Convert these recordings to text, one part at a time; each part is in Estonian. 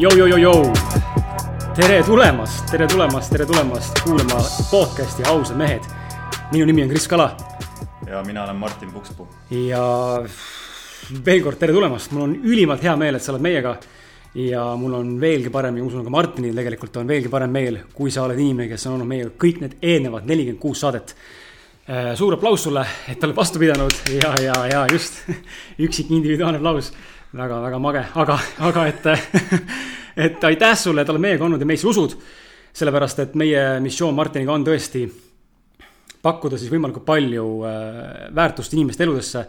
Jou-jou-jou-jou. tere tulemast, tere tulemast, tere tulemast kuulama podcast'i Ausad mehed. minu nimi on Kris Kala. ja mina olen Martin Pukspuu. ja veel kord tere tulemast, mul on ülimalt hea meel, et sa oled meiega. ja mul on veelgi parem ja usun ka Martinil tegelikult on veelgi parem meel, kui sa oled inimene, kes on olnud meiega kõik need eelnevad nelikümmend kuus saadet suur aplaus sulle, et oled vastu pidanud ja, ja, ja just üksik individuaalne aplaus väga-väga mage, aga, aga et, et aitäh sulle, et oled meiega olnud ja meisse usud. sellepärast, et meie missioon Martiniga on tõesti pakkuda siis võimalikult palju äh, väärtust inimeste eludesse.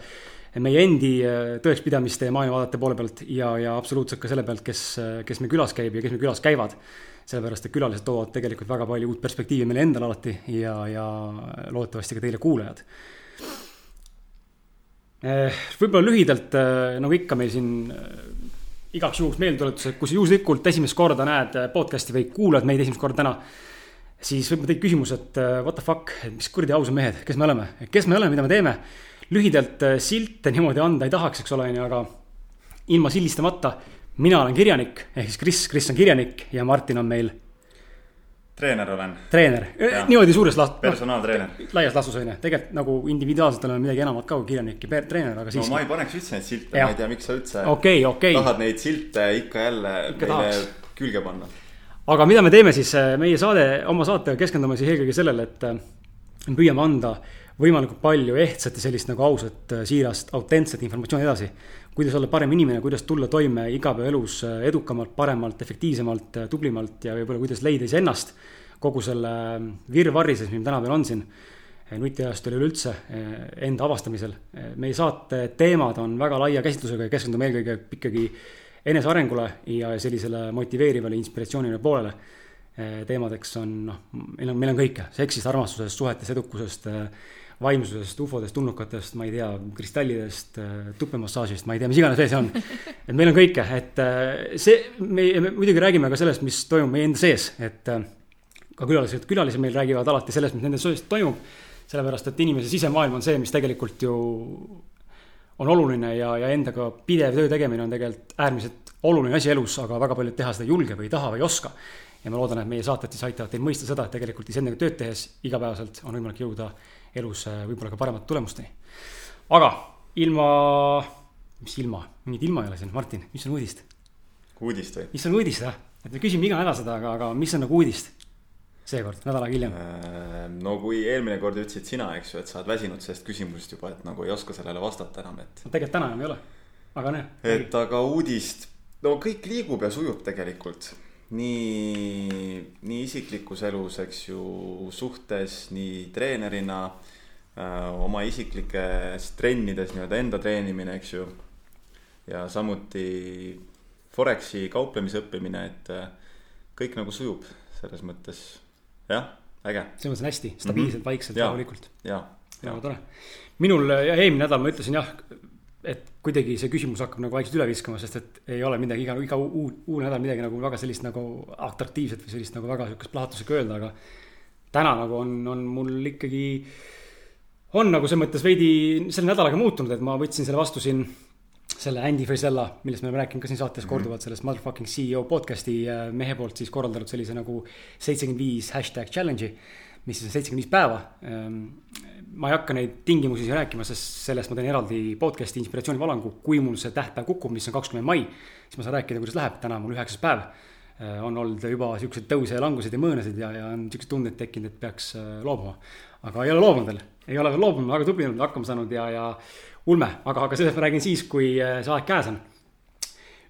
meie endi äh, tõekspidamiste ja maailmavaadete poole pealt ja, ja absoluutselt ka selle pealt, kes, kes meil külas käib ja kes meil külas käivad. sellepärast, et külalised toovad tegelikult väga palju uut perspektiivi meile endale alati ja, ja loodetavasti ka teile, kuulajad võib-olla lühidalt, eh, nagu ikka meil siin eh, igaks juhuks meeldetuletuseks, kui sa juhuslikult esimest korda näed podcast'i või kuulad meid esimest korda täna. siis võib-olla tekib küsimus, et what the fuck, mis kuradi ausad mehed, kes me oleme, kes me oleme, mida me teeme. lühidalt silte niimoodi anda ei tahaks, eks ole, on ju, aga ilma sildistamata. mina olen kirjanik, ehk siis Kris, Kris on kirjanik ja Martin on meil treener olen. treener, niimoodi suures laht-. personaaltreener no,. laias laastus on ju, tegelikult nagu individuaalselt oleme midagi enamat ka kui kirjanik ja treener, aga siiski. no ma ei paneks üldse neid silte, ma ei tea, miks sa üldse okay, okay. tahad neid silte ikka jälle ikka meile tahaks. külge panna. aga mida me teeme siis, meie saade, oma saatega keskendume siis eelkõige sellele, et me püüame anda võimalikult palju ehtsat ja sellist nagu ausat, siirast, autentset informatsiooni edasi kuidas olla parem inimene, kuidas tulla toime igapäevaelus edukamalt, paremalt, efektiivsemalt, tublimalt ja võib-olla kuidas leida iseennast kogu selle virvarri sees, mis tänapäeval on siin nutiajastul üleüldse enda avastamisel. meie saate teemad on väga laia käsitlusega ja keskendume eelkõige ikkagi enesearengule ja sellisele motiveerivale, inspiratsioonile poolele. teemadeks on noh, meil on, meil on kõike, seksist, armastusest, suhetest, edukusest vaimsusest, ufodest, tulnukatest, ma ei tea, kristallidest, tupemassaažist, ma ei tea, mis iganes veel see on. et meil on kõike, et äh, see, me, me muidugi räägime ka sellest, mis toimub meie enda sees, et äh, ka külalised, külalised meil räägivad alati sellest, mis nende sees toimub. sellepärast, et inimese sisemaailm on see, mis tegelikult ju on oluline ja, ja endaga pidev töö tegemine on tegelikult äärmiselt oluline asi elus, aga väga paljud teha seda ei julge või ei taha või ei oska. ja ma loodan, et meie saated siis aitavad teil mõista seda, et tegelikult iseendaga tööd tehes igapäevaselt on võimalik jõuda elus äh, võib-olla ka paremate tulemusteni. aga ilma, mis ilma, mingit ilma ei ole siin, Martin, mis on uudist? uudist või? mis on uudist jah, et me küsime iga nädal seda, aga, aga mis on nagu uudist? seekord, nädal aega hiljem. Äh, no kui eelmine kord ütlesid sina, eks ju, et sa oled väsinud sellest küsimusest juba, et nagu ei oska sellele vastata enam, et. no tegelikult täna enam ei ole, aga noh. et aga uudist, no kõik liigub ja sujub tegelikult nii, nii isiklikus elus, eks ju, suhtes, nii treenerina äh,, oma isiklikes trennides nii-öelda enda treenimine, eks ju. ja samuti Foreksi kauplemise õppimine, et äh, kõik nagu sujub selles mõttes, jah, äge. selles mõttes on hästi, stabiilselt mm, -hmm. vaikselt, rahulikult. ja, ja tore. minul eelmine nädal ma ütlesin jah et kuidagi see küsimus hakkab nagu vaikselt üle viskama, sest et ei ole midagi iga, iga uue, uue nädal midagi nagu väga sellist nagu atraktiivset või sellist nagu väga sihukest plahvatuslikku öelda, aga. täna nagu on, on mul ikkagi, on nagu selles mõttes veidi selle nädalaga muutunud, et ma võtsin selle vastu siin. selle Andy Frisella, millest me oleme rääkinud ka siin saates mm -hmm. korduvalt, sellest motherfucking CEO podcast'i äh, mehe poolt siis korraldanud sellise nagu seitsekümmend viis hashtag challenge'i mis on seitsekümmend viis päeva ehm, ma ei hakka neid tingimusi siin rääkima, sest sellest ma teen eraldi podcast'i inspiratsioonivalangu, kui mul see tähtpäev kukub, mis on kakskümmend mai. siis ma saan rääkida, kuidas läheb, täna on mul üheksas päev. Äh, on olnud juba siukseid tõuse ja languseid ja mõõnasid ja, ja on siuksed tunded tekkinud, et peaks äh, loobuma. aga ei ole loobunud veel, ei ole veel loobunud, väga tubli olnud, hakkama saanud ja, ja ulme, aga, aga sellest ma räägin siis, kui äh, see aeg käes on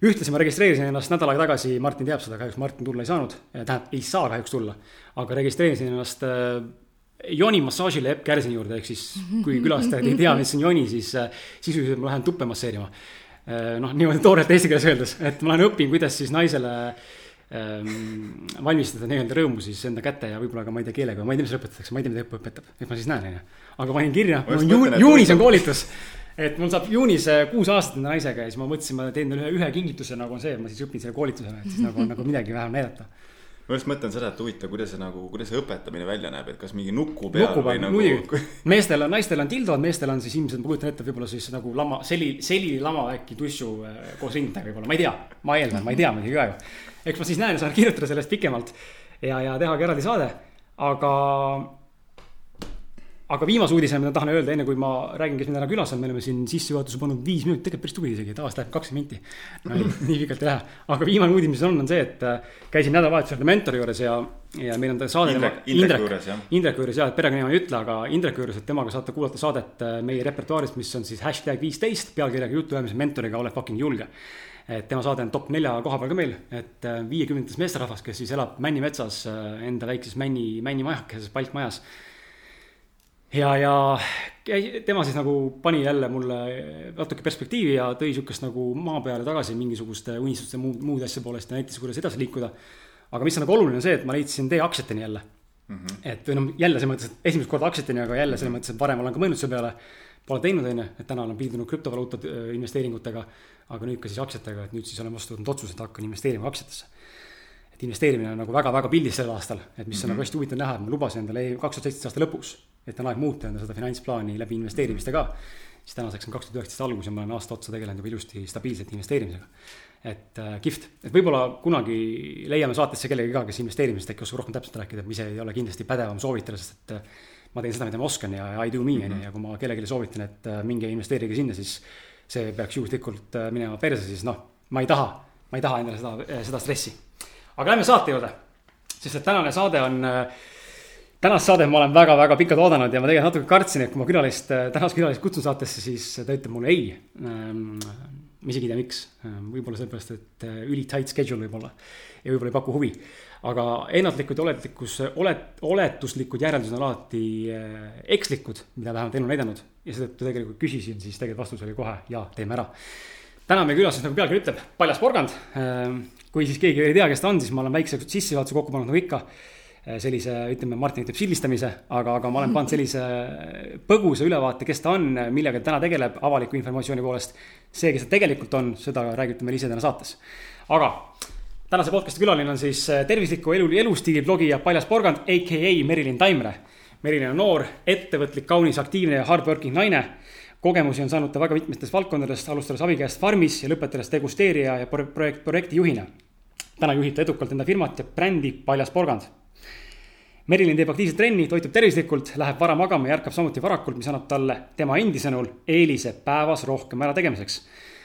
ühtlasi ma registreerisin ennast nädal aega tagasi, Martin teab seda, kahjuks Martin tulla ei saanud, tähendab, ei saa kahjuks tulla. aga registreerisin ennast joni massaažile Epp Kärsini juurde, ehk siis kui külastajad ei tea, mis on joni, siis äh, sisuliselt ma lähen tuppe masseerima. Noh, niimoodi toorelt eesti keeles öeldes, et ma lähen õpin, kuidas siis naisele ähm, valmistada nii-öelda rõõmu siis enda käte ja võib-olla ka ma ei tea keelega, ma ei tea, mis õpetatakse, ma ei tea, mida õpe õpetab, et ma siis näen, on ju. aga panin kirja, juun, juunis on koolitus et mul saab juunis äh, kuus aastat enda naisega ja siis ma mõtlesin, ma teen talle ühe, ühe kingituse nagu on see, et ma siis õpin selle koolitusena, et siis nagu on nagu midagi vähem näidata ma just mõtlen seda, et huvitav, kuidas see nagu, kuidas see õpetamine välja näeb, et kas mingi nuku peal nuku või peal nagu muidugi, meestel on, naistel on tildod, meestel on siis ilmselt, ma kujutan ette, võib-olla siis nagu lama, seli, selilama äkki tussu äh, koos rindadega võib-olla, ma ei tea. ma eeldan, ma ei tea muidugi ka ju. eks ma siis näen, saan kirjutada sellest pikemalt ja, ja tehagi eraldi saade, aga. Aga viimase uudisena, mida tahan öelda, enne kui ma räägin, kes meil täna külas on, me oleme siin sissejuhatuse pannud viis minutit, tegelikult päris tubli isegi, tavaliselt läheb kakskümmend minti. no nii pikalt ei lähe, aga viimane uudis, mis on, on see, et äh, käisin nädalavahetusel mentori juures ja, ja meil on ta saade. Indrek, Indreku juures jah. Indreku juures jah, et perekonnanime ei ütle, aga Indreku juures, et temaga saate kuulata saadet äh, meie repertuaarist, mis on siis hashtag viisteist pealkirjaga jutuajamise mentoriga ole fucking julge. et tema saade on top nelja koha peal ka meil, et äh, viiekümnendas meesterahvas, kes siis elab Männimetsas enda väikses Männi, Männimajakeses, palkmajas. ja, ja tema siis nagu pani jälle mulle natuke perspektiivi ja tõi sihukest nagu maa peale tagasi mingisuguste unistuste muud, muude asjade poolest ja näitas, kuidas edasi liikuda. aga mis on nagu oluline, on see, et ma leidsin tee aktsiateni jälle mm. -hmm. et või noh, jälle selles mõttes, et esimest korda aktsiateni, aga jälle selles mõttes, et varem olen ka mõelnud selle peale. Pole teinud, on ju, et täna olen piirdunud krüptovaluuta äh, investeeringutega, aga nüüd ka siis aktsiatega, et nüüd siis olen vastu võtnud otsuse, et hakkan investeerima aktsiatesse. Et investeerimine on nagu väga-väga pildis sel aastal, et mis on mm -hmm. nagu hästi huvitav näha, et ma lubasin endale kaks tuhat seitseteist aasta lõpus, et on aeg muuta enda seda finantsplaani läbi investeerimiste ka. siis tänaseks on kaks tuhat üheksateist algus ja ma olen aasta otsa tegelenud juba ilusti stabiilselt investeerimisega. et äh, kihvt, et võib-olla kunagi leiame saatesse kellegi ka, kes investeerimisest äkki oskab rohkem täpselt rääkida, ma ise ei ole kindlasti pädevam soovitaja, sest et äh, ma teen seda, mida ma oskan ja I do me on ju, ja kui ma kellelegi soovitan, et äh, minge investeerige sinna, siis see peaks juhuslikult äh, minema perse, siis noh, ma ei taha, ma ei taha endale seda, seda stressi. Aga lähme saate juurde, sest et tänane saade on äh, tänast saadet ma olen väga-väga pikalt oodanud ja ma tegelikult natuke kartsin, et kui ma külalist, tänast külalist kutsun saatesse, siis ta ütleb mulle ei. ma isegi ei tea, miks, võib-olla sellepärast, et äh, üli tight schedule võib-olla. Ja võib-olla ei paku huvi. aga ennatlikud ja oletlikus, olet-, oletuslikud järeldused on alati äh, ekslikud, mida vähemalt elu on näidanud. Ja seetõttu tegelikult küsisin, siis tegelikult vastus oli kohe ja teeme ära täna meie külas, nagu pealkiri ütleb, Paljas porgand. kui siis keegi ei tea, kes ta on, siis ma olen väikse sissejuhatuse kokku pannud nagu ikka. sellise, ütleme, Martin ütleb sildistamise, aga, aga ma olen pannud sellise põgusa ülevaate, kes ta on, millega ta täna tegeleb avaliku informatsiooni poolest. see, kes ta tegelikult on, seda räägib ta meile ise täna saates. aga tänase podcast'i külaline on siis tervisliku elu, elustiili blogija Paljas porgand, AKA Merilin Taimre. Merilin on noor, ettevõtlik, kaunis, aktiivne ja hardworking naine kogemusi on saanud ta väga mitmetest valdkondadest, alustades abikäest farmis ja lõpetades degusteerija ja pro- projekt, projektijuhina. täna juhib ta edukalt enda firmat ja brändi Paljas porgand. Merilin teeb aktiivset trenni, toitub tervislikult, läheb vara magama ja ärkab samuti varakult, mis annab talle tema endi sõnul eelise päevas rohkem ärategemiseks.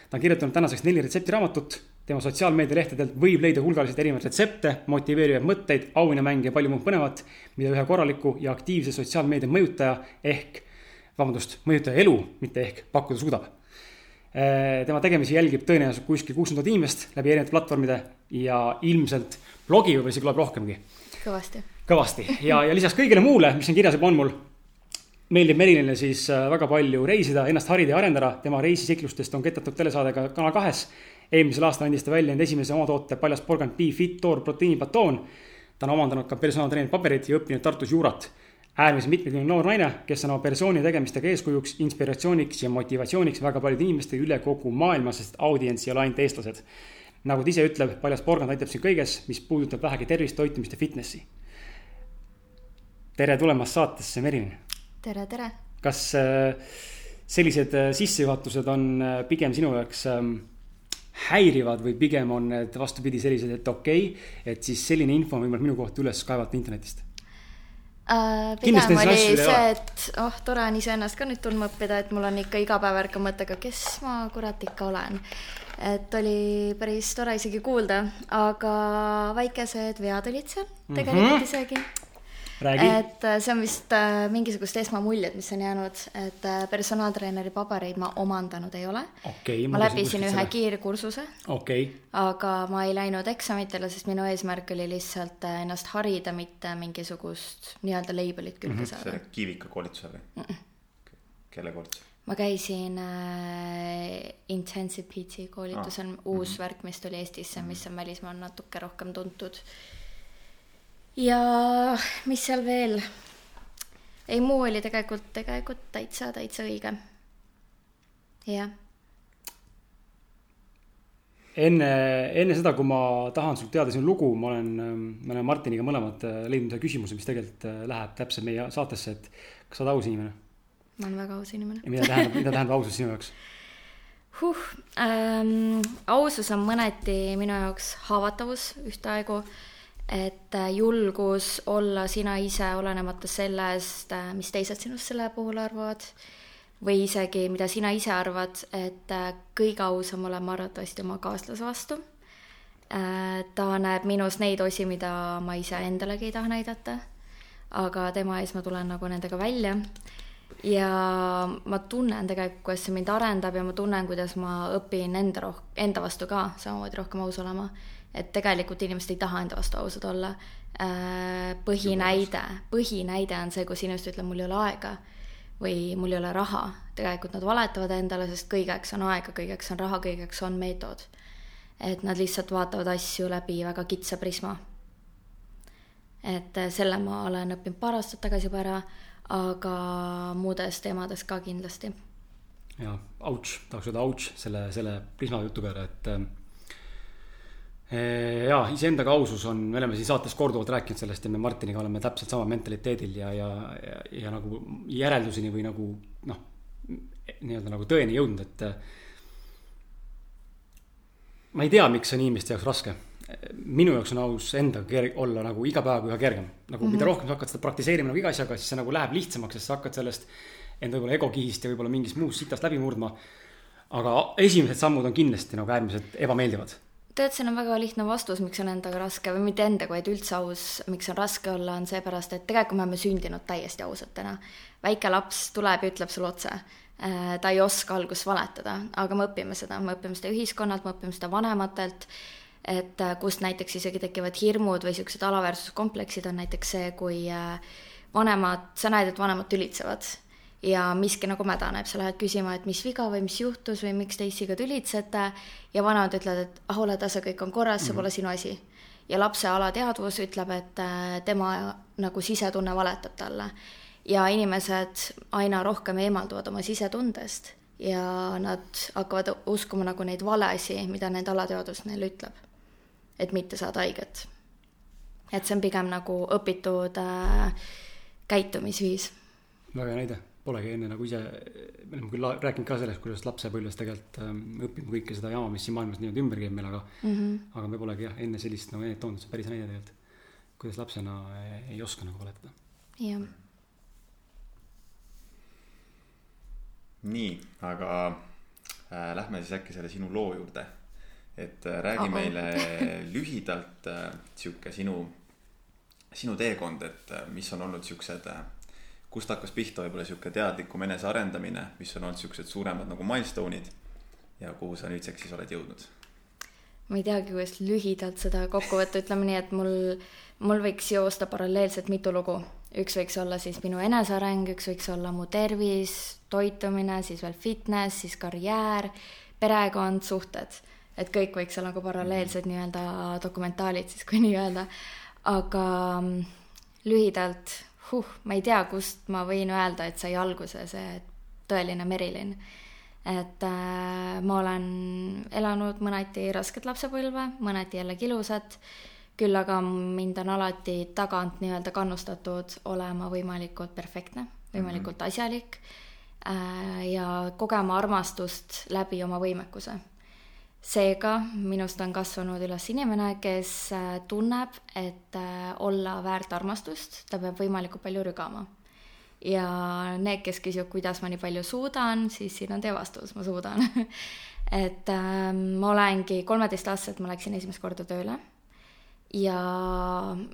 ta on kirjutanud tänaseks neli retseptiraamatut, tema sotsiaalmeedialehtedelt võib leida hulgaliselt erinevaid retsepte, motiveerivaid mõtteid, auhinnamänge ja palju muud põnevat, mida ühe korraliku ja aktiivse sotsiaalmeedia mõjutaja ehk vabandust, mõjutaja elu, mitte ehk pakkuda suudab. tema tegemisi jälgib tõenäoliselt kuskil kuuskümmend tuhat inimest läbi erinevate platvormide ja ilmselt blogi võib-olla isegi loeb rohkemgi, kõvasti. kõvasti ja, ja lisaks kõigele muule, mis siin kirjas juba on mul, meeldib Merilinile siis äh, väga palju reisida, ennast harida ja arendada, tema reisisiklustest on ketatud telesaade ka Kanal kahes. eelmisel aastal andis ta välja enda esimese omatoote Paljas porgand Be Fit Toor proteiinibatoon. ta on omandanud ka personaaltreeneri paberid ja õppinud Tartus juurat äärmiselt mitmekülgne noor naine, kes on oma persooni tegemistega eeskujuks, inspiratsiooniks ja motivatsiooniks väga paljude inimeste üle kogu maailma, sest audients ei ole ainult eestlased. nagu ta ise ütleb, paljas porgand aitab sind kõiges, mis puudutab vähegi tervist, toitumist ja fitnessi. tere tulemast saatesse, Merilin. tere, tere. kas äh, sellised äh, sissejuhatused on äh, pigem sinu jaoks ähm, häirivad või pigem on need vastupidi sellised, et okei okay,, et siis selline info on võimalik minu kohta üles kaevata internetist? Kindlasti pigem oli see, et oh, tore on iseennast ka nüüd tundma õppida, et mul on ikka iga päev ärkan mõttega, kes ma kurat ikka olen. et oli päris tore isegi kuulda, aga väikesed vead olid seal tegelikult mm -hmm. isegi. räägi. et äh, see on vist äh, mingisugused esmamuljed, mis on jäänud, et äh, personaaltreeneri pabereid ma omandanud ei ole. okei. ma läbisin ühe kiirkursuse okei, aga ma ei läinud eksamitele, sest minu eesmärk oli lihtsalt äh, ennast harida, mitte mingisugust nii-öelda labelit külge mm -hmm. saada selle. Kiivika koolituse või? kelle koolitus? ma käisin äh, Intensive PT koolitusel ah,, uus mm -hmm. värk, mis tuli Eestisse, mis on välismaal natuke rohkem tuntud. Ja mis seal veel? ei, muu oli tegelikult, tegelikult täitsa, täitsa õige. jah, enne, enne seda, kui ma tahan sult teada sinu lugu, ma olen, me oleme Martiniga mõlemad äh, leidnud ühe küsimuse, mis tegelikult äh, läheb täpselt meie saatesse, et kas sa oled aus inimene? ma olen väga aus inimene. mida tähendab, mida tähendab ausus sinu jaoks? huh ähm,, ausus on mõneti minu jaoks haavatavus ühtaegu, et äh, julgus olla sina ise, olenemata sellest, mis teised sinust selle puhul arvavad või isegi, mida sina ise arvad, et äh, kõige ausam olen ma arvatavasti oma kaaslase vastu. Äh, ta näeb minus neid osi, mida ma ise endalegi ei taha näidata, aga tema ees ma tulen nagu nendega välja ja ma tunnen tegelikult, kuidas see mind arendab ja ma tunnen, kuidas ma õpin enda roh-, enda vastu ka samamoodi rohkem aus olema. Et tegelikult inimesed ei taha enda vastu ausad olla. Äh, põhinäide, põhinäide on see, kus inimesed ütlevad, mul ei ole aega või mul ei ole raha, tegelikult nad valetavad endale, sest kõigeks on aega, kõigeks on raha, kõigeks on meetod. et nad lihtsalt vaatavad asju läbi väga kitsa prisma. et selle ma olen õppinud paar aastat tagasi juba ära, aga muudes teemades ka kindlasti. jaa, ouch, tahaks öelda ouch selle, selle prisma jutu peale, et ja iseendaga ausus on, me oleme siin saates korduvalt rääkinud sellest ja me Martiniga oleme täpselt samal mentaliteedil ja, ja, ja, ja nagu järelduseni või nagu noh, nii-öelda nagu tõeni jõudnud, et. ma ei tea, miks see on inimeste jaoks raske. minu jaoks on aus endaga ker-, olla nagu iga päev üha kergem. nagu mm -hmm. mida mhm. rohkem sa hakkad seda praktiseerima nagu iga asjaga, siis see nagu läheb lihtsamaks, sest sa hakkad sellest enda võib-olla egokihist ja võib-olla mingist muust sitast läbi murdma. aga esimesed sammud on kindlasti nagu äärmiselt ebameeldivad tead, siin on väga lihtne vastus, miks on endaga raske või mitte endaga, vaid üldse aus, miks on raske olla, on seepärast, et tegelikult me oleme sündinud täiesti ausatena. väike laps tuleb ja ütleb sulle otse. Äh, ta ei oska alguses valetada, aga me õpime seda, me õpime seda ühiskonnalt, me õpime seda vanematelt, et äh, kust näiteks isegi tekivad hirmud või niisugused alaväärsuskompleksid on näiteks see, kui äh, vanemad, sa näed, et vanemad tülitsevad ja miski nagu mädaneb, sa lähed küsima, et mis viga või mis juhtus või miks te issiga tülitsete ja vanemad ütlevad, et ah, ole tasa, kõik on korras, see -hmm. pole sinu asi. ja lapse alateadvus ütleb, et äh, tema nagu sisetunne valetab talle. ja inimesed aina rohkem eemalduvad oma sisetundest ja nad hakkavad uskuma nagu neid valesid, mida nende alateadvus neile ütleb. et mitte saada haiget. et see on pigem nagu õpitud äh, käitumisviis. väga hea näide polegi enne nagu ise, me oleme küll rääkinud ka sellest, kuidas lapsepõlves tegelikult ähm, õpime kõike seda jama, mis siin maailmas niimoodi ümber käib meil, aga mm, -hmm. aga me polegi jah, enne sellist nagu näidet toonud, see on päris näide tegelikult. kuidas lapsena ei oska nagu valetada. jah. nii, aga äh, lähme siis äkki selle sinu loo juurde. et äh, räägi Aha. meile lühidalt äh, sihuke sinu, sinu teekond, et äh, mis on olnud siuksed äh, kust hakkas pihta võib-olla sihuke teadlikum enesearendamine, mis on olnud siuksed suuremad nagu milstone'id ja kuhu sa nüüdseks siis oled jõudnud? ma ei teagi, kuidas lühidalt seda kokku võtta, ütleme nii, et mul, mul võiks joosta paralleelselt mitu lugu. üks võiks olla siis minu eneseareng, üks võiks olla mu tervis, toitumine, siis veel fitness, siis karjäär, perekond, suhted. et kõik võiks olla nagu paralleelsed mhm. nii-öelda dokumentaalid siis, kui nii öelda. aga mm, lühidalt huh, ma ei tea, kust ma võin öelda, et sai alguse see tõeline Merilin. et äh, ma olen elanud mõneti rasket lapsepõlve, mõneti jällegi ilusat, küll aga mind on alati tagant nii-öelda kannustatud olema võimalikult perfektne, võimalikult mm -hmm. asjalik äh, ja kogema armastust läbi oma võimekuse seega minust on kasvanud üles inimene, kes äh, tunneb, et äh, olla väärt armastust, ta peab võimalikult palju rügama. ja need, kes küsivad, kuidas ma nii palju suudan, siis siin on teie vastus, ma suudan et äh, ma olengi kolmeteistaastaselt, ma läksin esimest korda tööle ja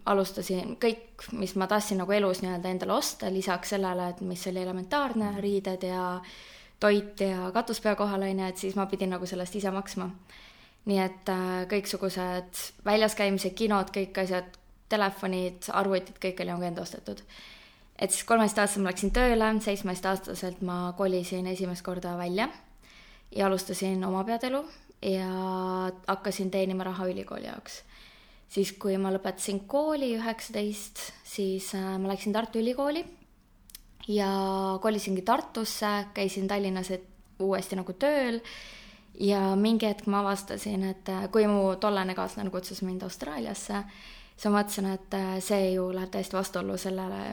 alustasin kõik, mis ma tahtsin nagu elus nii-öelda endale osta, lisaks sellele, et mis oli elementaarne, riided ja äh, toit ja katus pea kohal, on ju, et siis ma pidin nagu sellest ise maksma. nii et äh, kõiksugused väljas käimised, kinod, kõik asjad, telefonid, arvutid, kõik oli nagu enda ostetud. et siis kolmeteistaastaselt ma läksin tööle, seitsmeteistaastaselt ma kolisin esimest korda välja ja alustasin oma peadelu ja hakkasin teenima raha ülikooli jaoks. siis, kui ma lõpetasin kooli üheksateist, siis äh, ma läksin Tartu Ülikooli ja kolisingi Tartusse, käisin Tallinnas uuesti nagu tööl ja mingi hetk ma avastasin, et äh, kui mu tollane kaaslane kutsus mind Austraaliasse, siis ma mõtlesin, et äh, see ju läheb täiesti vastuollu sellele,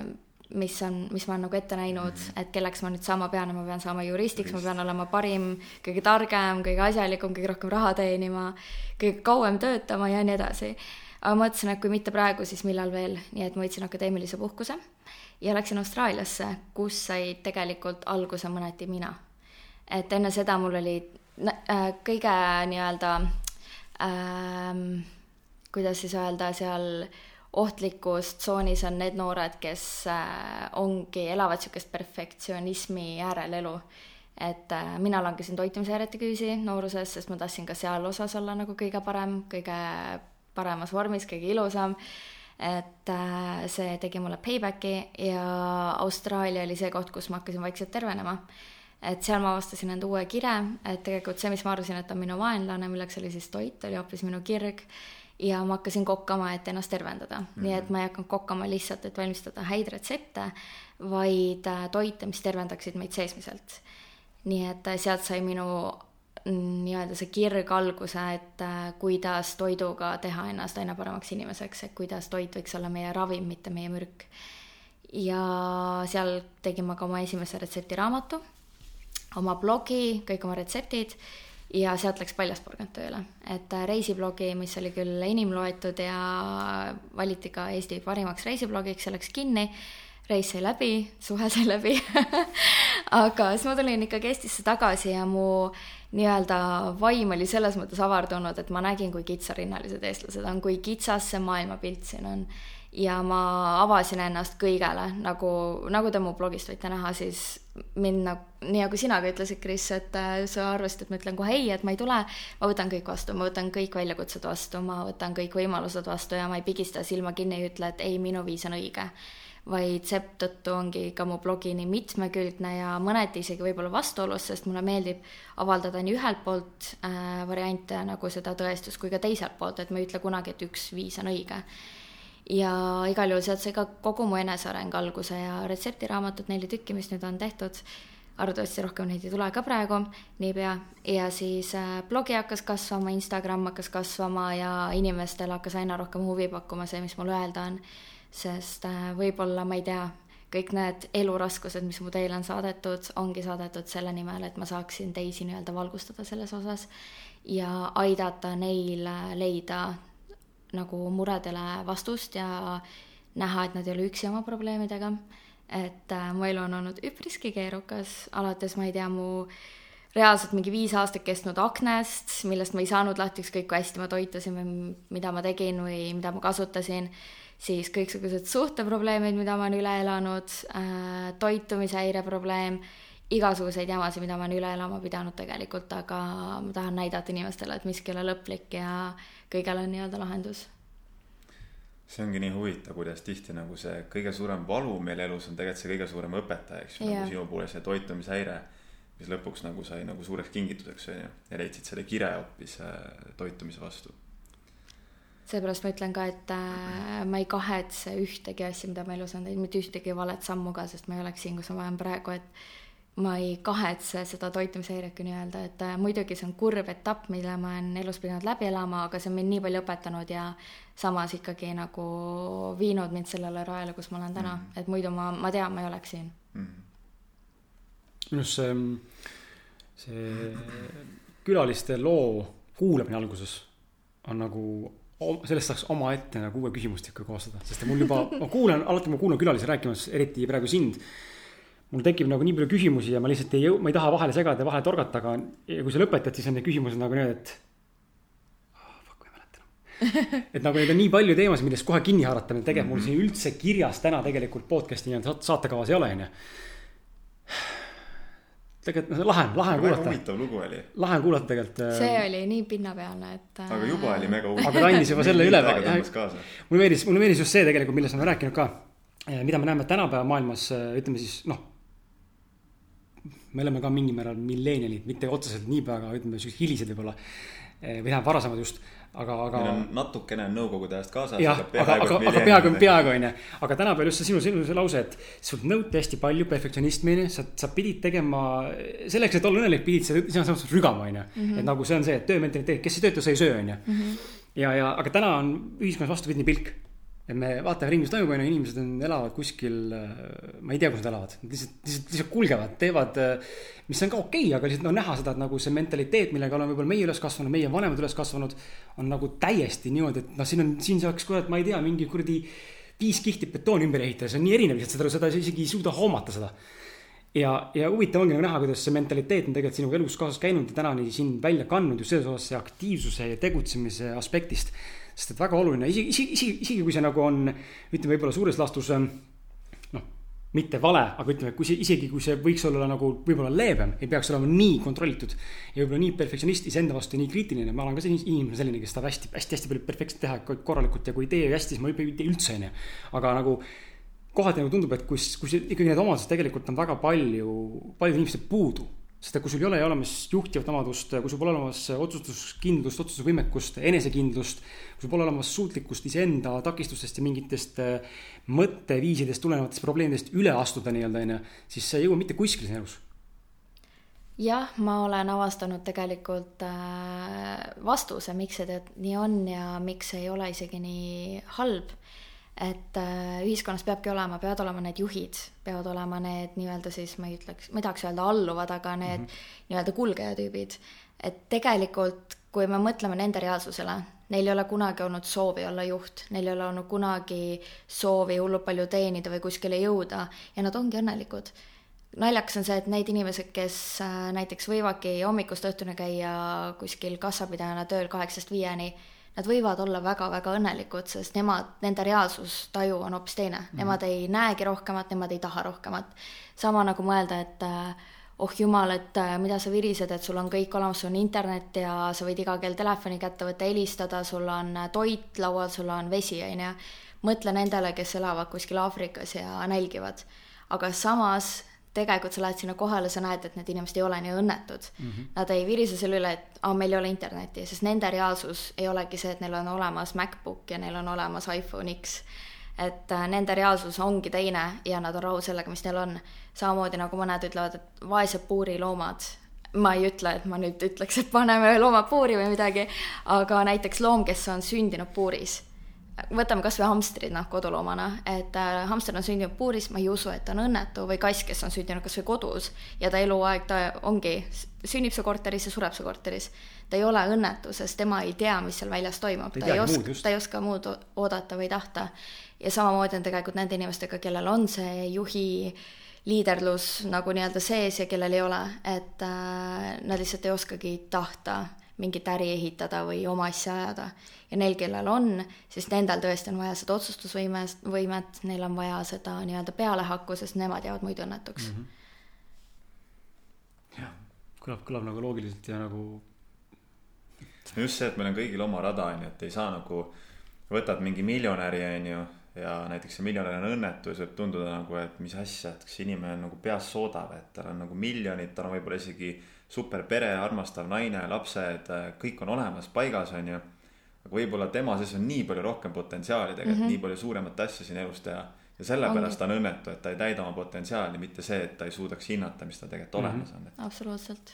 mis on, mis ma olen nagu ette näinud mm, -hmm. et kelleks ma nüüd saama pean ja ma pean saama juristiks, ma pean olema parim, kõige targem, kõige asjalikum, kõige rohkem raha teenima, kõige kauem töötama ja nii edasi. aga ma mõtlesin, et kui mitte praegu, siis millal veel, nii et ma võtsin akadeemilise puhkuse ja läksin Austraaliasse, kus sai tegelikult alguse mõneti mina. et enne seda mul oli Äh, kõige nii-öelda ähm,, kuidas siis öelda, seal ohtlikus tsoonis on need noored, kes äh, ongi, elavad niisugust perfektsionismi äärel elu. et äh, mina langesin toitumishäirete küüsi nooruses, sest ma tahtsin ka seal osas olla nagu kõige parem, kõige paremas vormis, kõige ilusam et äh, see tegi mulle paybacki ja Austraalia oli see koht, kus ma hakkasin vaikselt tervenema et seal ma avastasin enda uue kire, et tegelikult see, mis ma arvasin, et on minu vaenlane, milleks oli siis toit, oli hoopis minu kirg. ja ma hakkasin kokkama, et ennast tervendada mm, -hmm. nii et ma ei hakanud kokkama lihtsalt, et valmistada häid retsepte, vaid äh, toite, mis tervendaksid meid seesmiselt. nii et äh, sealt sai minu nii-öelda see kirg alguse, et äh, kuidas toiduga teha ennast aina paremaks inimeseks, et kuidas toit võiks olla meie ravim, mitte meie mürk. ja seal tegin ma ka oma esimese retseptiraamatu oma blogi, kõik oma retseptid ja sealt läks Paljasporgand tööle, et äh, reisiblogi, mis oli küll enim loetud ja valiti ka Eesti parimaks reisiblogiks, see läks kinni. reis sai läbi, suhe sai läbi aga siis ma tulin ikkagi Eestisse tagasi ja mu nii-öelda vaim oli selles mõttes avardunud, et ma nägin, kui kitsarinnalised eestlased on, kui kitsas see maailmapilt siin on ja ma avasin ennast kõigele, nagu, nagu te mu blogist võite näha, siis mind nagu, nii nagu sina ka ütlesid, Kris, et äh, sa arvasid, et ma ütlen kohe ei, et ma ei tule, ma võtan kõik vastu, ma võtan kõik väljakutsed vastu, ma võtan kõik võimalused vastu ja ma ei pigista silma kinni ei ütle, et ei, minu viis on õige. Vaid seetõttu ongi ka mu blogi nii mitmekülgne ja mõneti isegi võib-olla vastuolus, sest mulle meeldib avaldada nii ühelt poolt äh, variante nagu seda tõestust kui ka teiselt poolt, et ma ei ütle kunagi, et üks viis on õige. Ja igal juhul sealt sai ka kogu mu eneseareng alguse ja retseptiraamatud, neli tükki, mis nüüd on tehtud, arvatavasti rohkem neid ei tule ka praegu niipea, ja siis äh, blogi hakkas kasvama, Instagram hakkas kasvama ja inimestel hakkas aina rohkem huvi pakkuma see, mis mul öelda on, sest äh, võib-olla, ma ei tea, kõik need eluraskused, mis mu teele on saadetud, ongi saadetud selle nimel, et ma saaksin teisi nii-öelda valgustada selles osas ja aidata neil äh, leida nagu muredele vastust ja näha, et nad ei ole üksi oma probleemidega. et äh, mu elu on olnud üpriski keerukas, alates ma ei tea, mu reaalselt mingi viis aastat kestnud aknast, millest ma ei saanud lahti, ükskõik kui hästi ma toitusin või mida ma tegin või mida ma kasutasin, siis kõiksugused suhteprobleemid, mida ma olen üle elanud äh,, toitumishäire probleem, igasuguseid jamasid, mida ma olen üle elama pidanud tegelikult, aga ma tahan näidata inimestele, et miski ei ole lõplik ja kõigel on nii-öelda lahendus. see ongi nii huvitav, kuidas tihti nagu see kõige suurem valu meil elus on tegelikult see kõige suurem õpetaja, eks ju, nagu sinu puhul see toitumishäire, mis lõpuks nagu sai nagu suureks kingituseks, on ju, ja leidsid selle kire hoopis äh, toitumise vastu seepärast ma ütlen ka, et äh, ma ei kahetse ühtegi asja, mida ma elus olen teinud, mitte ühtegi valet sammu ka, sest ma ei oleks siin, kus ma olen praegu, et ma ei kahetse seda toitumishäiretki nii-öelda, et äh, muidugi see on kurb etapp, mille ma olen elus pidanud läbi elama, aga see on mind nii palju õpetanud ja samas ikkagi nagu viinud mind sellele rajale, kus ma olen täna mm, -hmm. et muidu ma, ma tean, ma ei oleks siin mm. -hmm. minu arust see, see külaliste loo kuulamine alguses on nagu sellest saaks omaette nagu uue küsimustiku koostada, sest mul juba, ma kuulan, alati ma kuulan külalisi rääkimas, eriti praegu sind mul tekib nagu nii palju küsimusi ja ma lihtsalt ei jõu-, ma ei taha vahele segada ja vahele torgata, aga kui sa lõpetad, siis on need küsimused nagu need, et oh,. Fuck, ma ei mäleta enam. et nagu neid on nii palju teemasid, millest kohe kinni haarata, tegelikult mul siin üldse kirjas täna tegelikult podcast'i nii-öelda saatekavas ei ole, onju tegelikult noh, lahe lahe on kuulata. huvitav lugu oli. lahe on kuulata tegelikult. Äh, see oli nii pinnapealne, et. aga juba oli mega huvitav. aga ta andis juba selle üle. mulle meeldis, mulle meeldis just see tegelikult, millest me oleme rääkinud ka. mida me näeme tänapäeva maailmas, äh, ütleme siis noh me oleme ka mingil määral millenialid, mitte otseselt nii väga, ütleme siuksed hilised võib-olla. Või tähendab varasemad just aga, aga. meil on natukene nõukogude ajast kaasas. jah, aga, aga, aga peaaegu, peaaegu on ju. aga tänapäeval just see sinu, sinu see lause, et sult nõuti hästi palju perfektsionismini, sa, sa pidid tegema, selleks, et olla õnnelik, pidid sa sõna sõnas rügama, on ju. Mhm. et nagu see on see, et töömentaliteet, kes ei tööta, see ei söö, on ju. Mhm. ja, ja, aga täna on ühiskonnas vastupidine pilk et me vaatame ringi, mis toimub, on ju, inimesed on, elavad kuskil, äh, ma ei tea, kus nad elavad, lihtsalt, lihtsalt, lihtsalt kulgevad, teevad, äh, mis on ka okei okay,, aga lihtsalt on no, näha seda, et nagu see mentaliteet, millega oleme võib-olla meie üles kasvanud, meie vanemad üles kasvanud, on nagu täiesti niimoodi, et noh, siin on, siin saaks kurat, ma ei tea, mingi kuradi viis kihti betooni ümber ehitada, see on nii erinev lihtsalt seda, seda isegi ei suuda hoomata seda. ja, ja huvitav ongi nagu näha, kuidas see mentaliteet on tegelikult sinuga elus kaasas käinud ja tänani siin välja kandnud just selles osas see aktiivsuse ja tegutsemise aspektist sest et väga oluline, isegi, isegi, isegi, isegi kui see nagu on, ütleme võib-olla suures laastus ähm, noh, mitte vale, aga ütleme, kui see, isegi kui see võiks olla nagu võib-olla leebem, ei peaks olema nii kontrollitud. ja võib-olla nii perfektsionist iseenda vastu ja nii kriitiline, ma olen ka selline inimene selline, kes tahab hästi, hästi, hästi palju perfektselt teha korralikult ja kui ei tee hästi, siis ma ei tee üldse, on ju. aga nagu kohati nagu tundub, et kus, kus ikkagi need omadused tegelikult on väga palju, paljudel inimestel puudu sest et kui sul ei ole olemas juhtivat omadust, kui sul pole olemas otsustuskindlust, otsustusvõimekust, enesekindlust, sul pole olemas suutlikkust iseenda takistustest ja mingitest äh, mõtteviisidest tulenevatest probleemidest üle astuda nii-öelda, on ju, siis sa ei jõua mitte kuskile siin elus. jah, ma olen avastanud tegelikult äh, vastuse, miks see nii on ja miks see ei ole isegi nii halb et äh, ühiskonnas peabki olema, peavad olema need juhid, peavad olema need nii-öelda siis ma ei ütleks, ma ei tahaks öelda alluvad, aga need mm -hmm. nii-öelda kulgejatüübid. et tegelikult, kui me mõtleme nende reaalsusele, neil ei ole kunagi olnud soovi olla juht, neil ei ole olnud kunagi soovi hullult palju teenida või kuskile jõuda ja nad ongi õnnelikud naljakas on see, et neid inimesed, kes äh, näiteks võivadki hommikust õhtuni käia kuskil kassapidajana tööl kaheksast viieni nad võivad olla väga-väga õnnelikud, sest nemad, nende reaalsustaju on hoopis teine mm. -hmm. Nemad ei näegi rohkemat, nemad ei taha rohkemat. sama nagu mõelda, et äh, oh jumal, et äh, mida sa virised, et sul on kõik olemas, sul on internet ja sa võid iga kell telefoni kätte võtta, helistada, sul on äh, toit laual, sul on vesi, on ju. mõtle nendele, kes elavad kuskil Aafrikas ja nälgivad. aga samas tegelikult sa lähed sinna kohale, sa näed, et need inimesed ei ole nii õnnetud mm. -hmm. Nad ei virise selle üle, et aa, meil ei ole internetti, sest nende reaalsus ei olegi see, et neil on olemas MacBook ja neil on olemas iPhone X. et äh, nende reaalsus ongi teine ja nad on rahul sellega, mis neil on. samamoodi nagu mõned ütlevad, et vaesed puuriloomad ma ei ütle, et ma nüüd ütleks, et paneme loomad puuri või midagi, aga näiteks loom, kes on sündinud puuris võtame kasvõi hamstrid, noh, koduloomana, et äh, hamster on sündinud puuris, ma ei usu, et ta on õnnetu, või kass, kes on sündinud kasvõi kodus ja ta eluaeg, ta ongi, sünnib see korteris ja sureb see korteris. ta ei ole õnnetu, sest tema ei tea, mis seal väljas toimub, ta ei oska, ta ei oska muud oodata või tahta. Ja samamoodi on tegelikult nende inimestega, kellel on see juhi liiderlus nagu nii-öelda sees ja kellel ei ole, et äh, nad lihtsalt ei oskagi tahta mingit äri ehitada või oma asja ajada. ja neil, kellel on, siis nendel tõesti on vaja seda otsustusvõime, võimet, neil on vaja seda nii-öelda pealehakku, sest nemad jäävad muidu õnnetuks mm. -hmm. jah, kõlab, kõlab nagu loogiliselt ja nagu. just see, et meil on kõigil oma rada, on ju, et ei saa nagu, võtad mingi miljonäri, on ju ja näiteks see miljonär on õnnetu ja see võib tunduda nagu, et mis asja, et kas inimene on nagu peast soodav, et tal on nagu miljonid, tal on võib-olla isegi super pere, armastav naine, lapsed, kõik on olemas, paigas, on ju. aga võib-olla tema sees on nii palju rohkem potentsiaali tegelikult mm, -hmm. nii palju suuremat asja siin elus teha. ja sellepärast ta on õnnetu, et ta ei täida oma potentsiaali, mitte see, et ta ei suudaks hinnata, mis tal tegelikult mm -hmm. olemas on. absoluutselt.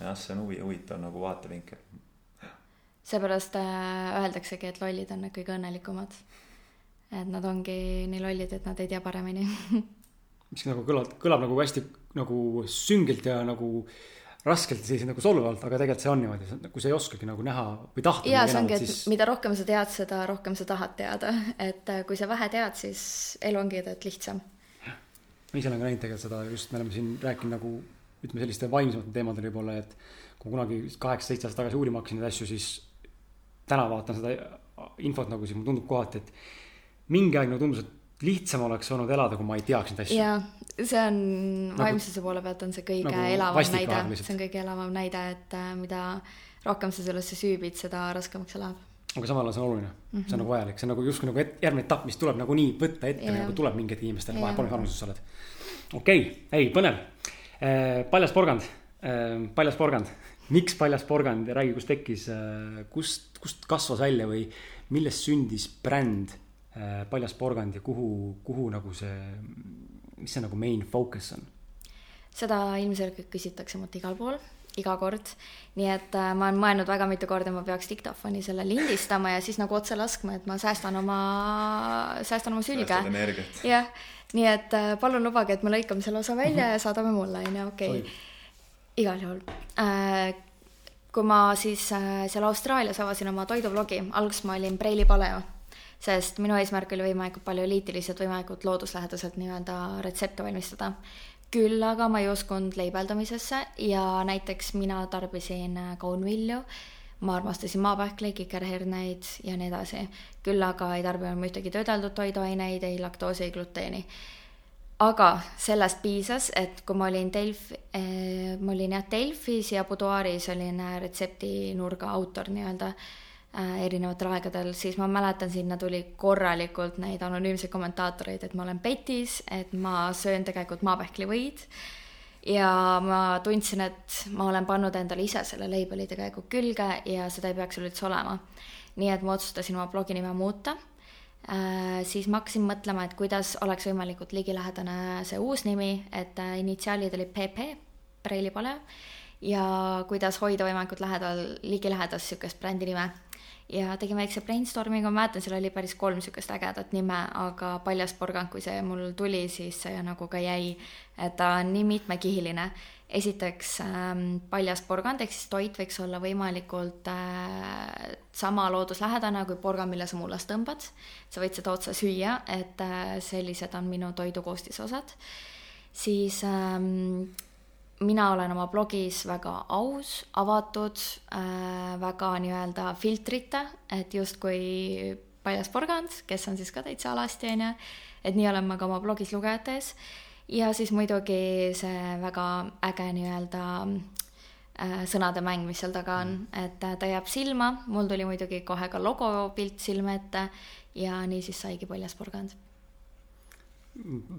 jah, see on huvi, huvitav nagu vaatevinkel. seepärast äh, öeldaksegi, et lollid on need kõige õnnelikumad. Et nad ongi nii lollid, et nad ei tea paremini mis nagu kõlab, kõlab nagu hästi nagu süngelt ja nagu raskelt ja selliselt nagu solvavalt, aga tegelikult see on niimoodi, kui sa ei oskagi nagu näha või tahta. ja see ongi, et siis... mida rohkem sa tead, seda rohkem sa tahad teada, et äh, kui sa vähe tead, siis elu ongi tegelikult lihtsam. ma ise olen ka näinud tegelikult seda, just me oleme siin rääkinud nagu ütleme selliste vaimsematel teemadel võib-olla, et kui kunagi kaheksa-seitse aastat tagasi uurima hakkasin neid asju, siis täna vaatan seda infot nagu, siis mulle tundub kohati, et mingi aeg nagu tundus, et lihtsam oleks olnud elada, kui ma ei teaks neid asju. jaa, see on nagu, vaimsuse poole pealt on see kõige nagu elavam näide, see on kõige elavam näide, et äh, mida rohkem sa sellesse süübid, seda raskemaks see läheb. aga samal ajal see on oluline. Mm, -hmm. see on nagu vajalik, see on nagu justkui nagu et, järgmine etapp, mis tuleb nagunii võtta ette nagu tuleb mingi hetk inimestele, vahet pole, mis vanuses sa oled. okei. Okay., ei põnev. Eh,, paljas porgand. Eh,, paljas porgand. Miks paljas porgand ja räägi, kust tekkis, kust, kust kasvas välja või millest sündis bränd paljas porgand ja kuhu, kuhu nagu see, mis see nagu main focus on? seda ilmselgelt küsitakse mult igal pool iga kord. nii et äh, ma olen mõelnud väga mitu korda, ma peaks diktofoni selle lindistama ja siis nagu otse laskma, et ma säästan oma, säästan oma sülge. jah, nii et äh, palun lubage, et me lõikame selle osa välja mm -hmm. ja saadame mulle, on ju, okei okay.. igal juhul äh,. kui ma siis äh, seal Austraalias avasin oma toidublogi, alguses ma olin Preili paleo sest minu eesmärk oli võimalikult palju eliitiliselt, võimalikult looduslähedaselt nii-öelda retsepte valmistada küll aga ma ei uskunud leibeldamisesse ja näiteks mina tarbisin kaunvilju, ma armastasin maapähkleid, kikerherneid ja nii edasi. küll aga ei tarbinud ma ühtegi töödeldud toiduaineid, ei laktoosi, ei gluteeni. aga sellest piisas, et kui ma olin Delfi eh,, ma olin jah Delfis ja Boudoiris olin retseptinurga autor nii-öelda erinevatel aegadel, siis ma mäletan, sinna tuli korralikult neid anonüümseid kommentaatoreid, et ma olen petis, et ma söön tegelikult maapähklivõid. ja ma tundsin, et ma olen pannud endale ise selle label'i tegelikult külge ja seda ei peaks üleüldse olema. nii et ma otsustasin oma blogi nime muuta äh,. siis ma hakkasin mõtlema, et kuidas oleks võimalikult ligilähedane see uus nimi, et äh, initsiaalid olid PP, Preili pole, ja kuidas hoida võimalikult lähedal, ligilähedast niisugust brändi nime ja tegin väikse brainstorming'u, ma mäletan, seal oli päris kolm niisugust ägedat nime, aga Paljas porgand, kui see mul tuli, siis see nagu ka jäi, ta on nii mitmekihiline. esiteks ähm, paljas porgand ehk siis toit võiks olla võimalikult äh, sama looduslähedane kui porgand, mille sa mullast tõmbad. sa võid seda otse süüa, et äh, sellised on minu toidu koostisosad. siis ähm, mina olen oma blogis väga aus, avatud äh,, väga nii-öelda filtrita, et justkui paljas porgand, kes on siis ka täitsa alasti, on ju, et nii olen ma ka oma blogis lugejate ees. ja siis muidugi see väga äge nii-öelda äh, sõnade mäng, mis seal taga on, et äh, ta jääb silma, mul tuli muidugi kohe ka logopilt silme ette ja nii siis saigi paljas porgand.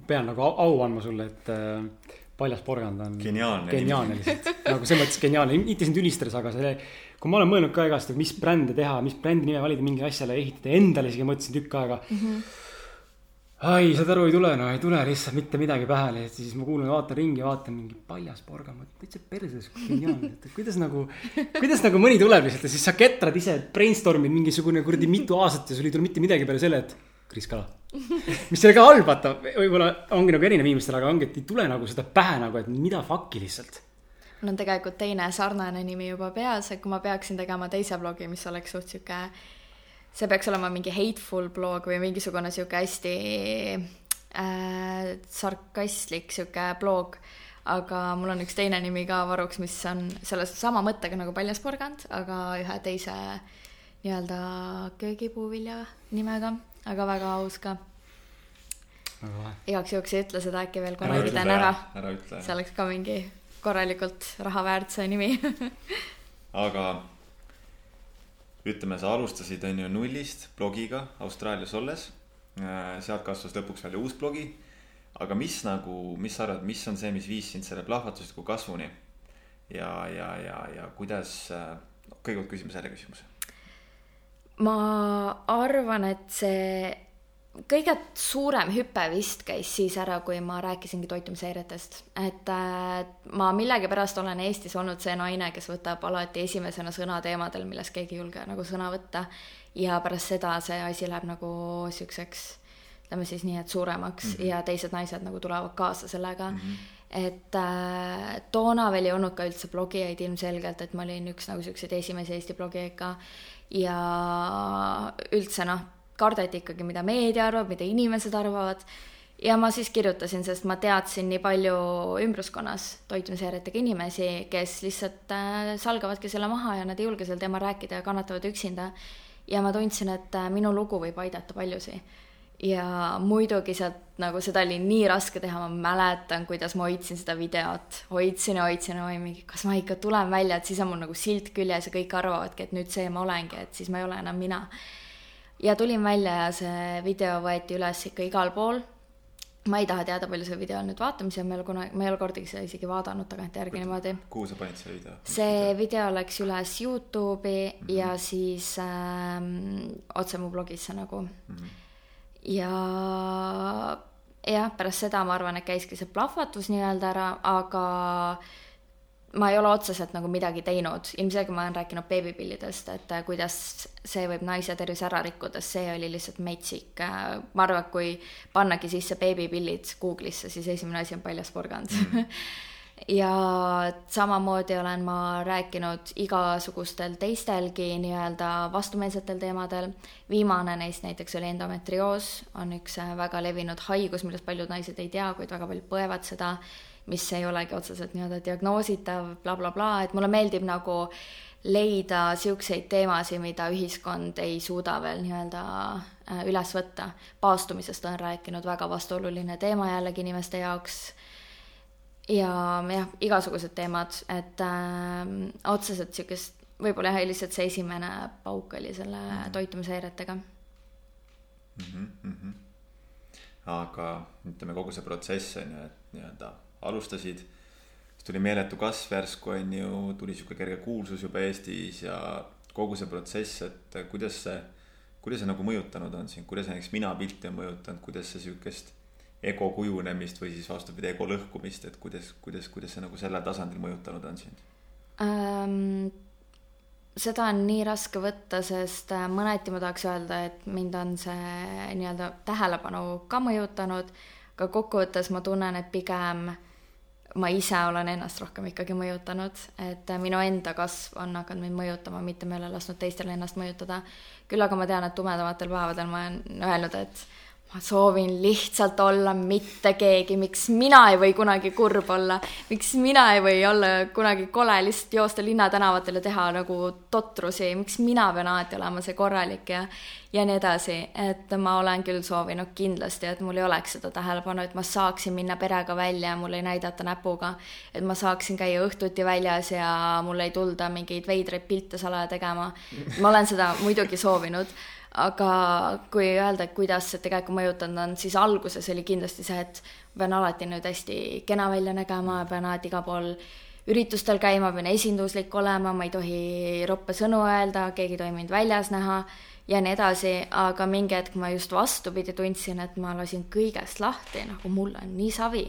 pean nagu au andma sulle, et äh paljas porgand on geniaalne, geniaalne lihtsalt. Nagu selles mõttes geniaalne, mitte sind ülistades, aga see, kui ma olen mõelnud ka igast, et mis brände teha, mis brändi nime valida mingile asjale ehitada, endale isegi mõtlesin tükk aega. Mm. -hmm. ai, saad aru, ei tule, no ei tule lihtsalt mitte midagi pähe, et siis ma kuulan, vaatan ringi, vaatan mingi paljas porgand, täitsa perses, geniaalne, et kuidas nagu, kuidas nagu mõni tuleb lihtsalt ja siis sa ketrad ise, brainstorm'id mingisugune kuradi mitu aastat ja sul ei tule mitte midagi peale selle, et Kris Kala mis ei ole ka halb, vaata, võib-olla ongi nagu erinev inimestel, aga ongi, et ei tule nagu seda pähe nagu, et mida fuck'i lihtsalt. mul on tegelikult teine sarnane nimi juba peas, et kui ma peaksin tegema teise blogi, mis oleks suht sihuke, see peaks olema mingi hateful blog või mingisugune sihuke hästi äh, sarkastlik sihuke blog aga mul on üks teine nimi ka varuks, mis on selle sama mõttega nagu paljas porgand, aga ühe teise nii-öelda köögipuuvilja nimega aga väga aus ka. igaks juhuks ei ütle seda, äkki veel korra ütlen ära. ära ütle. see oleks ka mingi korralikult raha väärt see nimi aga ütleme, sa alustasid, on ju, nullist blogiga Austraalias olles. Äh, sealt kasvas lõpuks välja uus blogi. aga mis nagu, mis sa arvad, mis on see, mis viis sind selle plahvatusliku kasvuni? ja, ja, ja, ja kuidas, äh, kõigepealt küsime selle küsimuse ma arvan, et see kõige suurem hüpe vist käis siis ära, kui ma rääkisingi toitumishäiretest, et äh, ma millegipärast olen Eestis olnud see naine, kes võtab alati esimesena sõna teemadel, milles keegi ei julge nagu sõna võtta. ja pärast seda see asi läheb nagu siukseks, ütleme siis nii, et suuremaks mm -hmm. ja teised naised nagu tulevad kaasa sellega mm. -hmm et äh, toona veel ei olnud ka üldse blogijaid ilmselgelt, et ma olin üks nagu siukseid esimesi Eesti blogijaid ka ja üldse noh, kardeti ikkagi, mida meedia arvab, mida inimesed arvavad. ja ma siis kirjutasin, sest ma teadsin nii palju ümbruskonnas toitumisjärjetega inimesi, kes lihtsalt äh, salgavadki selle maha ja nad ei julge sel teemal rääkida ja kannatavad üksinda. ja ma tundsin, et äh, minu lugu võib aidata paljusid ja muidugi sealt nagu seda oli nii raske teha, ma mäletan, kuidas ma hoidsin seda videot, hoidsin ja hoidsin ja hoidsin mingi, kas ma ikka tulen välja, et siis on mul nagu silt küljes ja kõik arvavadki, et nüüd see ma olengi, et siis ma ei ole enam mina. ja tulin välja ja see video võeti üles ikka igal pool. ma ei taha teada, palju see video on nüüd vaatamisi ma ei ole kunagi, ma ei ole kordagi seda isegi vaadanud tagantjärgi niimoodi. kuhu sa panid selle video? see video läks üles Youtube'i mm -hmm. ja siis ähm, otse mu blogisse nagu mm. -hmm. Ja jah, pärast seda ma arvan, et käiski see plahvatus nii-öelda ära, aga ma ei ole otseselt nagu midagi teinud, ilmselgelt ma olen rääkinud beebipillidest, et äh, kuidas see võib naise tervise ära rikkuda, see oli lihtsalt metsik. Äh, ma arvan, et kui pannagi sisse beebipillid Google'isse, siis esimene asi on paljas porgand mm. ja samamoodi olen ma rääkinud igasugustel teistelgi nii-öelda vastumeelsetel teemadel. viimane neist näiteks oli endometrioos, on üks äh, väga levinud haigus, millest paljud naised ei tea, kuid väga paljud põevad seda mis ei olegi otseselt nii-öelda diagnoositav bla, blablabla bla., et mulle meeldib nagu leida niisuguseid teemasid, mida ühiskond ei suuda veel nii-öelda äh, üles võtta. paastumisest olen rääkinud, väga vastuoluline teema jällegi inimeste jaoks. Ja jah, igasugused teemad, et äh, otseselt niisugust, võib-olla jah, lihtsalt see esimene pauk oli selle mm -hmm. toitumishäiretega mm. -hmm, mm -hmm. aga ütleme, kogu see protsess on ju, et nii-öelda alustasid. siis tuli meeletu kasv järsku on ju, tuli sihuke kerge kuulsus juba Eestis ja kogu see protsess, et kuidas see, kuidas see nagu mõjutanud on sind, kuidas näiteks mina pilti on mõjutanud, kuidas see sihukest ego kujunemist või siis vastupidi, ego lõhkumist, et kuidas, kuidas, kuidas see nagu sellel tasandil mõjutanud on sind ähm,? seda on nii raske võtta, sest äh, mõneti ma tahaks öelda, et mind on see nii-öelda tähelepanu ka mõjutanud, aga kokkuvõttes ma tunnen, et pigem äh, ma ise olen ennast rohkem ikkagi mõjutanud, et minu enda kasv on hakanud mind mõjutama, mitte ma ei ole lasknud teistel ennast mõjutada. küll aga ma tean, et tumedamatel päevadel ma olen öelnud, et ma soovin lihtsalt olla mitte keegi, miks mina ei või kunagi kurb olla, miks mina ei või olla kunagi kole, lihtsalt joosta linnatänavatel ja teha nagu totrusi, miks mina pean alati olema see korralik ja ja nii edasi, et ma olen küll soovinud kindlasti, et mul ei oleks seda tähelepanu, et ma saaksin minna perega välja ja mul ei näidata näpuga, et ma saaksin käia õhtuti väljas ja mul ei tulda mingeid veidraid pilte salaja tegema. ma olen seda muidugi soovinud aga kui öelda, et kuidas see tegelikult mõjutanud on, siis alguses oli kindlasti see, et pean alati nüüd hästi kena välja nägema, pean alati igal pool üritustel käima, pean esinduslik olema, ma ei tohi roppe sõnu öelda, keegi ei tohi mind väljas näha ja nii edasi, aga mingi hetk ma just vastupidi tundsin, et ma lasin kõigest lahti, nagu mul on nii savi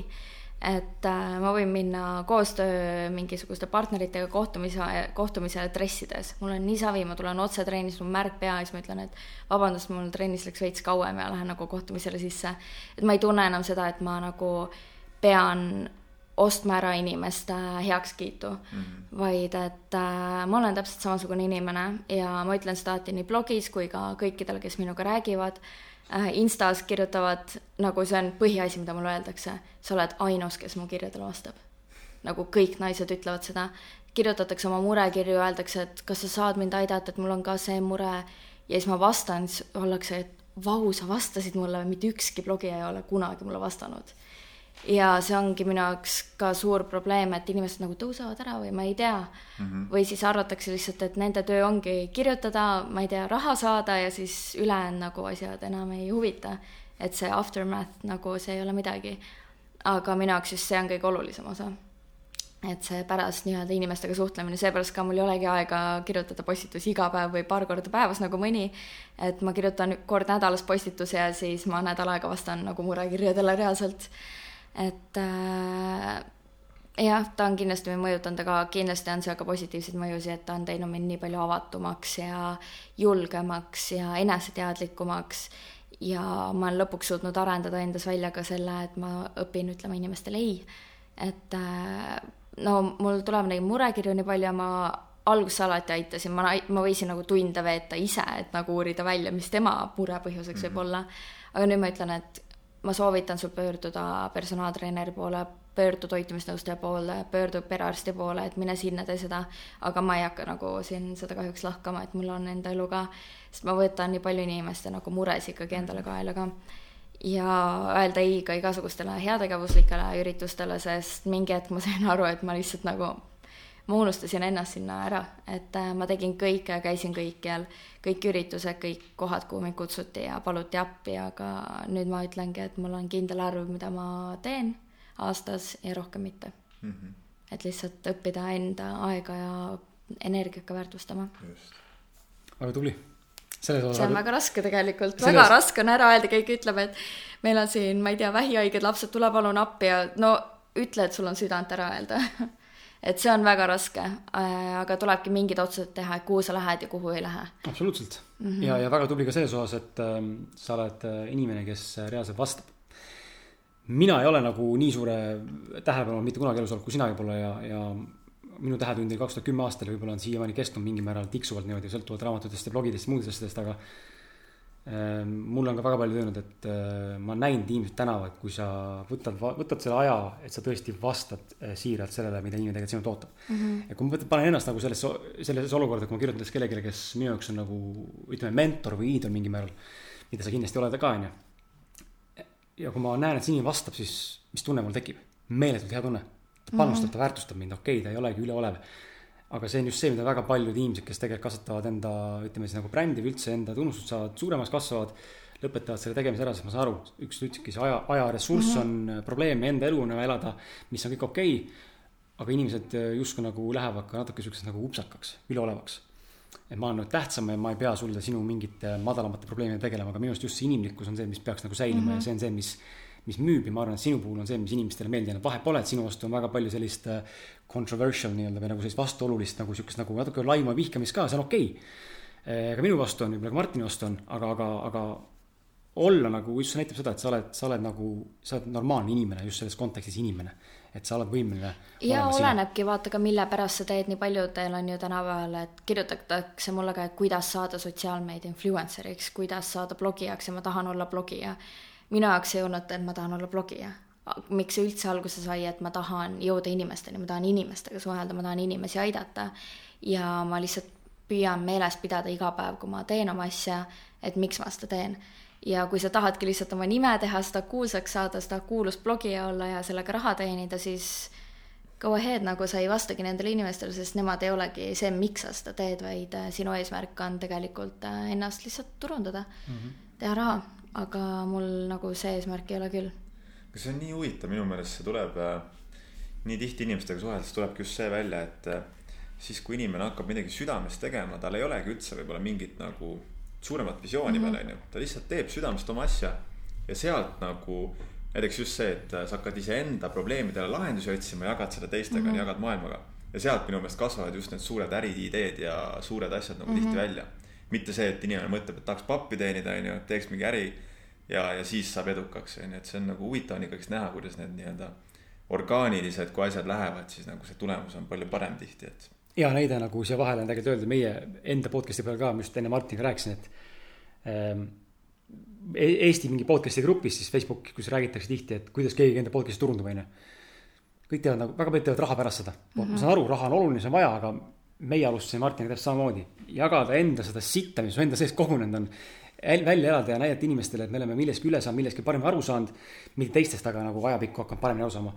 et äh, ma võin minna koostöö mingisuguste partneritega kohtumise, kohtumisele dressides. mul on nii savi, ma tulen otse trennist, mul märk pea ja siis ma ütlen, et vabandust, mul trennis läks veits kauem ja lähen nagu kohtumisele sisse. et ma ei tunne enam seda, et ma nagu pean ostma ära inimeste heakskiitu mm, -hmm. vaid et äh, ma olen täpselt samasugune inimene ja ma ütlen seda alati nii blogis kui ka kõikidele, kes minuga räägivad Äh, Instas kirjutavad, nagu see on põhiasi, mida mulle öeldakse, sa oled ainus, kes mu kirjadele vastab. nagu kõik naised ütlevad seda, kirjutatakse oma murekirju, öeldakse, et kas sa saad mind aidata, et mul on ka see mure? Ja siis ma vastan, siis ollakse, et vau, sa vastasid mulle, mitte ükski blogija ei ole kunagi mulle vastanud ja see ongi minu jaoks ka suur probleem, et inimesed nagu tõusevad ära või ma ei tea mm. -hmm. või siis arvatakse lihtsalt, et nende töö ongi kirjutada, ma ei tea, raha saada ja siis ülejäänud nagu asjad enam ei huvita. et see aftermath nagu see ei ole midagi. aga minu jaoks just see on kõige olulisem osa. et see pärast nii-öelda inimestega suhtlemine, seepärast ka mul ei olegi aega kirjutada postitusi iga päev või paar korda päevas nagu mõni. et ma kirjutan kord nädalas postituse ja siis ma nädal aega vastan nagu murekirjadele reaalselt et äh, jah, ta on kindlasti mind mõjutanud, aga kindlasti on seal ka positiivseid mõjusid, et ta on teinud mind nii palju avatumaks ja julgemaks ja eneseteadlikumaks. ja ma olen lõpuks suutnud arendada endas välja ka selle, et ma õpin ütlema inimestele ei. et äh, no mul tuleb neid murekirju nii palju ja ma alguses alati aitasin, ma, ma võisin nagu tunde veeta ise, et nagu uurida välja, mis tema mure põhjuseks mm -hmm. võib olla. aga nüüd ma ütlen, et ma soovitan sul pöörduda personaaltreeneri poole, pöördu toitumisnõustaja poole, pöördu perearsti poole, et mine sinna, tee seda. aga ma ei hakka nagu siin seda kahjuks lahkama, et mul on enda elu ka, sest ma võtan nii palju inimeste nagu mures ikkagi endale kaela ka. ja öelda ei ka igasugustele heategevuslikele üritustele, sest mingi hetk ma sain aru, et ma lihtsalt nagu ma unustasin ennast sinna ära, et äh, ma tegin kõike, käisin kõikjal, kõik üritused, kõik kohad, kuhu mind kutsuti ja paluti appi, aga nüüd ma ütlengi, et mul on kindel arv, mida ma teen aastas ja rohkem mitte mm. -hmm. et lihtsalt õppida enda aega ja energiat ka väärtustama. väga tubli. selles osas. see on väga raske tegelikult selles..., väga raske on ära öelda, keegi ütleb, et meil on siin, ma ei tea, vähihaiged lapsed, tule palun appi ja no ütle, et sul on südant ära öelda et see on väga raske, äh, aga tulebki mingid otsused teha, et kuhu sa lähed ja kuhu ei lähe. absoluutselt mm. -hmm. ja, ja väga tubli ka selles osas, et äh, sa oled äh, inimene, kes reaalselt vastab. mina ei ole nagu nii suure tähelepanu mitte kunagi elus olnud kui sina võib-olla ja, ja minu tähetund oli kaks tuhat kümme aastal ja võib-olla on siiamaani kestnud mingil määral tiksuvalt niimoodi, sõltuvalt raamatutest ja blogidest ja muudest asjadest, aga mulle on ka väga palju öelnud, et äh, ma olen näinud inimesed tänaval, kui sa võtad, võtad selle aja, et sa tõesti vastad äh, siiralt sellele, mida inimene tegelikult sinult ootab mm. -hmm. ja kui ma panen ennast nagu sellesse, sellesse olukorda, kui ma kirjutan sellest kellelegi, kes minu jaoks on nagu ütleme, mentor või iidol mingil määral, mida sa kindlasti oled ka, onju. ja kui ma näen, et see inimene vastab, siis mis tunne mul tekib? meeletult hea tunne. ta panustab mm, -hmm. ta väärtustab mind, okei okay,, ta ei olegi üleolev aga see on just see, mida väga paljud inimesed, kes tegelikult kasvatavad enda, ütleme siis nagu brändi või üldse enda tunnustust saavad suuremaks, kasvavad, lõpetavad selle tegemise ära, sest ma saan aru, üks ütleski, see aja, ajaressurss mm -hmm. on probleem, enda elu on vaja elada, mis on kõik okei okay,, aga inimesed justkui nagu lähevad ka natuke siukseks nagu upsakaks, üleolevaks. et ma olen nüüd tähtsam ja ma ei pea sulle sinu mingite madalamate probleemidega tegelema, aga minu arust just see inimlikkus on see, mis peaks nagu säilima mm -hmm. ja see on see, mis mis müüb ja ma arvan, et sinu puhul on see, mis inimestele meeldib, et vahet pole, et sinu vastu on väga palju sellist äh, controversial nii-öelda või nagu sellist vastuolulist nagu sihukest nagu natuke laima vihkamist ka, see on okei okay.. Äh, ka minu vastu on, võib-olla ka Martini vastu on, aga, aga, aga olla nagu, just näitab seda, et sa oled, sa oled nagu, sa oled normaalne inimene just selles kontekstis inimene. et sa oled võimeline. ja olenebki, vaata ka mille pärast sa teed, nii paljudel on ju tänapäeval, et kirjutatakse mulle ka, et kuidas saada sotsiaalmeedia influencer'iks, kuidas saada blogijaks ja ma tahan olla blogija minu jaoks ei olnud, et ma tahan olla blogija. miks see üldse alguse sai, et ma tahan jõuda inimesteni, ma tahan inimestega suhelda, ma tahan inimesi aidata ja ma lihtsalt püüan meeles pidada iga päev, kui ma teen oma asja, et miks ma seda teen. ja kui sa tahadki lihtsalt oma nime teha, seda kuulsaks saada, seda kuulus blogija olla ja sellega raha teenida, siis go ahead, nagu sa ei vastagi nendele inimestele, sest nemad ei olegi see, miks sa seda teed, vaid äh, sinu eesmärk on tegelikult äh, ennast lihtsalt turundada mm, -hmm. teha raha aga mul nagu see eesmärk ei ole küll. kas see on nii huvitav, minu meelest see tuleb äh, nii tihti inimestega suheldes tulebki just see välja, et äh, siis, kui inimene hakkab midagi südamest tegema, tal ei olegi üldse võib-olla mingit nagu suuremat visiooni mm -hmm. veel, on ju. ta lihtsalt teeb südamest oma asja ja sealt nagu näiteks just see, et äh, sa hakkad iseenda probleemidele lahendusi otsima, jagad seda teistega mm, -hmm. jagad maailmaga. ja sealt minu meelest kasvavad just need suured äriideed ja suured asjad nagu mm -hmm. tihti välja mitte see, et inimene mõtleb, et tahaks pappi teenida, on ju, teeks mingi äri ja, ja siis saab edukaks, on ju, et see on nagu huvitav on ikkagist näha, kuidas need nii-öelda orgaanilised, kui asjad lähevad, siis nagu see tulemus on palju parem tihti, et. hea näide nagu siia vahele on tegelikult öeldud meie enda podcast'i peal ka, ma just enne Martiniga rääkisin, et ähm, Eesti mingi podcast'i grupis siis Facebooki, kus räägitakse tihti, et kuidas keegi enda podcast'i turundab, on ju. kõik teevad nagu, väga paljud teevad raha pärast seda mm. -hmm. ma saan aru, raha on oluline, see on vaja, aga meie alustasime Martiniga täpselt samamoodi, jagada enda seda sitta, mis su enda sees kogunenud on. välja elada ja näidata inimestele, et me oleme millestki üle saanud, millestki paremini aru saanud, mitte teistest aga nagu ajapikku hakkanud paremini aru saama.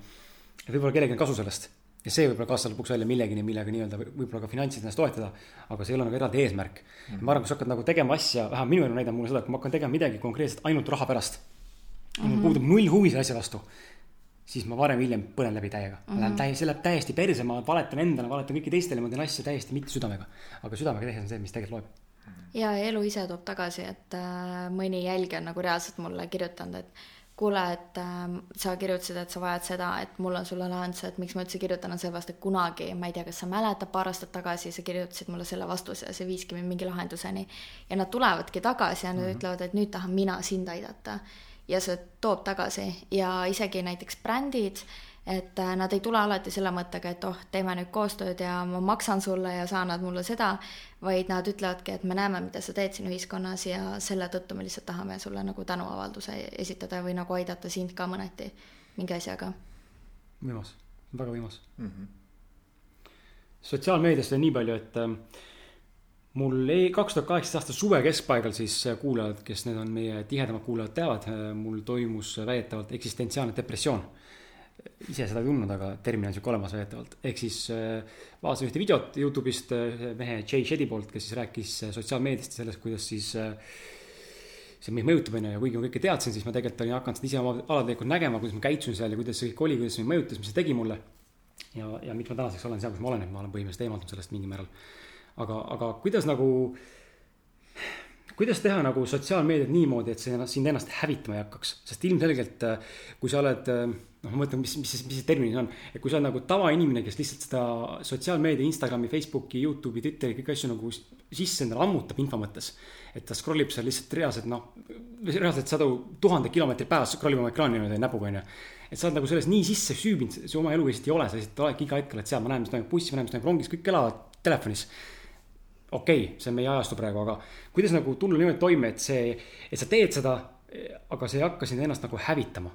et võib-olla kellelgi on kasu sellest ja see võib-olla kaasa lõpuks välja millegini, millega nii-öelda võib-olla ka finantsiliselt ennast toetada. aga see ei ole nagu eraldi eesmärk mm. -hmm. ma arvan, kui sa hakkad nagu tegema asja, vähemalt minu elu näitab mulle seda, et kui ma hakkan tegema midagi konkreetselt ainult raha pärast mm. -hmm. mul puudub null huvi selle asja vastu siis ma varem-hiljem põlen läbi täiega mm. -hmm. Lähen täiesti, see läheb täiesti perse, ma valetan endale, valetan kõiki teistele, ma teen asju täiesti mitte südamega. aga südamega tehes on see, mis tegelikult loeb. ja elu ise toob tagasi, et äh, mõni jälgija on nagu reaalselt mulle kirjutanud, et kuule, et äh, sa kirjutasid, et sa vajad seda, et mul on sulle lahendus, et miks ma üldse kirjutan, on sellepärast, et kunagi, ma ei tea, kas sa mäletad, paar aastat tagasi sa kirjutasid mulle selle vastuse ja see viiski mind mingi lahenduseni. ja nad tulevadki tagasi ja nad mm -hmm. ütlevad, et nüüd tahan mina sind aidata ja see toob tagasi ja isegi näiteks brändid, et äh, nad ei tule alati selle mõttega, et oh, teeme nüüd koostööd ja ma maksan sulle ja sa annad mulle seda, vaid nad ütlevadki, et me näeme, mida sa teed siin ühiskonnas ja selle tõttu me lihtsalt tahame sulle nagu tänuavalduse esitada või nagu aidata sind ka mõneti mingi asjaga. võimas, väga võimas mm. -hmm. sotsiaalmeediast on nii palju, et äh, mul kaks tuhat kaheksateist aasta suve keskpaigal siis äh, kuulajad, kes need on meie tihedamad kuulajad, teavad, äh, mul toimus väidetavalt eksistentsiaalne depressioon. ise seda ei tundnud, aga termin on sihuke olemas väidetavalt. ehk siis äh, vaatasin ühte videot Youtube'ist mehe Jay Shetty poolt, kes siis rääkis sotsiaalmeediast ja sellest, kuidas siis see meid mõjutab, on ju, ja kuigi ma kõike teadsin, siis ma tegelikult olin hakanud seda ise oma alateadlikult nägema, kuidas ma käitusin seal ja kuidas see kõik oli, kuidas see mind mõjutas, mis see tegi mulle. ja, ja miks ma tänaseks olen seal, kus ma olen, et ma olen põhimõtteliselt eemaldunud sellest mingil määral. Aga, aga kuidas nagu kuidas teha nagu sotsiaalmeediat niimoodi, et see sind ennast hävitama ei hakkaks, sest ilmselgelt kui sa oled noh, ma mõtlen, mis, mis, mis see termin on, et kui sa oled nagu tavainimene, kes lihtsalt seda sotsiaalmeedia, Instagrami, Facebooki, Youtube'i, Twitteri, kõiki asju nagu sisse endale ammutab info mõttes. et ta scroll ib seal lihtsalt reaalselt noh, reaalselt sadu tuhandeid kilomeetreid päevas scroll ib oma ekraani niimoodi näpuga onju. et sa oled nagu selles nii sisse süübinud, su oma elu lihtsalt ei ole, sa lihtsalt oledki iga hetk oled seal, ma näen, mis toimub bussis, ma näen, mis toimub rongis, kõik elavad telefonis okei okay,, see on meie ajastu praegu, aga kuidas nagu tulla niimoodi toime, et see, et sa teed seda, aga see ei hakka sind ennast nagu hävitama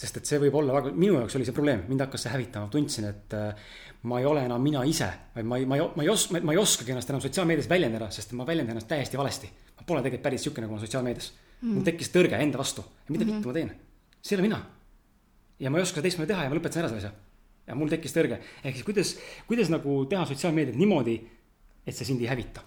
sest et see võib olla väga, minu jaoks oli see probleem, mind hakkas see hävitama, tundsin, et äh, ma ei ole enam mina ise, vaid ma ei, ma ei, ma ei os-, ma ei oskagi ennast enam sotsiaalmeedias väljendada, sest ma väljendan ennast täiesti valesti. ma pole tegelikult päris sihuke, nagu ma sotsiaalmeedias mm.. mul tekkis tõrge enda vastu, mida mm -hmm. vittu ma teen, see ei ole mina. ja ma ei oska seda teistmoodi teha ja ma lõpetasin ära selle asja. ja mul tekkis tõrge, ehk siis kuidas, kuidas nagu teha sotsiaalmeediat niimoodi, et see sind ei hävita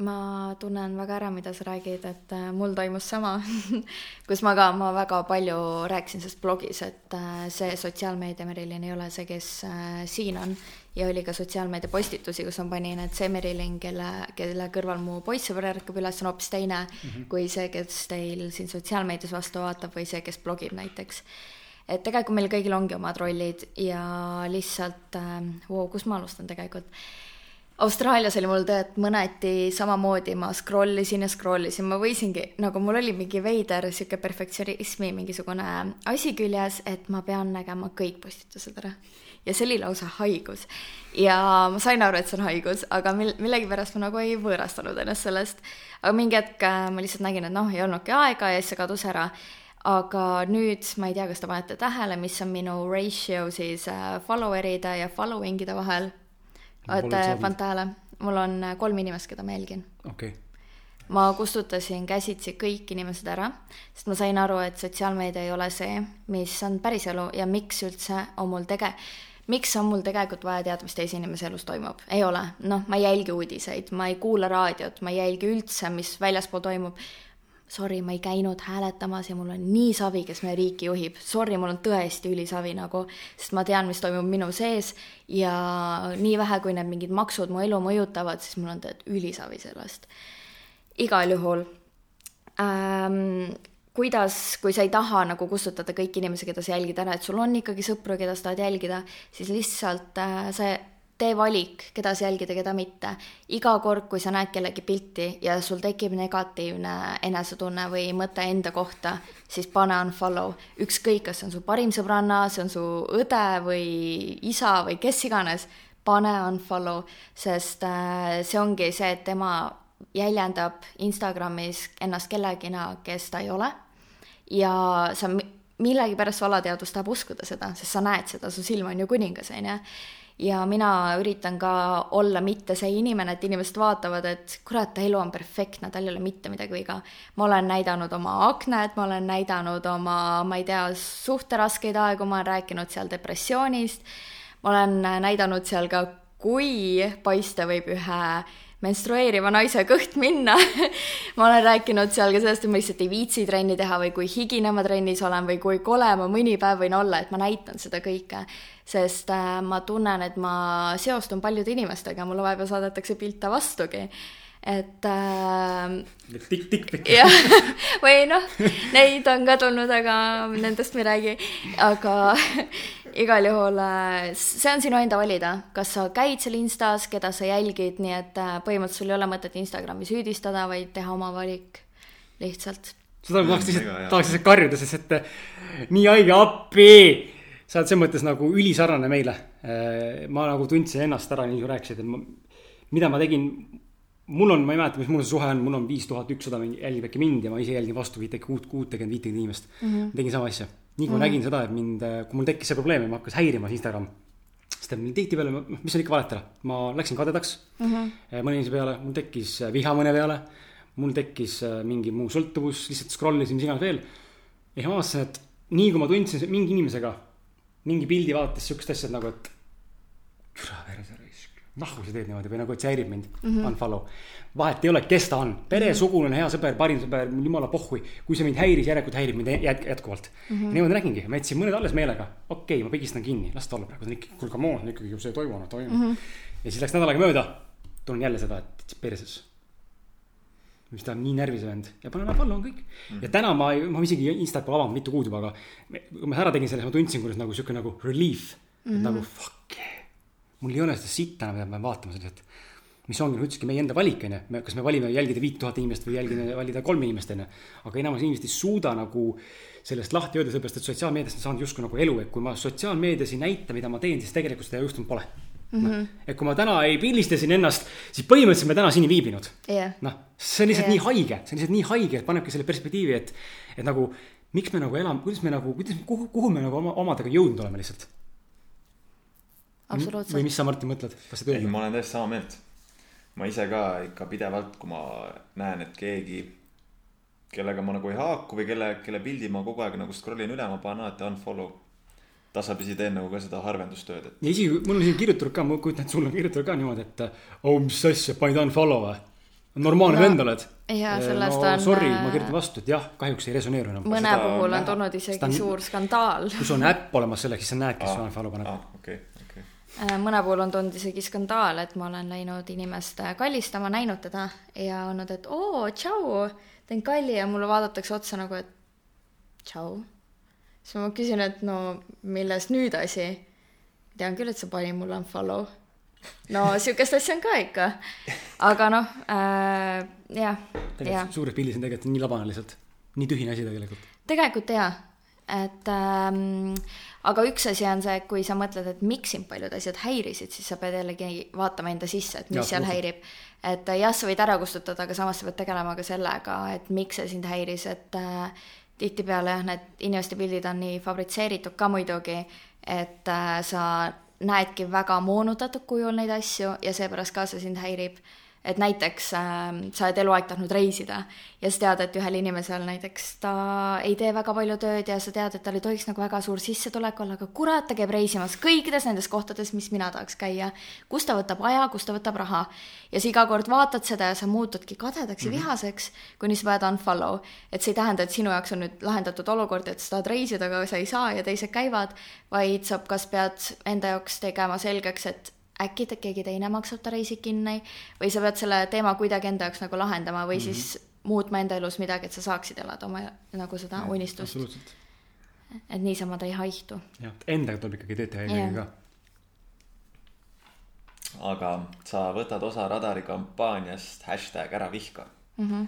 ma tunnen väga ära, mida sa räägid, et äh, mul toimus sama kus ma ka, ma väga palju rääkisin sellest blogis, et äh, see sotsiaalmeedia Merilin ei ole see, kes äh, siin on. ja oli ka sotsiaalmeedia postitusi, kus ma panin, et see Merilin, kelle, kelle kõrval mu poissõber ärkab üles, on hoopis teine mm -hmm. kui see, kes teil siin sotsiaalmeedias vastu vaatab või see, kes blogib näiteks et tegelikult meil kõigil ongi omad rollid ja lihtsalt äh,, wow, kus ma alustan tegelikult Austraalias oli mul tead mõneti samamoodi, ma scroll isin ja scroll isin, ma võisingi, nagu mul oli mingi veider sihuke perfektsionismi mingisugune asi küljes, et ma pean nägema kõik postitused ära. ja see oli lausa haigus. ja ma sain aru, et see on haigus, aga mil-, millegipärast ma nagu ei võõrastanud ennast sellest. aga mingi hetk äh, ma lihtsalt nägin, et noh, ei olnudki aega ja siis see kadus ära aga nüüd ma ei tea, kas te panete tähele, mis on minu ratio siis äh, follower'ide ja following ide vahel olete pannud tähele, mul on äh, kolm inimest, keda ma jälgin. okei okay. ma kustutasin käsitsi kõik inimesed ära, sest ma sain aru, et sotsiaalmeedia ei ole see, mis on päriselu ja miks üldse on mul tege-, miks on mul tegelikult vaja teada, mis teise inimese elus toimub? ei ole, noh, ma ei jälgi uudiseid, ma ei kuula raadiot, ma ei jälgi üldse, mis väljaspool toimub sorry, ma ei käinud hääletamas ja mul on nii savi, kes meie riiki juhib, sorry, mul on tõesti ülisavi nagu, sest ma tean, mis toimub minu sees ja nii vähe, kui need mingid maksud mu elu mõjutavad, siis mul on tegelikult ülisavi sellest. igal juhul ähm, kuidas, kui sa ei taha nagu kustutada kõiki inimesi, keda sa jälgid ära, et sul on ikkagi sõpru, keda sa tahad jälgida, siis lihtsalt äh, sa tee valik, keda sa jälgid ja keda mitte. iga kord, kui sa näed kellegi pilti ja sul tekib negatiivne enesetunne või mõte enda kohta, siis pane unfollow. ükskõik, kas see on su parim sõbranna, see on su õde või isa või kes iganes, pane unfollow, sest äh, see ongi see, et tema jäljendab Instagramis ennast kellegina, kes ta ei ole. ja sa millegipärast su alateadvus tahab uskuda seda, sest sa näed seda, su silm on ju kuningas, on ju ja mina üritan ka olla mitte see inimene, et inimesed vaatavad, et kurat, ta elu on perfektne, tal ei ole mitte midagi viga. ma olen näidanud oma aknet, ma olen näidanud oma, ma ei tea, suhteraskeid aegu, ma olen rääkinud seal depressioonist, ma olen näidanud seal ka, kui paista võib ühe menstrueeriva naise kõht minna ma olen rääkinud seal ka sellest, et ma lihtsalt ei viitsi trenni teha või kui higine ma trennis olen või kui kole ma mõni päev võin olla, et ma näitan seda kõike. Sest äh, ma tunnen, et ma seostun paljude inimestega, mulle vahepeal saadetakse pilte vastugi et äh,. tikk-tikk-tikk. jah, või noh, neid on ka tulnud, aga nendest me ei räägi, aga igal juhul äh, see on sinu enda valida, kas sa käid seal Instas, keda sa jälgid, nii et äh, põhimõtteliselt sul ei ole mõtet Instagrami süüdistada, vaid teha oma valik lihtsalt. seda ma tahaks lihtsalt, tahaks lihtsalt karjuda, sest et nii haige appi sa oled selles mõttes nagu ülisarnane meile. ma nagu tundsin ennast ära, nii kui rääkisid, et ma, mida ma tegin mul on, ma ei mäleta, mis mul see suhe on, mul on viis tuhat ükssada jälgib äkki mind ja ma ise jälgin vastu viite kuut, kuutekümmet, viitekümmet inimest mm. -hmm. tegin sama asja. nii kui ma mm -hmm. nägin seda, et mind, kui mul tekkis see probleem ja ma hakkas häirima Instagram. sest et tihtipeale, mis on ikka valetada, ma läksin kadedaks mm -hmm. mõne inimese peale, mul tekkis viha mõne peale. mul tekkis äh, mingi muu sõltuvus, lihtsalt scroll isin, mis iganes veel. ja ma avastasin, et nii kui ma tundsin mingi inimesega mingi pildi vaadates sihukest asja nagu, et türa perse raisk, nahku sa teed niimoodi või nagu, et see häirib mind mm, -hmm. unfollow. vahet ei ole, kes ta on, pere, sugulane, hea sõber, parim sõber, jumala pohhui. kui see mind häiris, järelikult häirib mind jät- jätkuvalt mm. -hmm. niimoodi nägingi, ma jätsin mõned alles meelega, okei okay,, ma pigistan kinni, las ta olla praegu, ta on ikkagi, kuule come on, ikkagi ju see toimunud, toimunud mm. -hmm. ja siis läks nädal aega mööda, tunnen jälle seda, et perses mis ta on nii närvis vend ja panen unfollow on kõik mm. -hmm. ja täna ma, ma isegi Instat pole avanud mitu kuud juba, aga me- kui ma ära tegin selle, siis ma tundsin, kuidas nagu sihuke nagu relief mm. -hmm. nagu fuck yeah., mul ei ole seda sitta enam, mida ma pean vaatama selliselt. mis ongi, nagu ütlesidki, meie enda valik on ju, me, kas me valime jälgida viit tuhat inimest või jälgida, valida kolm inimest on ju. aga enamus inimesed ei suuda nagu sellest lahti öelda, sellepärast et sotsiaalmeediast on saanud justkui nagu elu, et kui ma sotsiaalmeedias ei näita, mida ma teen, siis tegelikult seda juhtunud pole mm. -hmm. et kui ma täna ei pildista siin ennast, siis põhimõtteliselt me täna siin ei viibinud jah, noh, see on lihtsalt Jah. nii haige, see on lihtsalt nii haige, et panebki selle perspektiivi, et, et nagu miks me nagu elame, kuidas me nagu, kuidas, kuhu, kuhu me nagu oma, omadega jõudnud oleme lihtsalt. või absoluutselt. mis sa, Martin, mõtled, kas see ei, töötab? ma olen täiesti sama meelt. ma ise ka ikka pidevalt, kui ma näen, et keegi, kellega ma nagu ei haaku või kelle, kelle pildi ma kogu aeg nagu scroll in üle, ma panen alati unfollow. Tasapisi teen nagu ka seda harvendustööd, et ja isegi, mul on isegi kirjutatud ka, ma kujutan ette, sul on kirjutatud ka niimoodi, et oh, mis asja, panid unfollow või? normaalne No, vend oled. jaa, sellest no, on, Sorry, äh, ma kirjutan vastu, et jah, kahjuks ei resoneeru enam. mõne seda on puhul on näha. tulnud isegi on- suur skandaal. kui sul on äpp olemas selleks, siis sa näed, kes aa sul unfollow paneb. okei, okei. Äh, mõne puhul on tulnud isegi skandaal, et ma olen läinud inimest äh, kallistama, näinud teda ja olnud, et oo, tšau, teen kalli ja mulle vaadatakse otsa nagu, et tšau. Siis ma küsin, et no milles nüüd asi? tean küll, et sa panid mulle unfollow. no sihukest asja on ka ikka. aga noh äh,, jah, tegelikult suures pildis on tegelikult nii labane lihtsalt, nii tühine asi tegelikult. tegelikult jaa, et ähm, aga üks asi on see, kui sa mõtled, et miks sind paljud asjad häirisid, siis sa pead jällegi vaatama enda sisse, et mis Jaa, seal absoluutselt. häirib. et äh, jah, sa võid ära kustutada, aga samas sa pead tegelema ka sellega, et miks see sind häiris, et äh, tihtipeale jah, need inimeste pildid on nii fabritseeritud ka muidugi, et äh, sa näedki väga moonutatud kujul neid asju ja seepärast ka see sind häirib et näiteks äh, sa oled eluaeg tahtnud reisida ja sa tead, et ühel inimesel näiteks ta ei tee väga palju tööd ja sa tead, et tal ei tohiks nagu väga suur sissetulek olla, aga kurat, ta käib reisimas kõikides nendes kohtades, mis mina tahaks käia. kust ta võtab aja, kust ta võtab raha ja sa iga kord vaatad seda ja sa muutudki kadedaks ja Mhm. vihaseks, kuni sa paned unfollow. et see ei tähenda, et sinu jaoks on nüüd lahendatud olukord, et sa tahad reisida, aga sa ei saa ja teised käivad, vaid sa kas pead enda jaoks tegema selgeks, et äkki te- keegi teine maksab ta reisid kinni või sa pead selle teema kuidagi enda jaoks nagu lahendama või mm -hmm. siis muutma enda elus midagi, et sa saaksid elada oma nagu seda unistust, absoluutselt. et niisama ta ei haihtu. jah, endaga tuleb ikkagi tööd teha Jah. ka. aga sa võtad osa Radari kampaaniast hashtag ära vihka Mm -hmm.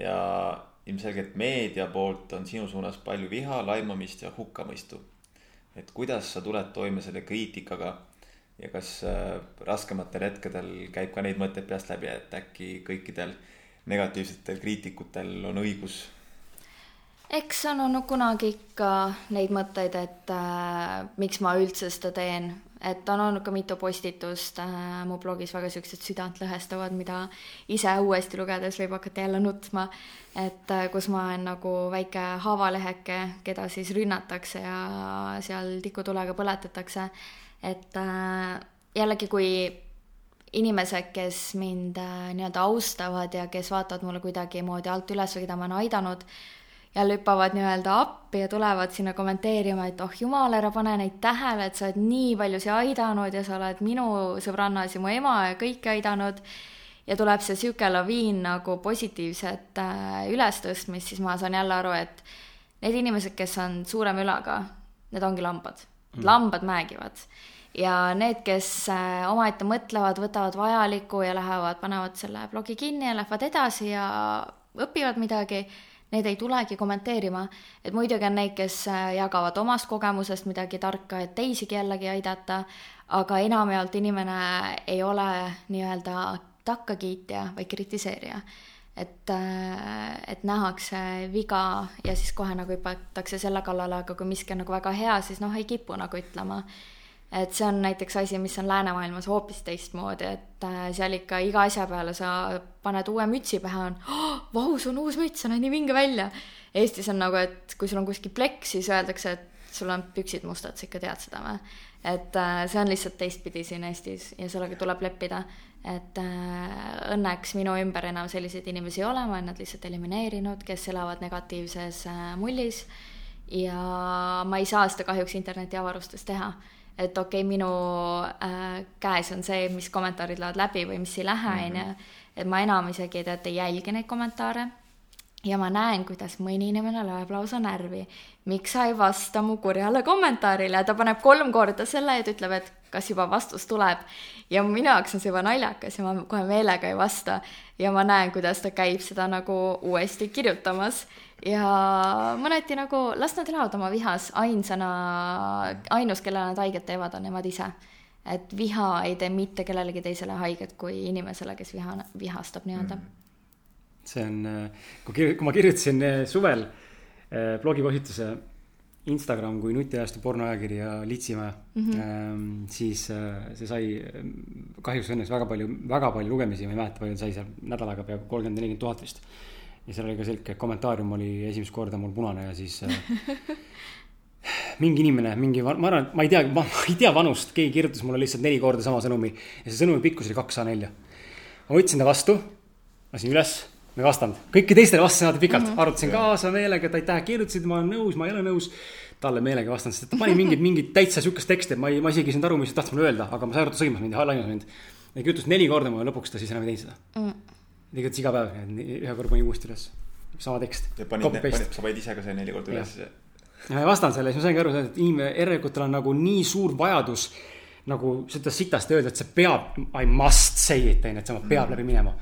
ja ilmselgelt meedia poolt on sinu suunas palju viha, laimamist ja hukkamõistu. et kuidas sa tuled toime selle kriitikaga ja kas äh, raskematel hetkedel käib ka neid mõtteid peast läbi, et äkki kõikidel negatiivsetel kriitikutel on õigus eks on olnud kunagi ikka neid mõtteid, et äh, miks ma üldse seda teen, et on olnud ka mitu postitust äh, mu blogis väga siuksed südantlõhestavad, mida ise uuesti lugedes võib hakata jälle nutma. et äh, kus ma olen nagu väike haavaleheke, keda siis rünnatakse ja seal tikutulega põletatakse. Et äh, jällegi, kui inimesed, kes mind äh, nii-öelda austavad ja kes vaatavad mulle kuidagimoodi alt üles või keda ma olen aidanud, jälle hüppavad nii-öelda appi ja tulevad sinna kommenteerima, et oh jumal, ära pane neid tähele, et sa oled nii paljusid aidanud ja sa oled minu sõbrannas ja mu ema ja kõiki aidanud. ja tuleb see sihuke laviin nagu positiivset äh, ülestõstmist, siis ma saan jälle aru, et need inimesed, kes on suurema ülaga, need ongi lambad mm., lambad määgivad ja need, kes äh, omaette mõtlevad, võtavad vajalikku ja lähevad, panevad selle blogi kinni ja lähevad edasi ja õpivad midagi, need ei tulegi kommenteerima. et muidugi on neid, kes äh, jagavad omast kogemusest midagi tarka, et teisigi jällegi aidata, aga enamjaolt inimene ei ole nii-öelda takkakiitja, vaid kritiseerija et, et nähakse viga ja siis kohe nagu hüpatakse selle kallale, aga kui miski on nagu väga hea, siis noh, ei kipu nagu ütlema. Et see on näiteks asi, mis on läänemaailmas hoopis teistmoodi, et äh, seal ikka iga asja peale sa paned uue mütsi pähe, on oh,, vau, sul on uus müts, näeb nii vinge välja. Eestis on nagu, et kui sul on kuskil plekk, siis öeldakse, et sul on püksid mustad, sa ikka tead seda või? et äh, see on lihtsalt teistpidi siin Eestis ja sellega tuleb leppida. et äh, õnneks minu ümber enam selliseid inimesi ei ole, ma olen nad lihtsalt elimineerinud, kes elavad negatiivses mullis. ja ma ei saa seda kahjuks internetiavarustes teha et okei okay,, minu äh, käes on see, mis kommentaarid lähevad läbi või mis ei lähe, mhm. on ju. et ma enam isegi tead ei jälgi neid kommentaare. ja ma näen, kuidas mõni inimene läheb lausa närvi. miks sa ei vasta mu kurjale kommentaarile, ta paneb kolm korda selle ja ta ütleb, et kas juba vastus tuleb. ja minu jaoks on see juba naljakas ja ma kohe meelega ei vasta. ja ma näen, kuidas ta käib seda nagu uuesti kirjutamas ja mõneti nagu las nad elavad oma vihas, ainsana, ainus, kellele nad haiget teevad, on nemad ise. et viha ei tee mitte kellelegi teisele haiget kui inimesele, kes viha, vihastab nii-öelda mm.. see on, kui, kui ma kirjutasin eh, suvel eh, blogipostituse Instagram kui nutiajastu pornoajakiri ja Litsimäe mm, -hmm. siis eh, see sai kahjuks õnneks väga palju, väga palju lugemisi, ma ei mäleta, palju sai seal nädalaga peaaegu kolmkümmend, nelikümmend tuhat vist ja seal oli ka selge kommentaarium oli esimest korda mul punane ja siis äh, mingi inimene, mingi, ma arvan, ma ei tea, ma ei tea vanust, keegi kirjutas mulle lihtsalt neli korda sama sõnumi ja see sõnumi pikkus oli kaks A4. ma võtsin ta vastu, lasin üles, ma ei vastanud, kõiki teistele vastasin alati pikalt mm, -hmm. arutasin kaasa meelega, et aitäh, kirjutasid, ma olen nõus, ma ei ole nõus. talle meelega ei vastanud, sest ta pani mingit, mingit täitsa sihukest teksti, et ma ei, ma isegi ei saanud aru, mis ta tahtis mulle öelda, aga ma sain aru, et ta sõimas mind ja laimas mind. ja kirjutas neli korda mulle, lõpuks ta siis enam ei teinud seda mm. -hmm tegelikult iga päev, ühe korra panin uuesti üles, sama tekst. sa panid ise ka see neli korda üles? ja ma vastan selle, siis ma saingi aru, et inimene, järelikult tal on nagu nii suur vajadus nagu seda sitast öelda, et see peab, I must say it, on ju, et see peab mm. läbi minema.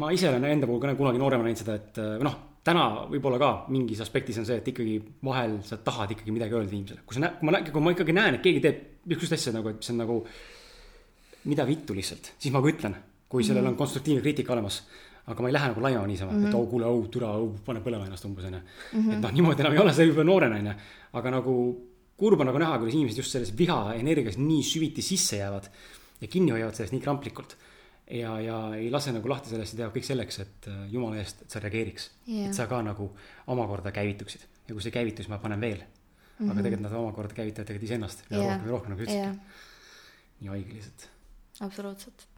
ma ise olen enda puhul ka kunagi nooremana näinud seda, et noh, täna võib-olla ka mingis aspektis on see, et ikkagi vahel sa tahad ikkagi midagi öelda inimesele. kui sa näed, kui ma, kui ma ikkagi näen, et keegi teeb niisugust asja nagu, et see on nagu mida vittu lihtsalt, siis ma ka ütlen kui sellel on mhm. konstruktiivne kriitika olemas. aga ma ei lähe nagu laima niisama mm, -hmm. et oh kuule, oh türa, oh pane põlema ennast umbes onju. et noh, niimoodi enam ei ole, see juba noorena onju. aga nagu kurb on nagu näha, kuidas inimesed just selles viha energias nii süviti sisse jäävad ja kinni hoiavad sellest nii kramplikult. ja, ja ei lase nagu lahti sellest ja teevad kõik selleks, et äh, jumala eest, et sa reageeriks yeah.. et sa ka nagu omakorda käivituksid ja kui see käivitus, ma panen veel mm. -hmm. aga mhm. tegelikult nad omakorda käivitavad tegelikult iseennast ja yeah. rohkem ja rohkem nagu ütlesidki yeah.. nii haige lihtsalt. absoluutselt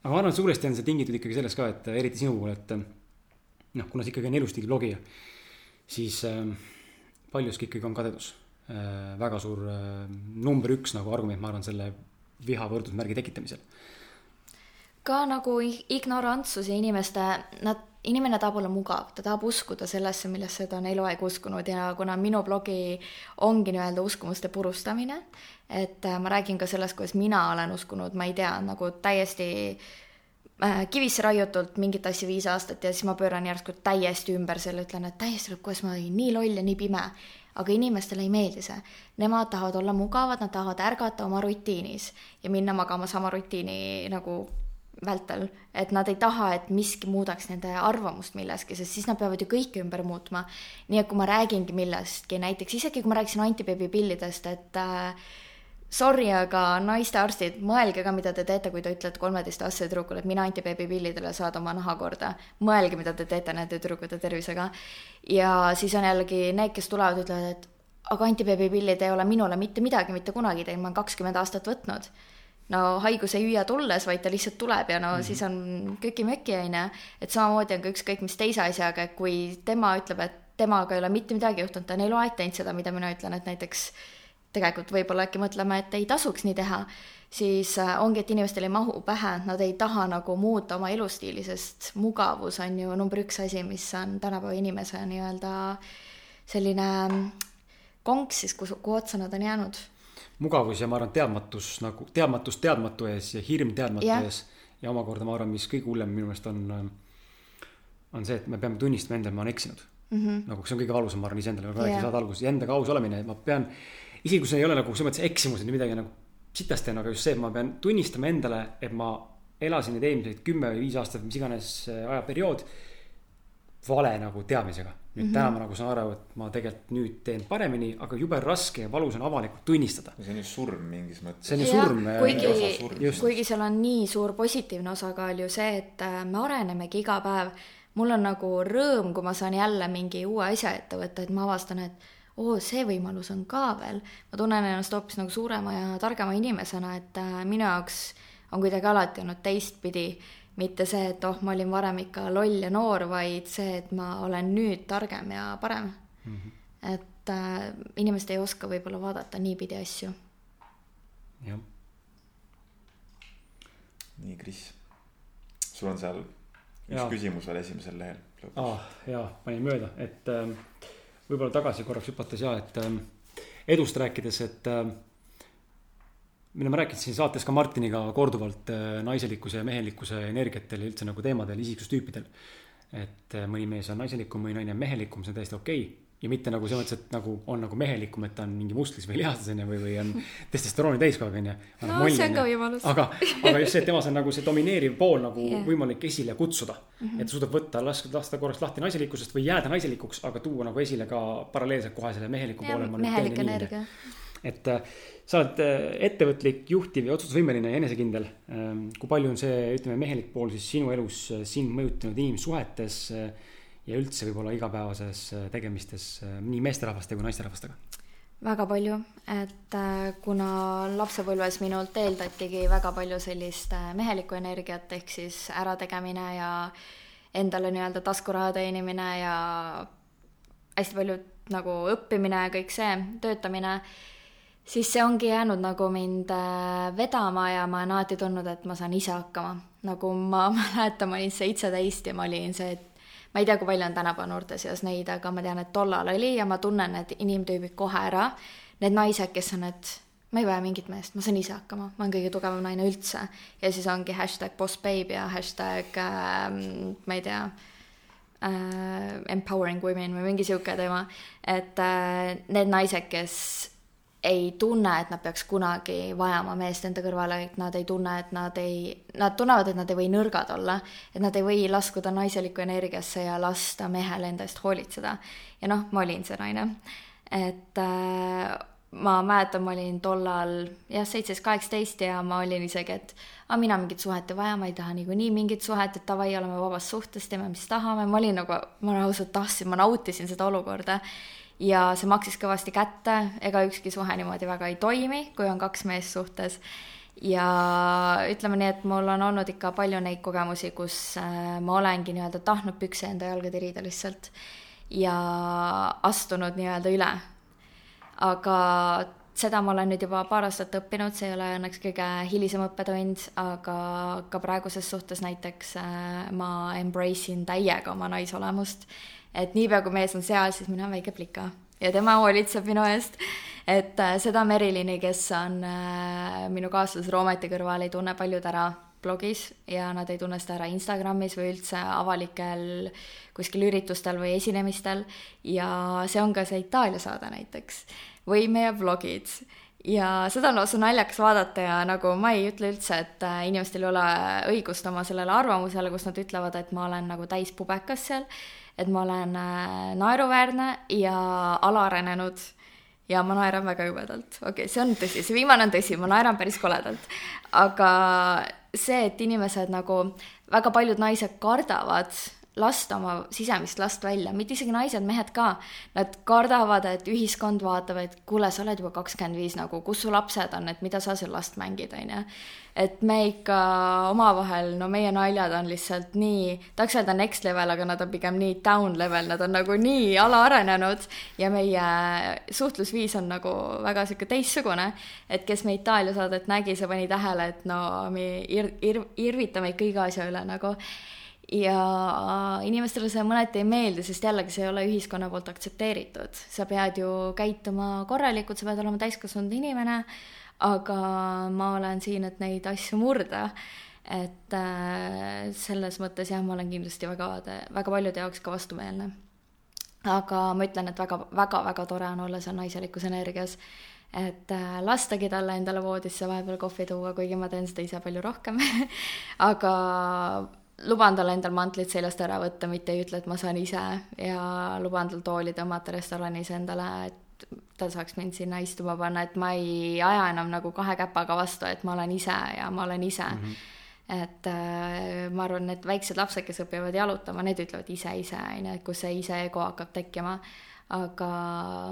aga ma arvan, et suuresti on see tingitud ikkagi sellest ka, et eriti sinu puhul, et noh, kuna sa ikkagi on elustiiliblogija, siis äh, paljuski ikkagi on kadedus äh,. väga suur äh, number üks nagu argument, ma arvan, selle viha võrdusmärgi tekitamisel. Ka nagu ignorantsus ja inimeste, nad inimene tahab olla mugav, ta tahab uskuda sellesse, millesse ta on eluaeg uskunud ja kuna minu blogi ongi nii-öelda uskumuste purustamine, et äh, ma räägin ka sellest, kuidas mina olen uskunud, ma ei tea, nagu täiesti äh, kivisse raiutult mingit asja viis aastat ja siis ma pööran järsku täiesti ümber selle, ütlen, et täiesti, kuidas ma olin nii loll ja nii pime. aga inimestele ei meeldi see. Nemad tahavad olla mugavad, nad tahavad ärgata oma rutiinis ja minna magama sama rutiini nagu vältel, et nad ei taha, et miski muudaks nende arvamust milleski, sest siis nad peavad ju kõike ümber muutma. nii et kui ma räägingi millestki, näiteks isegi kui ma rääkisin antibeebi pillidest, et äh, sorry, aga naistearstid, mõelge ka, mida te teete, kui te ütlete kolmeteistaastasele tüdrukule, et mine antibeebi pillidele, saad oma naha korda. mõelge, mida te teete nende tüdrukute tervisega. ja siis on jällegi need, kes tulevad, ütlevad, et aga antibeebi pillid ei ole minule mitte midagi mitte kunagi teinud, ma olen kakskümmend aastat võtnud no haigus ei hüüa tulles, vaid ta lihtsalt tuleb ja no mm -hmm. siis on köki-möki, on ju. et samamoodi on ka ükskõik mis teise asjaga, et kui tema ütleb, et temaga ei ole mitte midagi juhtunud, ta on eluaeg teinud seda, mida mina ütlen, et näiteks tegelikult võib-olla äkki mõtleme, et ei tasuks nii teha, siis äh, ongi, et inimestel ei mahu pähe, et nad ei taha nagu muuta oma elustiili, sest mugavus on ju number üks asi, mis on tänapäeva inimese nii-öelda selline konks siis, kus, kuhu otsa nad on jäänud mugavus ja ma arvan, teadmatus nagu, teadmatus teadmatu ees ja hirm teadmatu yeah. ees. ja omakorda ma arvan, mis kõige hullem minu meelest on, on see, et me peame tunnistama endale, ma olen eksinud mm. -hmm. nagu see on kõige valusam, ma arvan, iseendale, nagu rääkisin saate alguses, endaga aus olemine, ma pean, isegi kui see ei ole nagu selles mõttes eksimus või midagi nagu sitast teen, aga just see, et ma pean tunnistama endale, et ma elasin need eelmised kümme või viis aastat, mis iganes äh, ajaperiood, vale nagu teadmisega nüüd mm -hmm. täna ma nagu saan aru, et ma tegelikult nüüd teen paremini, aga jube raske ja valus on avalikult tunnistada. see on ju surm mingis mõttes. see on ju surm. kuigi, kuigi seal on nii suur positiivne osakaal ju see, et äh, me arenemegi iga päev. mul on nagu rõõm, kui ma saan jälle mingi uue asja ette võtta, et ma avastan, et oo, see võimalus on ka veel. ma tunnen ennast hoopis nagu suurema ja targema inimesena, et äh, minu jaoks on kuidagi alati olnud teistpidi, mitte see, et oh, ma olin varem ikka loll ja noor, vaid see, et ma olen nüüd targem ja parem mm. -hmm. et äh, inimesed ei oska võib-olla vaadata niipidi asju. jah. nii, Kris, sul on seal üks ja. küsimus veel esimesel lehel. aa, jaa, panin mööda, et äh, võib-olla tagasi korraks hüpates ja, et äh, edust rääkides, et äh, mille ma rääkisin saates ka Martiniga korduvalt äh, naiselikkuse ja mehelikkuse energiatel ja üldse nagu teemadel, isiksustüüpidel. et äh, mõni mees on naiselikum, mõni naine on mehelikum, see on täiesti okei okay. ja mitte nagu selles mõttes, et nagu on nagu mehelikum, et ta on mingi mustlis või lihastes onju või, või on testosterooni täis kogu aeg onju. no see on ka võimalus. aga, aga just see, et temas on nagu see domineeriv pool nagu yeah. võimalik esile kutsuda mm. -hmm. et suudab võtta, lasta, lasta korraks lahti naiselikkusest või jääda naiselikuks, aga tuua nagu esile ka paralleelselt kohe selle meheliku ja, poole. mehelik energia et äh, sa oled äh, ettevõtlik, juhtiv ja otsustusvõimeline ja enesekindel. Ähm, kui palju on see, ütleme, mehelik pool siis sinu elus äh, sind mõjutanud inimsuhetes ja üldse võib-olla igapäevases tegemistes nii meesterahvaste kui naisterahvastega? väga palju, et kuna lapsepõlves minult eeldatigi väga palju sellist mehelikku energiat, ehk siis ärategemine ja endale nii-öelda taskuraha teenimine ja hästi palju nagu õppimine ja kõik see, töötamine siis see ongi jäänud nagu mind äh, vedama ja ma olen alati tundnud, et ma saan ise hakkama. nagu ma mäletan, ma olin seitseteist ja ma olin see, et ma ei tea, kui palju on tänapäeva noorte seas neid, aga ma tean, et tollal oli ja ma tunnen need inimtüübid kohe ära. Need naised, kes on, et ma ei vaja mingit meest, ma saan ise hakkama, ma olen kõige tugevam naine üldse. ja siis ongi hashtag boss babe ja hashtag äh, ma ei tea äh, empowering women või mingi sihuke teema. et äh, need naised, kes ei tunne, et nad peaks kunagi vajama meest enda kõrvale, et nad ei tunne, et nad ei, nad tunnevad, et nad ei või nõrgad olla, et nad ei või laskuda naiselikku energiasse ja lasta mehel enda eest hoolitseda. ja noh, ma olin see naine. et äh, ma mäletan, ma olin tollal jah, seitseteist, kaheksateist ja ma olin isegi, et aga mina mingit suhet ei vaja, ma ei taha niikuinii mingit suhet, et davai, oleme vabas suhtes, teeme, mis tahame, ma olin nagu, ma ausalt tahtsin, ma nautisin seda olukorda ja see maksis kõvasti kätte, ega ükski suhe niimoodi väga ei toimi, kui on kaks meest suhtes. ja ütleme nii, et mul on olnud ikka palju neid kogemusi, kus äh, ma olengi nii-öelda tahtnud pükse enda jalga tirida lihtsalt ja astunud nii-öelda üle. aga seda ma olen nüüd juba paar aastat õppinud, see ei ole õnneks kõige hilisem õppetund, aga ka praeguses suhtes näiteks äh, ma embrace in täiega oma naisolemust et niipea kui mees on seal, siis mina väike plika ja tema hoolitseb minu eest. et äh, seda Merilini, kes on äh, minu kaaslase Roometi kõrval, ei tunne paljud ära blogis ja nad ei tunne seda ära Instagramis või üldse avalikel kuskil üritustel või esinemistel. ja see on ka see Itaalia saade näiteks või meie blogid ja seda on lausa naljakas vaadata ja nagu ma ei ütle üldse, et äh, inimestel ei ole õigust oma sellele arvamusele, kus nad ütlevad, et ma olen nagu täis pubekas seal et ma olen äh, naeruväärne ja alaarenenud. Ja ma naeran väga jubedalt, okei okay,, see on tõsi, see viimane on tõsi, ma naeran päris koledalt. aga see, et inimesed nagu, väga paljud naised kardavad lasta oma sisemist last välja, mitte isegi naised, mehed ka. Nad kardavad, et ühiskond vaatab, et kuule, sa oled juba kakskümmend viis nagu, kus su lapsed on, et mida sa seal last mängid, on ju. et me ikka omavahel, no meie naljad on lihtsalt nii, tahaks öelda next level, aga nad on pigem nii down level, nad on nagu nii alaarenenud ja meie suhtlusviis on nagu väga sihuke teistsugune. et kes me Itaalia saadet nägi, see pani tähele, et no me ir-, ir-, irvitame ikka iga asja üle nagu ja inimestele see mõneti ei meeldi, sest jällegi see ei ole ühiskonna poolt aktsepteeritud. sa pead ju käituma korralikult, sa pead olema täiskasvanud inimene, aga ma olen siin, et neid asju murda. et äh, selles mõttes jah, ma olen kindlasti väga, väga paljude jaoks ka vastumeelne. aga ma ütlen, et väga, väga, väga tore on olla seal naiselikus energias et äh, lastagi talle endale voodisse vahepeal kohvi tuua, kuigi ma teen seda ise palju rohkem aga luban talle endal mantlit seljast ära võtta, mitte ei ütle, et ma saan ise ja luban tal tooli tõmmata restoranis endale, et ta saaks mind sinna istuma panna, et ma ei aja enam nagu kahe käpaga vastu, et ma olen ise ja ma olen ise mm. -hmm. et äh, ma arvan, et väiksed lapsed, kes õpivad jalutama, need ütlevad ise ise, on ju, et kus see ise ego hakkab tekkima. aga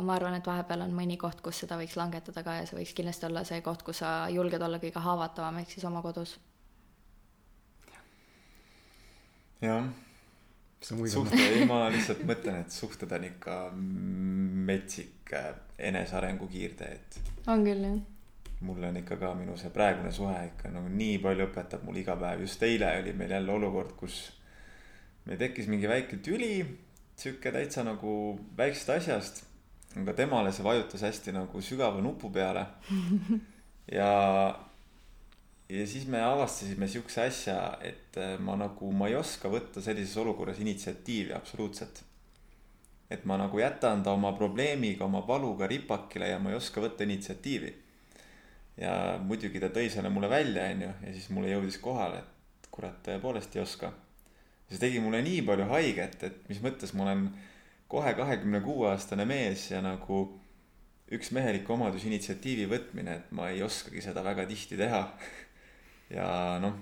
ma arvan, et vahepeal on mõni koht, kus seda võiks langetada ka ja see võiks kindlasti olla see koht, kus sa julged olla kõige haavatavam, ehk siis oma kodus. Jah suhte, ei ma lihtsalt mõtlen, et suhted on ikka metsik enesearengu kiirtee, et. on küll jah. mul on ikka ka minu see praegune suhe ikka nagu nii palju õpetab mulle iga päev, just eile oli meil jälle olukord, kus meil tekkis mingi väike tüli, sihuke täitsa nagu väiksest asjast. aga temale see vajutas hästi nagu sügava nupu peale ja ja siis me avastasime siukse asja, et äh, ma nagu, ma ei oska võtta sellises olukorras initsiatiivi absoluutselt. et ma nagu jätan ta oma probleemiga, oma valuga ripakile ja ma ei oska võtta initsiatiivi. ja muidugi ta tõi selle mulle välja, onju, ja siis mulle jõudis kohale, et kurat, tõepoolest ei oska. see tegi mulle nii palju haiget, et mis mõttes ma olen kohe kahekümne kuue aastane mees ja nagu üks mehelik omadus initsiatiivi võtmine, et ma ei oskagi seda väga tihti teha ja noh,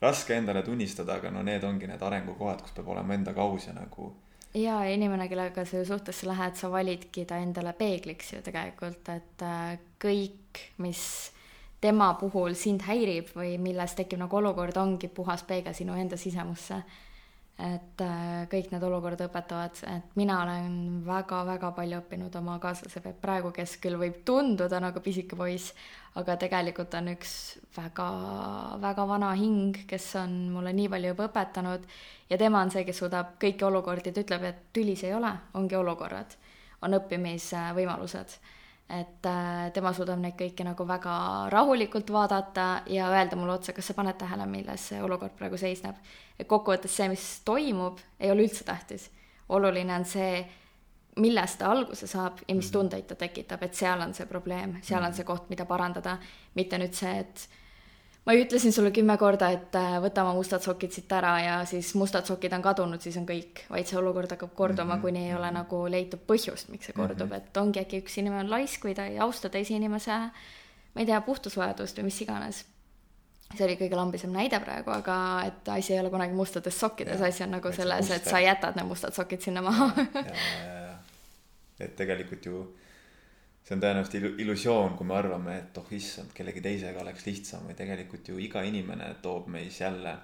raske endale tunnistada, aga no need ongi need arengukohad, kus peab olema endaga aus ja nagu. ja inimene, kellega sa ju suhtesse lähed, sa validki ta endale peegliks ju tegelikult, et äh, kõik, mis tema puhul sind häirib või milles tekib nagu olukord, ongi puhas peegel sinu enda sisemusse et äh, kõik need olukorrad õpetavad, et mina olen väga-väga palju õppinud oma kaaslase pealt praegu, kes küll võib tunduda nagu pisike poiss, aga tegelikult on üks väga-väga vana hing, kes on mulle nii palju juba õpetanud ja tema on see, kes suudab kõiki olukordi, ta ütleb, et tülis ei ole, ongi olukorrad, on õppimisvõimalused et äh, tema suudab neid kõiki nagu väga rahulikult vaadata ja öelda mulle otsa, kas sa paned tähele, milles see olukord praegu seisneb. Et kokkuvõttes see, mis toimub, ei ole üldse tähtis. oluline on see, millest ta alguse saab ja mis mhm. tundeid ta tekitab, et seal on see probleem, seal on mhm. see koht, mida parandada, mitte nüüd see, et ma ütlesin sulle kümme korda, et äh, võta oma mustad sokid siit ära ja siis mustad sokid on kadunud, siis on kõik, vaid see olukord hakkab korduma mm, -hmm. kuni ei ole nagu leitud põhjust, miks see kordub mm, -hmm. et ongi äkki üks inimene on laisk või ta ei austa teise inimese, ma ei tea, puhtusvajadust või mis iganes. See oli kõige lambisem näide praegu, aga et asi ei ole kunagi mustades sokkides, asi on nagu selles, et sa jätad need mustad sokid sinna maha. Et tegelikult ju see on tõenäoliselt illusioon, kui me arvame, et oh issand, kellegi teisega oleks lihtsam või tegelikult ju iga inimene toob meis jälle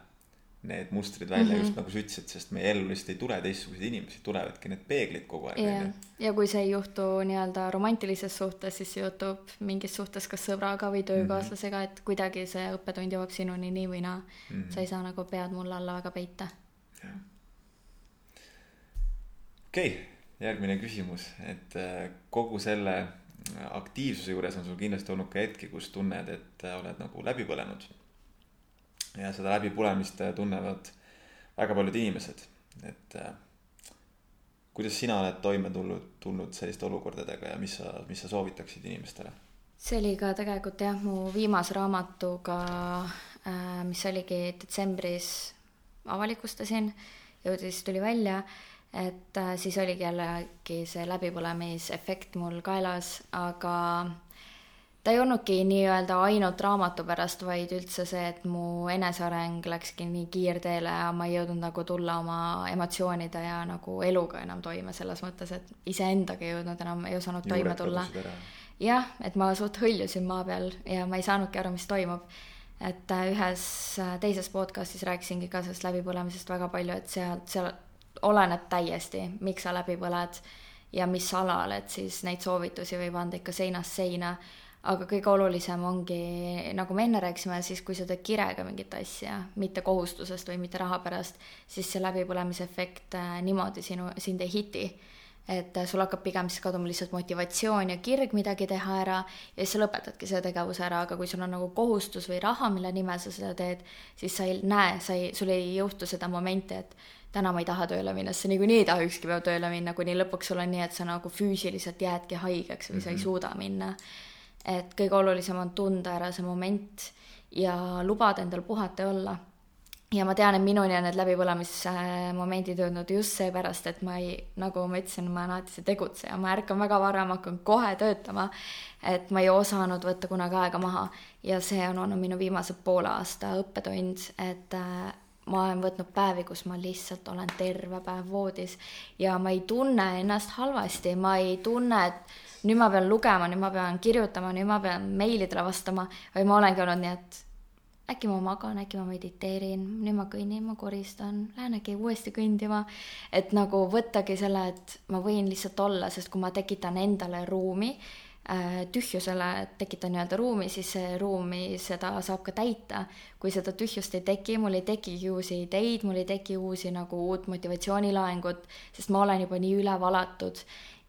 need mustrid välja mm, -hmm. just nagu sa ütlesid, sest meie ellu lihtsalt ei tule teistsuguseid inimesi, tulevadki need peeglid kogu aeg yeah.. ja kui see ei juhtu nii-öelda romantilises suhtes, siis juhtub mingis suhtes kas sõbraga või töökaaslasega mm, -hmm. et kuidagi see õppetund jõuab sinuni nii või naa mm. -hmm. sa ei saa nagu pead mulle alla väga peita. okei okay,, järgmine küsimus, et äh, kogu selle aktiivsuse juures on sul kindlasti olnud ka hetki, kus tunned, et oled nagu läbi põlenud. Ja seda läbipõlemist tunnevad väga paljud inimesed, et äh, kuidas sina oled toime tulnud, tulnud selliste olukordadega ja mis sa, mis sa soovitaksid inimestele? see oli ka tegelikult jah, mu viimase raamatuga, äh, mis oligi detsembris avalikustasin, jõudis, tuli välja et äh, siis oligi jällegi see läbipõlemisefekt mul kaelas, aga ta ei olnudki nii-öelda ainult raamatu pärast, vaid üldse see, et mu eneseareng läkski nii kiirteele ja ma ei jõudnud nagu tulla oma emotsioonide ja nagu eluga enam toime, selles mõttes, et iseendaga ei jõudnud enam, ei osanud toime tulla. jah, et ma suht hõljusin maa peal ja ma ei saanudki aru, mis toimub. et äh, ühes äh, teises podcast'is rääkisingi ka sellest läbipõlemisest väga palju, et seal, seal oleneb täiesti, miks sa läbi põled ja mis alal, et siis neid soovitusi võib anda ikka seinast seina. Aga kõige olulisem ongi, nagu me enne rääkisime, siis kui sa teed kirega mingit asja, mitte kohustusest või mitte raha pärast, siis see läbipõlemise efekt äh, niimoodi sinu, sind ei hiti et sul hakkab pigem siis kaduma lihtsalt motivatsioon ja kirg midagi teha ära ja siis sa lõpetadki selle tegevuse ära, aga kui sul on nagu kohustus või raha, mille nimel sa seda teed, siis sa ei näe, sa ei, sul ei juhtu seda momenti, et täna ma ei taha tööle minna, sest sa niikuinii ei taha ükski päev tööle minna, kuni lõpuks sul on nii, et sa nagu füüsiliselt jäädki haigeks või sa ei mhm. suuda minna. Et kõige olulisem on tunda ära see moment ja lubada endal puhata ja olla. ja ma tean, et minuni on need läbipõlemismomendid jõudnud just seepärast, et ma ei, nagu ma ütlesin, ma olen alati see tegutseja, ma ärkan väga vara, ma hakkan kohe töötama. et ma ei osanud võtta kunagi aega maha ja see on olnud minu viimase poole aasta õppetund, et äh, ma olen võtnud päevi, kus ma lihtsalt olen terve päev voodis ja ma ei tunne ennast halvasti, ma ei tunne, et nüüd ma pean lugema, nüüd ma pean kirjutama, nüüd ma pean meilidele vastama, vaid ma olengi olnud nii, et äkki ma magan, äkki ma mediteerin, nüüd ma kõnnin, ma koristan, lähen äkki uuesti kõndima. et nagu võttagi selle, et ma võin lihtsalt olla, sest kui ma tekitan endale ruumi tühjusele tekitan nii-öelda ruumi, siis see ruumi, seda saab ka täita. kui seda tühjust ei teki, mul ei tekigi uusi ideid, mul ei teki uusi nagu uut motivatsioonilaengut, sest ma olen juba nii üle valatud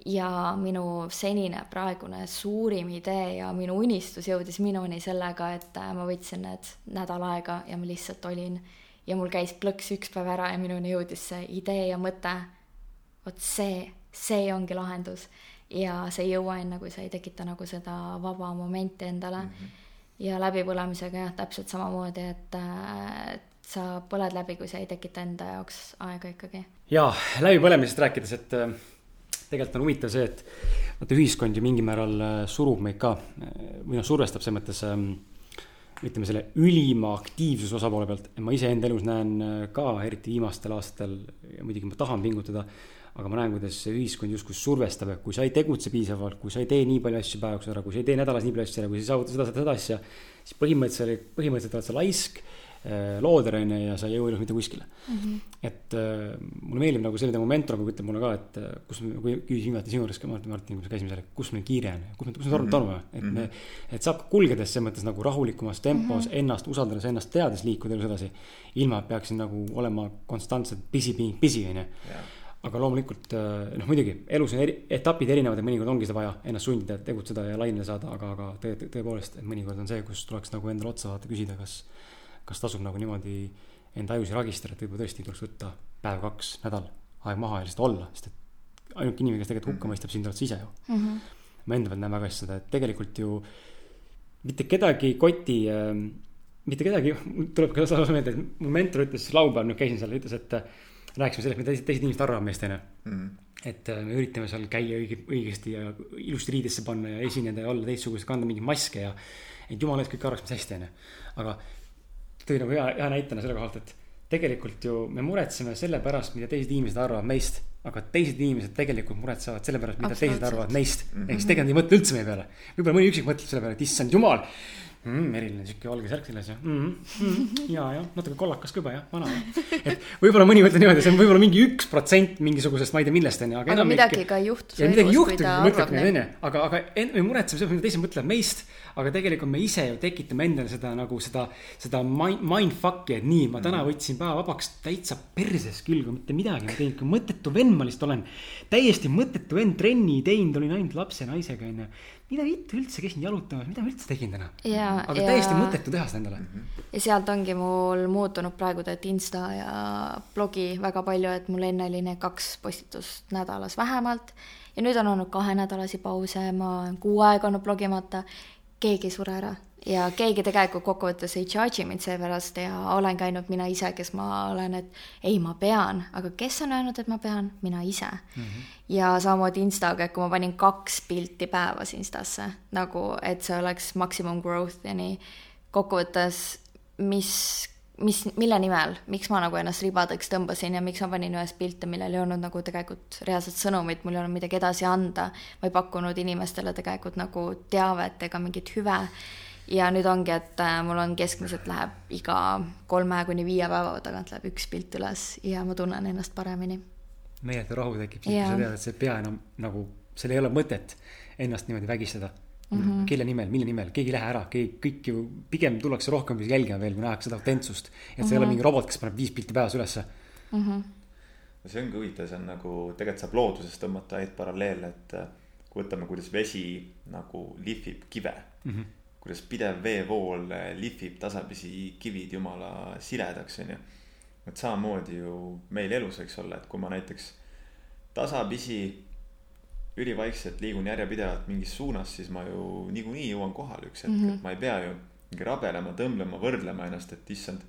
ja minu senine praegune suurim idee ja minu unistus jõudis minuni sellega, et äh, ma võtsin need nädal aega ja ma lihtsalt olin ja mul käis plõks üks päev ära ja minuni jõudis see idee ja mõte. vot see, see ongi lahendus ja see ei jõua enne, kui sa ei tekita nagu seda vaba momenti endale mm. -hmm. ja läbipõlemisega jah, täpselt samamoodi, et, äh, et sa põled läbi, kui sa ei tekita enda jaoks aega ikkagi. jaa, läbipõlemisest rääkides, et äh, tegelikult on huvitav see, et vaata ühiskond ju mingil määral äh, surub meid ka või noh, survestab selles mõttes ähm, ütleme selle ülima aktiivsuse osapoole pealt, ma iseenda elus näen äh, ka, eriti viimastel aastatel, muidugi ma tahan pingutada, aga ma näen, kuidas see ühiskond justkui survestab, et kui sa ei tegutse piisavalt, kui sa ei tee nii palju asju päevaks ära, kui sa ei tee nädalas nii palju asju ära, kui sa ei saavuta seda, seda, seda asja, siis põhimõtteliselt, põhimõtteliselt oled sa laisk Äh, looder on ju ja sa ei jõua elus mitte kuskile mm. -hmm. et äh, mulle meeldib nagu selline momentum, nagu ütleb mulle ka, et äh, kus, kui küsisin viimati sinu juures ka Martin, Martin, kui me käisime seal, et kus meil kiire on, kus me, kus me tormame mm, -hmm. et me, mhm. et saab kulgedes selles mõttes nagu rahulikumas tempos mm -hmm. ennast usaldades, ennast teades liikuda elus edasi. ilma, et peaksin nagu olema konstantselt pisi, pisi, on ju aga loomulikult noh, muidugi elus on eri, etapid erinevad ja mõnikord ongi seda vaja ennast sundida, tegutseda ja laiali saada, aga, aga tõe, tõepoolest, et mõnikord on see, kus tuleks nagu endale otsa vaadata, küsida, kas kas tasub nagu niimoodi enda ajusid ragistada, et võib-olla tõesti tuleks võtta päev-kaks, nädal aeg maha ja lihtsalt olla, sest et ainuke inimene, kes tegelikult hukka mõistab sind, oled sa ise ju mm. -hmm. ma enda pealt näen väga hästi seda, et tegelikult ju mitte kedagi koti äh,, mitte kedagi, tuleb ka seda meelde, et mu mentor ütles laupäeval, nüüd käisin seal, ütles, et rääkisime sellest, mida teised, teised inimesed arvavad meist, onju. Mhm. et äh, me üritame seal käia õige, õigesti ja ilusti riidesse panna ja esineda ja olla teistsugused, kanda mingeid maske ja et jumala eest kõik arvaks meist hästi, onju. aga tõi nagu hea, hea näitena selle kohalt, et tegelikult ju me muretseme selle pärast, mida teised inimesed arvavad meist, aga teised inimesed tegelikult muretsevad selle pärast, mida teised arvavad neist mm. -hmm. ehk siis tegelikult ei mõtle üldse meie peale. võib-olla mõni üksik mõtleb selle peale, et issand jumal mm,. eriline sihuke valge särk seljas ja mm, mm, ja, ja natuke kollakas ka juba jah, vana jah. et võib-olla mõni mõtleb niimoodi, see on võib-olla mingi üks protsent mingisugusest, ma ei tea, millest on ju, aga. aga midagi ka ei juhtu. ja midagi ei juhtu, mõtlebki nii, onju, aga, aga me muretseme selle, mida teised mõtlevad meist aga tegelikult me ise ju tekitame endale seda nagu seda, seda mind, mindfuck'i, et nii, ma täna mhm. võtsin päeva vabaks täitsa perses kui mitte midagi ei teinud, kui mõttetu vend ma lihtsalt olen. täiesti mõttetu vend, trenni ei teinud, olin ainult lapse naisega, onju. Mida vittu üldse käisin jalutamas, mida ma üldse tegin täna? aga ja... täiesti mõttetu teha seda endale mm. -hmm. ja sealt ongi mul muutunud praegu tead Insta ja blogi väga palju, et mul enne oli need kaks postitust nädalas vähemalt ja nüüd on olnud kahenädalasi pause, ma olen kuu aega olnud blogimata keegi ei sure ära ja keegi tegelikult kokkuvõttes ei charge'i mind seepärast ja olengi ainult mina ise, kes ma olen, et ei, ma pean, aga kes on öelnud, et ma pean, mina ise mm. -hmm. ja samamoodi Instaga, et kui ma panin kaks pilti päevas Instasse nagu, et see oleks maximum growth ja nii, kokkuvõttes, mis mis, mille nimel, miks ma nagu ennast ribadeks tõmbasin ja miks ma panin ühes pilte, millel ei olnud nagu tegelikult reaalset sõnumit, mul ei olnud midagi edasi anda. ma ei pakkunud inimestele tegelikult nagu teavet ega mingit hüve. Ja nüüd ongi, et äh, mul on keskmiselt läheb iga kolme kuni viie päeva tagant läheb üks pilt üles ja ma tunnen ennast paremini. meeletu rahu tekib, siis kui sa tead, et sa ei pea enam nagu, seal ei ole mõtet ennast niimoodi vägistada mm. -hmm. kelle nimel, mille nimel, keegi ei lähe ära, keegi, kõik ju, pigem tullakse rohkem jälgima veel, kui nähakse seda autentsust. et see mm -hmm. ei ole mhm. mingi robot, kes paneb viis pilti päevas ülesse mm. -hmm. see ongi huvitav, see on nagu, tegelikult saab loodusest tõmmata häid paralleele, et äh, kui võtame, kuidas vesi nagu lihvib kive mm. -hmm. Kuidas pidev veevool äh, lihvib tasapisi kivid jumala siledaks, onju. et samamoodi ju meil elus võiks olla, et kui ma näiteks tasapisi ülivaikselt liigun järjepidevalt mingis suunas, siis ma ju niikuinii jõuan kohale üks hetk mm, -hmm. et ma ei pea ju mingi rabelema, tõmblema, võrdlema ennast, et issand.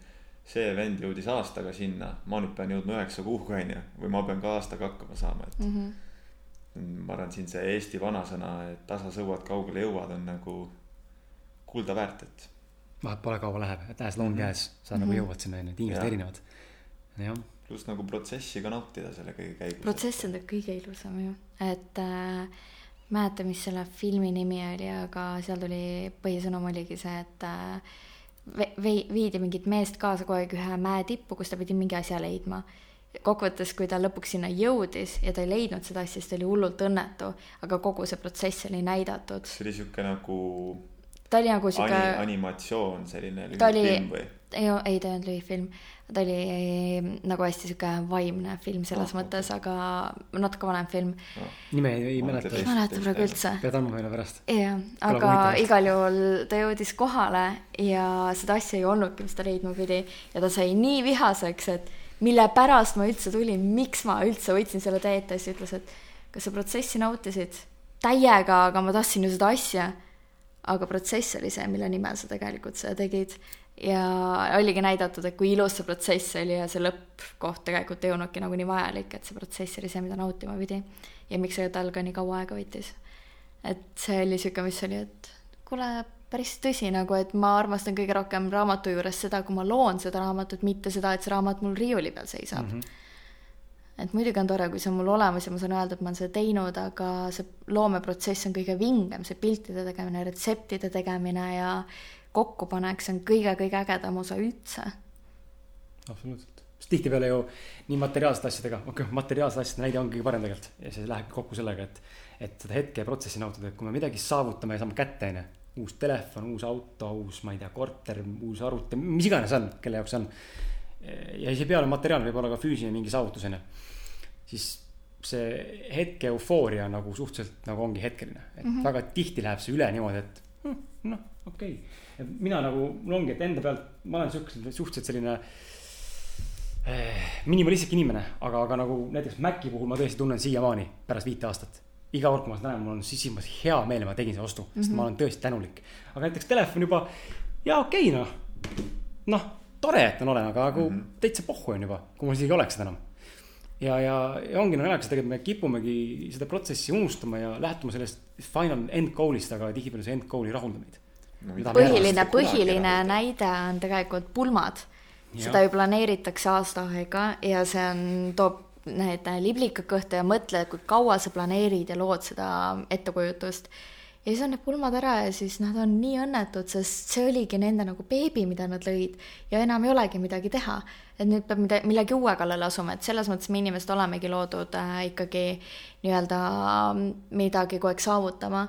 see vend jõudis aastaga sinna, ma nüüd pean jõudma üheksa kuuga onju, või ma pean ka aastaga hakkama saama, et mm. -hmm. ma arvan, siin see Eesti vanasõna, et tasa sõuad, kaugele jõuad, on nagu kulda väärt, et. vahet pole, kaua läheb, et as long as sa mm -hmm. nagu mhm. jõuad sinna onju, tingimused erinevad, jah pluss nagu protsessi ka nautida selle kõige käigus. protsess on kõige ilusam ju, et äh, mäleta, mis selle filmi nimi oli, aga seal tuli, põhisõnum oligi see, et äh, vei-, viidi mingit meest kaasa kogu aeg ühe mäe tippu, kus ta pidi mingi asja leidma. kokkuvõttes, kui ta lõpuks sinna jõudis ja ta ei leidnud seda asja, siis ta oli hullult õnnetu, aga kogu see protsess oli näidatud. see oli sihuke nagu ta oli nagu sihuke Ani, animatsioon selline lühifilm või? ei, ei ta ei olnud lühifilm, ta oli ehm, nagu hästi sihuke vaimne film selles oh, mõttes okay., aga natuke vanem film no.. nime ei, ei mäleta. ei mäleta praegu üldse. pead andma meile pärast. jah, aga igal juhul ta jõudis kohale ja seda asja ei olnudki, mis ta leidma pidi ja ta sai nii vihaseks, et mille pärast ma üldse tulin, miks ma üldse võtsin selle tee ette, siis ütles, et kas sa protsessi nautisid täiega, aga ma tahtsin ju seda asja aga protsess oli see, mille nimel sa tegelikult seda tegid. ja oligi näidatud, et kui ilus see protsess oli ja see lõppkoht tegelikult ei olnudki nagu nii vajalik, et see protsess oli see, mida nautima pidi. ja miks see tal ka nii kaua aega võttis. et see oli sihuke, mis oli, et kuule, päris tõsi nagu, et ma armastan kõige rohkem raamatu juures seda, kui ma loon seda raamatut, mitte seda, et see raamat mul riiuli peal seisab mm. -hmm et muidugi on tore, kui see on mul olemas ja ma saan öelda, et ma olen seda teinud, aga see loomeprotsess on kõige vingem, see piltide tegemine, retseptide tegemine ja kokkupanek, see on kõige-kõige ägedam osa üldse. absoluutselt, sest tihtipeale ju nii materiaalsete asjadega, okei okay,, materiaalsete asjade näide on kõige parem tegelikult. Ja see läheb kokku sellega, et, et seda hetke ja protsessi nautida, et kui me midagi saavutame ja saame kätte, onju, uus telefon, uus auto, uus, ma ei tea, korter, uus arvuti, mis iganes on, kelle jaoks on ja olema materiaalne, võib olla ka füüsiline mingi saavutus, onju. siis see hetke eufooria nagu suhteliselt nagu ongi hetkeline, et mm -hmm. väga tihti läheb see üle niimoodi, et hm, noh, okei okay.. mina nagu, mul ongi, et enda pealt, ma olen siukene suhteliselt selline eh, minimalistlik inimene, aga, aga nagu näiteks Maci puhul ma tõesti tunnen siiamaani pärast viite aastat. iga kord, kui ma seda näen, mul on sisimas hea meel, ma tegin selle ostu, sest mm -hmm. ma olen tõesti tänulik. aga näiteks telefon juba, jaa, okei okay, noh, noh tore, et on olemas, aga nagu mm -hmm. täitsa pohhu on juba, kui mul isegi oleks seda enam. ja, ja, ja ongi nagu naljakas, tegelikult me kipumegi seda protsessi unustama ja lähtuma sellest final end goal'ist, aga tihtipeale see end goal ei rahulda meid no,. põhiline, põhiline näide on tegelikult pulmad. seda ju planeeritakse aasta aega ja see on, toob need liblikad kõhtu ja mõtle, kui kaua sa planeerid ja lood seda ettekujutust ja siis on need pulmad ära ja siis nad on nii õnnetud, sest see oligi nende nagu beebi, mida nad lõid ja enam ei olegi midagi teha. et nüüd peab mida, millegi uue kallale asuma, et selles mõttes me inimesed olemegi loodud äh, ikkagi nii-öelda mm, midagi kogu aeg saavutama,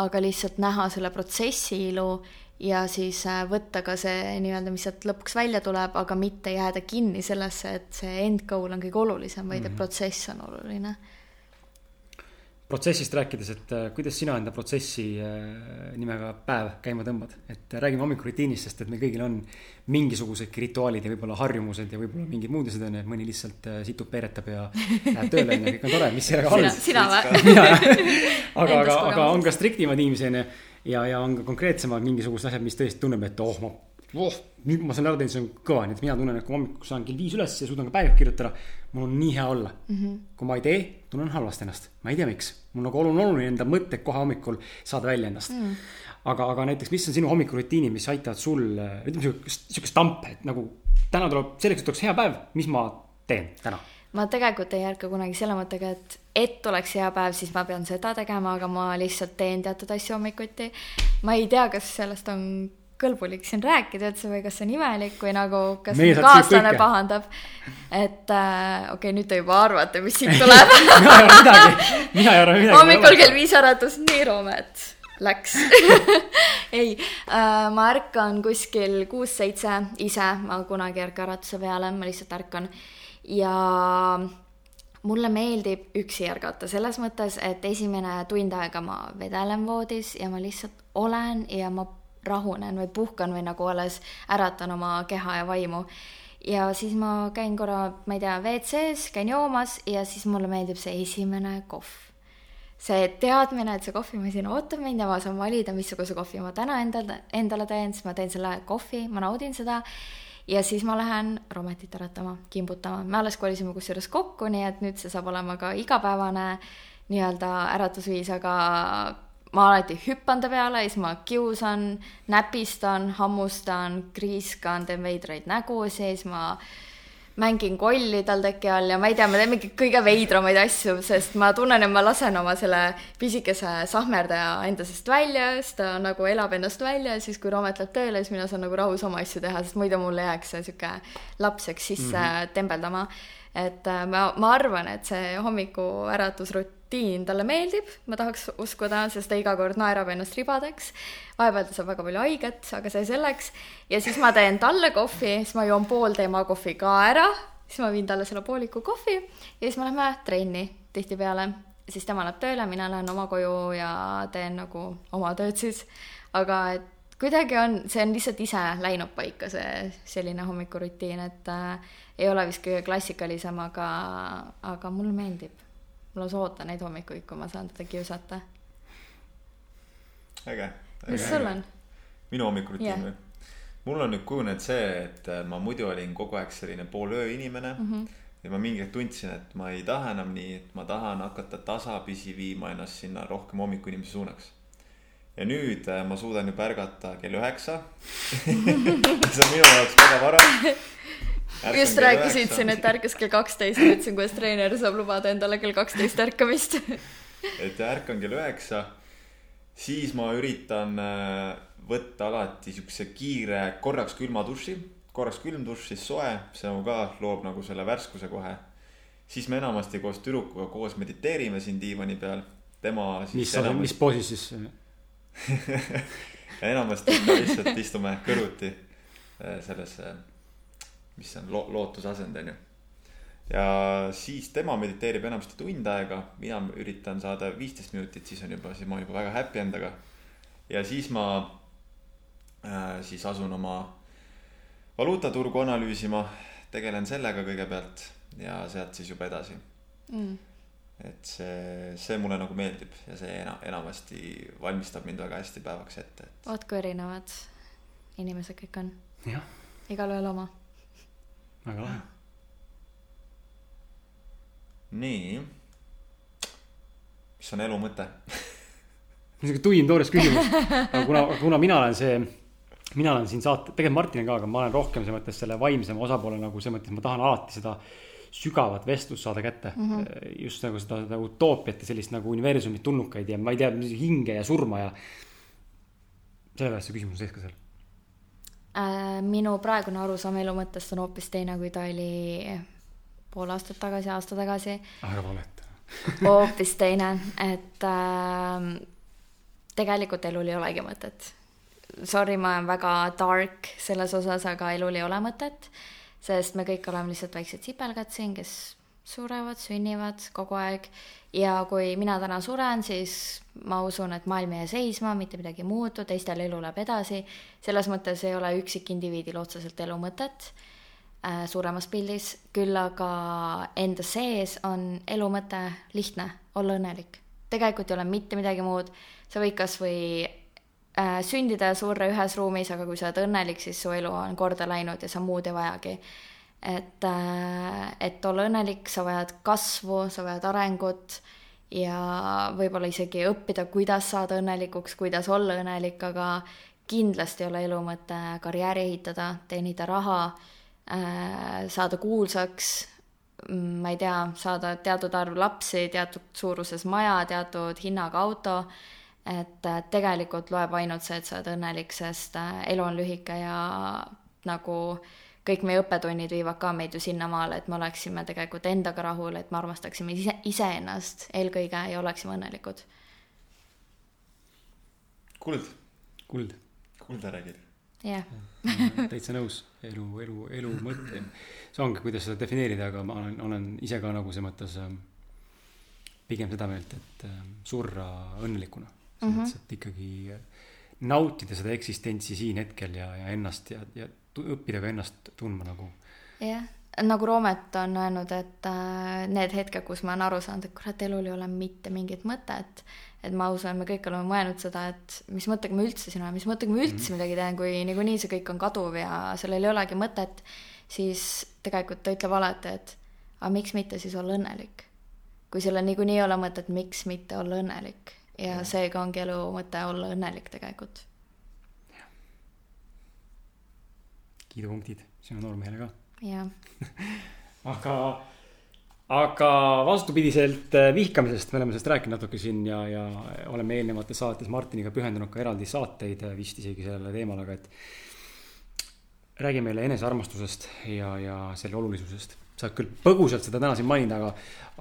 aga lihtsalt näha selle protsessi ilu ja siis äh, võtta ka see nii-öelda, mis sealt lõpuks välja tuleb, aga mitte jääda kinni sellesse, et see end goal on kõige olulisem, vaid mm -hmm. et mhm. protsess on oluline protsessist rääkides, et äh, kuidas sina enda protsessi äh, nimega päev käima tõmbad, et räägime hommikurutiinist, sest et meil kõigil on mingisugusedki rituaalid ja võib-olla harjumused ja võib-olla mingid muud asjad on ju, et mõni lihtsalt äh, situb, peeretab ja läheb tööle on ju, kõik on tore, mis sellega halb. sina või? aga, aga, aga on ka striktimad inimesi on ju ja, ja on ka konkreetsemad mingisugused asjad, mis tõesti tunneb, et oh, ma oh, nüüd ma saan aru, et see on kõva, nii et mina tunnen, et kui hommikul saan kell viis üles ja suudan ka päev kirjutada, mul on nii hea olla mm. -hmm. kui ma ei tee, tunnen halvasti ennast, ma ei tea, miks. mul nagu on oluline enda mõtted kohe hommikul saada välja endast mm. -hmm. aga, aga näiteks, mis on sinu hommikurutiinid, mis aitavad sul, ütleme siukest, siukest tampe, et nagu täna tuleb, selleks, et oleks hea päev, mis ma teen täna? ma tegelikult ei ärka kunagi selle mõttega, et, et oleks hea päev, siis ma pean seda tegema, aga ma lihtsalt teen teatud asju hommikuti. ma ei tea, kas sellest on kõlbulik siin rääkida üldse või kas see on imelik või nagu, kas Meie kaaslane pahandab. et äh, okei okay,, nüüd te juba arvate, mis siit tuleb. Mina ei arva midagi, mina ei arva midagi. hommikul kell viis äratus, nii Roomet, läks. Ei äh,, ma ärkan kuskil kuus-seitse ise, ma kunagi ei ärka äratuse peale, ma lihtsalt ärkan. Ja mulle meeldib üksi ärgata selles mõttes, et esimene tund aega ma vedelen voodis ja ma lihtsalt olen ja ma rahunen või puhkan või nagu alles äratan oma keha ja vaimu. ja siis ma käin korra, ma ei tea, WC-s, käin joomas ja siis mulle meeldib see esimene kohv. see teadmine, et see kohvimasin ootab mind ja ma saan valida, missuguse kohvi ma täna endale, endale teen, siis ma teen selle kohvi, ma naudin seda ja siis ma lähen Rometit äratama, kimbutama. me alles kolisime kusjuures kokku, nii et nüüd see saab olema ka igapäevane nii-öelda äratusviis, aga ma alati hüppan ta peale ja siis ma kiusan, näpistan, hammustan, kriiskan, teen veidraid nägusid, siis ma mängin kolli tal teki all ja ma ei tea, ma teen mingeid kõige veidramaid asju, sest ma tunnen, et ma lasen oma selle pisikese sahmerdaja enda seest välja, siis ta nagu elab ennast välja ja siis, kui Roomet läheb tööle, siis mina saan nagu rahus oma asju teha, sest muidu mul jääks see sihuke lapseks sisse mm -hmm. tembeldama. Et äh, ma, ma arvan, et see hommiku äratusrutiin talle meeldib, ma tahaks uskuda, sest ta iga kord naerab ennast ribadeks. vahepeal ta saab väga palju haiget, aga see selleks. ja siis ma teen talle kohvi, siis ma joon pool teema kohvi ka ära, siis ma viin talle selle pooliku kohvi ja siis me lähme trenni tihtipeale siis tema läheb tööle, mina lähen oma koju ja teen nagu oma tööd siis. aga et kuidagi on, see on lihtsalt ise läinud paika, see selline hommikurutiin, et äh, ei ole vist kõige klassikalisem, aga, aga mulle meeldib. ma lausa ootan neid hommikuid, kui ma saan teda kiusata. äge. mis sul on? minu hommikurutiin yeah. või? mul on nüüd kujunenud see, et äh, ma muidu olin kogu aeg selline poolöö inimene mm. -hmm ja ma mingi hetk tundsin, et ma ei taha enam nii, et ma tahan hakata tasapisi viima ennast sinna rohkem hommikuinimese suunaks. ja nüüd äh, ma suudan juba ärgata kell üheksa see on minu jaoks väga vara. Just rääkisid siin, et ärkas kell kaksteist, mõtlesin, kuidas treener saab lubada endale kell kaksteist ärkamist et ärkan kell üheksa, siis ma üritan äh, võtta alati siukse kiire korraks külma duši korraks külm dušš, siis soe, see nagu ka loob nagu selle värskuse kohe. siis me enamasti koos tüdrukuga koos mediteerime siin diivani peal, tema siis. mis enamasti..., mis poosis siis enamasti me lihtsalt istume kõrvuti äh, selles, mis on lo, lootusasend on ju. ja siis tema mediteerib enamasti tund aega, mina üritan saada viisteist minutit, siis on juba, siis ma olen juba väga happy endaga. ja siis ma äh, siis asun oma valuutaturgu analüüsima, tegelen sellega kõigepealt ja sealt siis juba edasi mm.. et see, see mulle nagu meeldib ja see ena, enamasti valmistab mind väga hästi päevaks ette, et. vaat kui erinevad inimesed kõik on. igalühel oma. Väga lahe. nii. mis on elu mõte niisugune tuim toores küsimus, aga kuna, kuna mina olen see mina olen siin saate, tegelikult Martin ka, aga ma olen rohkem selles mõttes selle vaimsema osapoole nagu selles mõttes, ma tahan alati seda sügavat vestlust saada kätte mm. -hmm. just nagu seda, seda utoopiat ja sellist nagu universumit tulnukaid ja ma ei tea, hinge ja surma ja. sellepärast see küsimus sees ka seal. Minu praegune arusaam elu mõttest on hoopis teine, kui ta oli pool aastat tagasi, aasta tagasi. ära valeta hoopis teine, et äh, tegelikult elul ei olegi mõtet sorry, ma olen väga dark selles osas, aga elul ei ole mõtet, sest me kõik oleme lihtsalt väiksed sipelgad siin, kes surevad, sünnivad kogu aeg ja kui mina täna suren, siis ma usun, et maailm ei jää seisma, mitte midagi ei muutu, teistel elu läheb edasi. selles mõttes ei ole üksikindiviidil otseselt elu mõtet äh, suuremas pildis, küll aga enda sees on elu mõte lihtne, olla õnnelik. tegelikult ei ole mitte midagi muud, sa võid kas või äh, sündida ja surra ühes ruumis, aga kui sa oled õnnelik, siis su elu on korda läinud ja sa muud ei vajagi. Et äh,, et olla õnnelik, sa vajad kasvu, sa vajad arengut ja võib-olla isegi õppida, kuidas saada õnnelikuks, kuidas olla õnnelik, aga kindlasti ei ole elu mõte karjääri ehitada, teenida raha äh,, saada kuulsaks, ma ei tea, saada teatud arv lapsi, teatud suuruses maja, teatud hinnaga auto. Et tegelikult loeb ainult see, et sa oled õnnelik, sest äh, elu on lühike ja nagu kõik meie õppetunnid viivad ka meid ju sinnamaale, et me oleksime tegelikult endaga rahul, et me armastaksime ise, iseennast eelkõige ja oleksime õnnelikud. kuld. kuld. kulda räägid. jah yeah. täitsa nõus, elu, elu, elu mõte. see ongi, kuidas seda defineerida, aga ma olen, olen ise ka nagu selles mõttes ähm, pigem seda meelt, et ähm, surra õnnelikuna selles mõttes mm -hmm., et ikkagi nautida seda eksistentsi siin hetkel ja, ja ennast ja, ja õppida ka ennast tundma nagu. jah, nagu Roomet on öelnud, et äh, need hetked, kus ma olen aru saanud, et kurat, elul ei ole mitte mingit mõtet, et ma usun, me kõik oleme mõelnud seda, et mis mõttega ma üldse siin olen, mis mõttega ma üldse mm -hmm. midagi teen, kui niikuinii see kõik on kaduv ja sellel ei olegi mõtet, siis tegelikult ta ütleb alati, et aga miks mitte siis olla õnnelik. kui sellel niikuinii ei ole mõtet, miks mitte olla õnnelik ja mm. seega ongi elu mõte olla õnnelik tegelikult. Kiidupunktid sinu noormehele ka. jah aga, aga vastupidiselt äh, vihkamisest, me oleme sellest rääkinud natuke siin ja, ja oleme eelnevates saates Martiniga pühendanud ka eraldi saateid äh, vist isegi sellele teemale, aga et räägi meile enesearmastusest ja, ja selle olulisusest. sa küll põgusalt seda täna siin mainida, aga,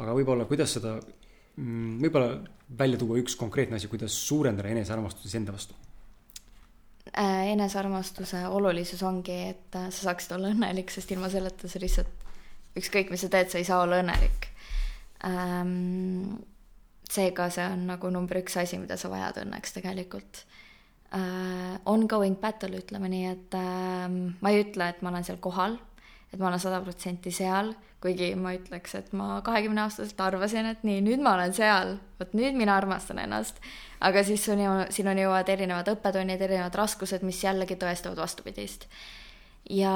aga võib-olla kuidas seda, mm, võib-olla välja tuua üks konkreetne asi, kuidas suurendada enesearmastust enda vastu enesearmastuse olulisus ongi, et äh, sa saaksid olla õnnelik, sest ilma selleta sa lihtsalt, ükskõik, mis sa teed, sa ei saa olla õnnelik. Ähm, seega see on nagu number üks asi, mida sa vajad õnneks tegelikult. Äh, ongoing battle, ütleme nii, et ähm, ma ei ütle, et ma olen seal kohal, et ma olen sada protsenti seal, kuigi ma ütleks, et ma kahekümne aastaselt arvasin, et nii, nüüd ma olen seal, vot nüüd mina armastan ennast. Aga siis sinu, sinuni jõuavad erinevad õppetunnid, erinevad raskused, mis jällegi tõestavad vastupidist. ja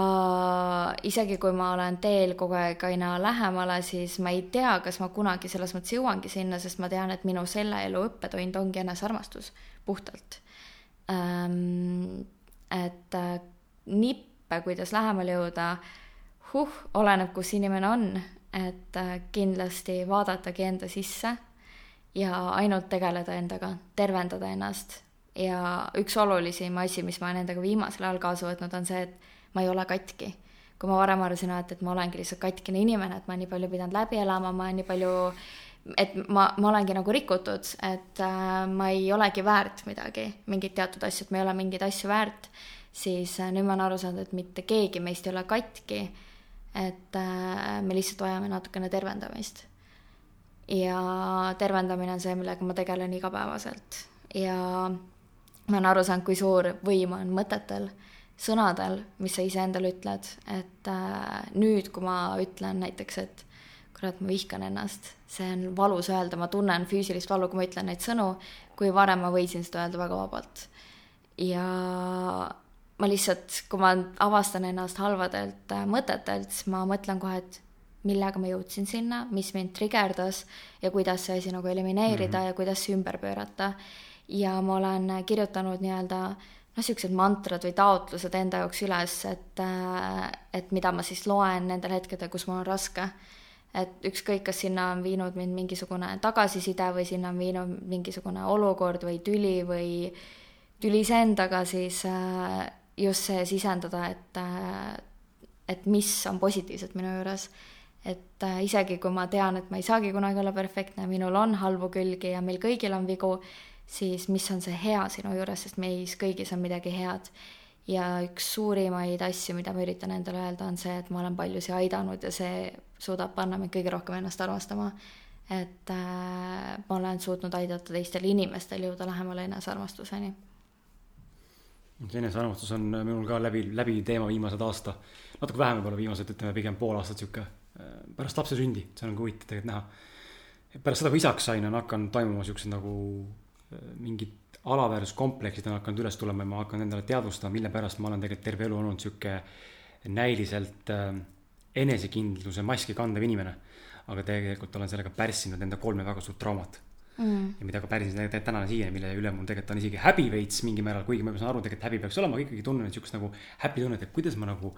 isegi kui ma olen teel kogu aeg aina lähemale, siis ma ei tea, kas ma kunagi selles mõttes jõuangi sinna, sest ma tean, et minu selle elu õppetund ongi enesearmastus, puhtalt. Et äh, nippe, kuidas lähemale jõuda, huh, oleneb, kus inimene on, et äh, kindlasti vaadatagi enda sisse ja ainult tegeleda endaga, tervendada ennast. ja üks olulisem asi, mis ma olen endaga viimasel ajal kaasa võtnud, on see, et ma ei ole katki. kui ma varem arvasin, et, et ma olengi lihtsalt katkine inimene, et ma nii palju pidanud läbi elama, ma nii palju, et ma, ma olengi nagu rikutud, et äh, ma ei olegi väärt midagi, mingit teatud asju, et ma ei ole mingeid asju väärt, siis äh, nüüd ma olen aru saanud, et mitte keegi meist ei ole katki, et äh, me lihtsalt vajame natukene tervendamist ja tervendamine on see, millega ma tegelen igapäevaselt ja ma olen aru saanud, kui suur võim on mõtetel sõnadel, mis sa iseendale ütled, et äh, nüüd, kui ma ütlen näiteks, et kurat, ma vihkan ennast, see on valus öelda, ma tunnen füüsilist valu, kui ma ütlen neid sõnu, kui varem ma võisin seda öelda väga vabalt. ja ma lihtsalt, kui ma avastan ennast halvadelt äh, mõtetelt, siis ma mõtlen kohe, et millega ma jõudsin sinna, mis mind trigerdas ja kuidas see asi nagu elimineerida mm -hmm. ja kuidas see ümber pöörata. ja ma olen kirjutanud nii-öelda noh, niisugused mantrad või taotlused enda jaoks üles, et, äh, et mida ma siis loen nendel hetkedel, kus mul on raske. et ükskõik, kas sinna on viinud mind mingisugune tagasiside või sinna on viinud mingisugune olukord või tüli või tüli iseendaga, siis äh, just see sisendada, et, äh, et mis on positiivset minu juures et äh, isegi kui ma tean, et ma ei saagi kunagi olla perfektne, minul on halbu külgi ja meil kõigil on vigu, siis mis on see hea sinu juures, sest meis kõigis on midagi head. ja üks suurimaid asju, mida ma üritan endale öelda, on see, et ma olen paljusid aidanud ja see suudab panna mind kõige rohkem ennast armastama. et äh, ma olen suutnud aidata teistel inimestel jõuda lähemale enesearmastuseni enesearmastus on minul ka läbi, läbi teema viimased aasta, natuke vähem võib-olla viimased, ütleme pigem pool aastat sihuke pärast lapse sündi, see on ka huvitav tegelikult näha. pärast seda, kui isaks sain, on hakanud toimuma siuksed nagu äh, mingid alaväärsuskompleksid on hakanud üles tulema ja ma hakkan endale teadvustama, mille pärast ma olen tegelikult terve elu olnud sihuke näiliselt äh, enesekindluse maski kandev inimene. aga tegelikult olen sellega pärssinud enda kolme väga suurt traumat mm.. ja mida ka tegelikult tänane siiani, mille üle mul tegelikult on isegi häbi veits mingil määral, kuigi ma saan aru, tegelikult häbi peaks olema, aga ikkagi tunnen siukest nagu häbi tunnet, et kuidas ma nagu